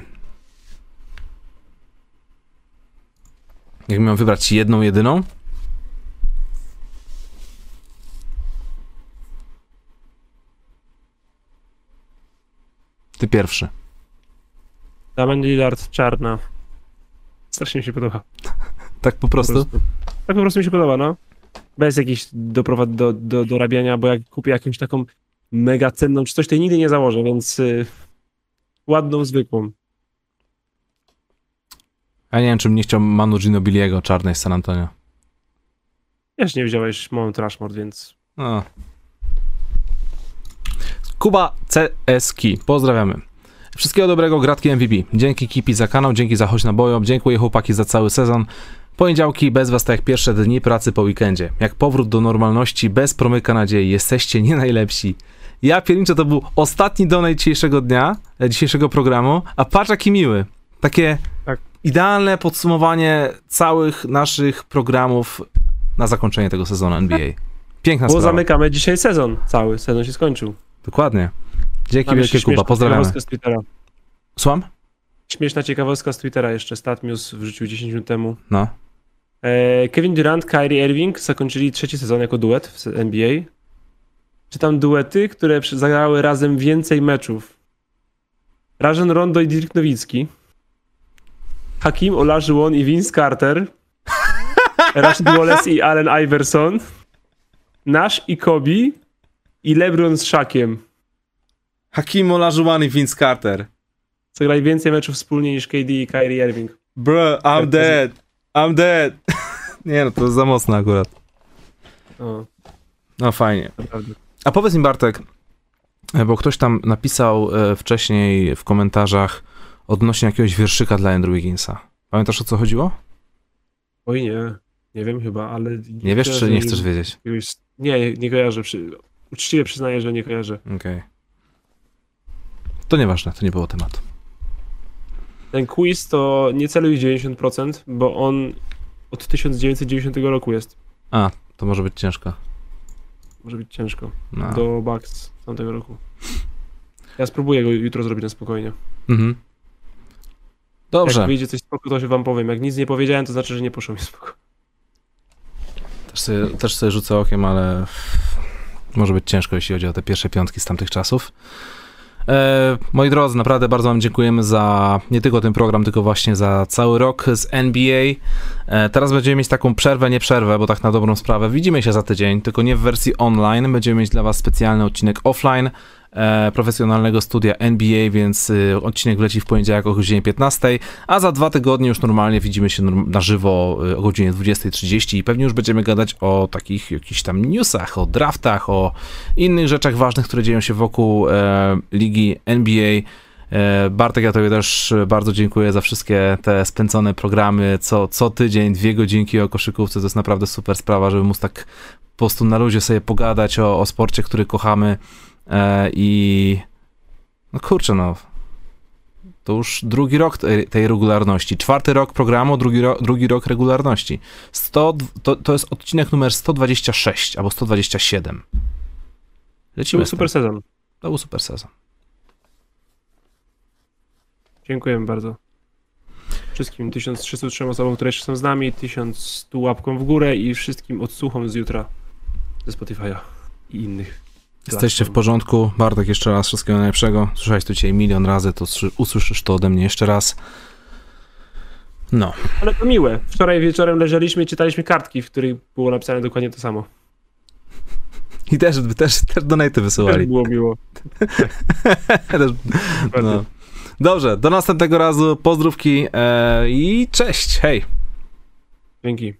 Jak miałem wybrać jedną, jedyną? Ty pierwszy. Damian Lillard, czarna. Strasznie mi się podoba. Tak po Po prostu? prostu. Tak po prostu mi się podoba, no. Bez jakichś doprowad do, do, dorabiania, bo jak kupię jakąś taką mega cenną czy coś, to jej nigdy nie założę, więc y, ładną, zwykłą. Ja nie wiem, czym nie chciał Manu Ginobiliego czarnej z San Antonio. Też nie wziąłeś Mount Rushmore, więc No. Kuba CSK. Pozdrawiamy. Wszystkiego dobrego, gratki MVP. Dzięki Kipi za kanał, dzięki za choć na boją, dziękuję chłopaki za cały sezon. Poniedziałki bez was tak jak pierwsze dni pracy po weekendzie. Jak powrót do normalności, bez promyka nadziei. Jesteście nie najlepsi. Ja pierniczę, to był ostatni donate dzisiejszego dnia, e, dzisiejszego programu, a patrz jaki miły. Takie Tak. idealne podsumowanie całych naszych programów na zakończenie tego sezonu NBA. Piękna Bo sprawa. zamykamy dzisiaj sezon cały. Sezon się skończył. Dokładnie. Dzięki wielkie Kuba, Twittera. Słucham? Śmieszna ciekawostka z Twittera jeszcze. Statmius wrzucił 10 minut temu. No. E, Kevin Durant, Kyrie Irving zakończyli trzeci sezon jako duet w NBA. Czytam duety, które zagrały razem więcej meczów. Rajon Rondo i Dirk Nowicki. Hakim Olajuwon i Vince Carter. Rashid Wallace i Allen Iverson. Nash i Kobe. I LeBron z Shakiem. Hakim Olajuwon i Vince Carter. Zagrali więcej meczów wspólnie niż KD i Kyrie Irving. Bro, I'm Tak, dead. I'm dead. Nie no, to jest za mocne akurat. O, No fajnie. A powiedz mi Bartek, bo ktoś tam napisał e, wcześniej w komentarzach odnośnie jakiegoś wierszyka dla Andrew Wigginsa. Pamiętasz o co chodziło? Oj nie, nie wiem chyba, ale... Nie wiesz, czy nie chcesz wiedzieć? Nie, nie kojarzę. Przy... Uczciwie przyznaję, że nie kojarzę. Okej. To nieważne, to nie było tematu. Ten quiz to nie celuj w 90%, bo on od 1990 roku jest. A, to może być ciężko. Może być ciężko. No. Do Bucks z tamtego roku. Ja spróbuję go jutro zrobić na spokojnie. Mhm. Dobrze. Jak wyjdzie coś spoko, to się wam powiem. Jak nic nie powiedziałem, to znaczy, że nie poszło mi spoko. Też sobie, też sobie rzucę okiem, ale może być ciężko, jeśli chodzi o te pierwsze piątki z tamtych czasów. E, moi drodzy, naprawdę bardzo Wam dziękujemy za nie tylko ten program, tylko właśnie za cały rok z NBA. E, teraz będziemy mieć taką przerwę, nie przerwę, bo tak na dobrą sprawę widzimy się za tydzień, tylko nie w wersji online. Będziemy mieć dla Was specjalny odcinek offline e, profesjonalnego studia NBA, więc y, odcinek wleci w poniedziałek o godzinie 15, a za dwa tygodnie już normalnie widzimy się na żywo y, o godzinie 20.30 i pewnie już będziemy gadać o takich jakichś tam newsach, o draftach, o innych rzeczach ważnych, które dzieją się wokół e, ligi NBA. E, Bartek, ja Tobie też bardzo dziękuję za wszystkie te spędzone programy, co, co tydzień, dwie godzinki o koszykówce, to jest naprawdę super sprawa, żeby móc tak po prostu na luzie sobie pogadać o, o sporcie, który kochamy e, i no kurczę, no to już drugi rok tej, tej regularności, czwarty rok programu, drugi, ro, drugi rok regularności. 100, to, to jest odcinek numer 126 albo 127. To Lecimy był z tym. super sezon. To był super sezon. Dziękujemy bardzo. Wszystkim 1303 osobom, które jeszcze są z nami, 1100 łapką w górę i wszystkim odsłuchom z jutra ze Spotify'a i innych. Jesteście w porządku. Bartek, jeszcze raz wszystkiego najlepszego. Słyszałeś to dzisiaj milion razy, to sły- usłyszysz to ode mnie jeszcze raz. No. Ale to miłe. Wczoraj wieczorem leżeliśmy i czytaliśmy kartki, w których było napisane dokładnie to samo. I też, też, też donaty Też wysyłali. było miło. Też, no. Dobrze, do następnego razu. Pozdrówki e, i cześć. Hej. Dzięki.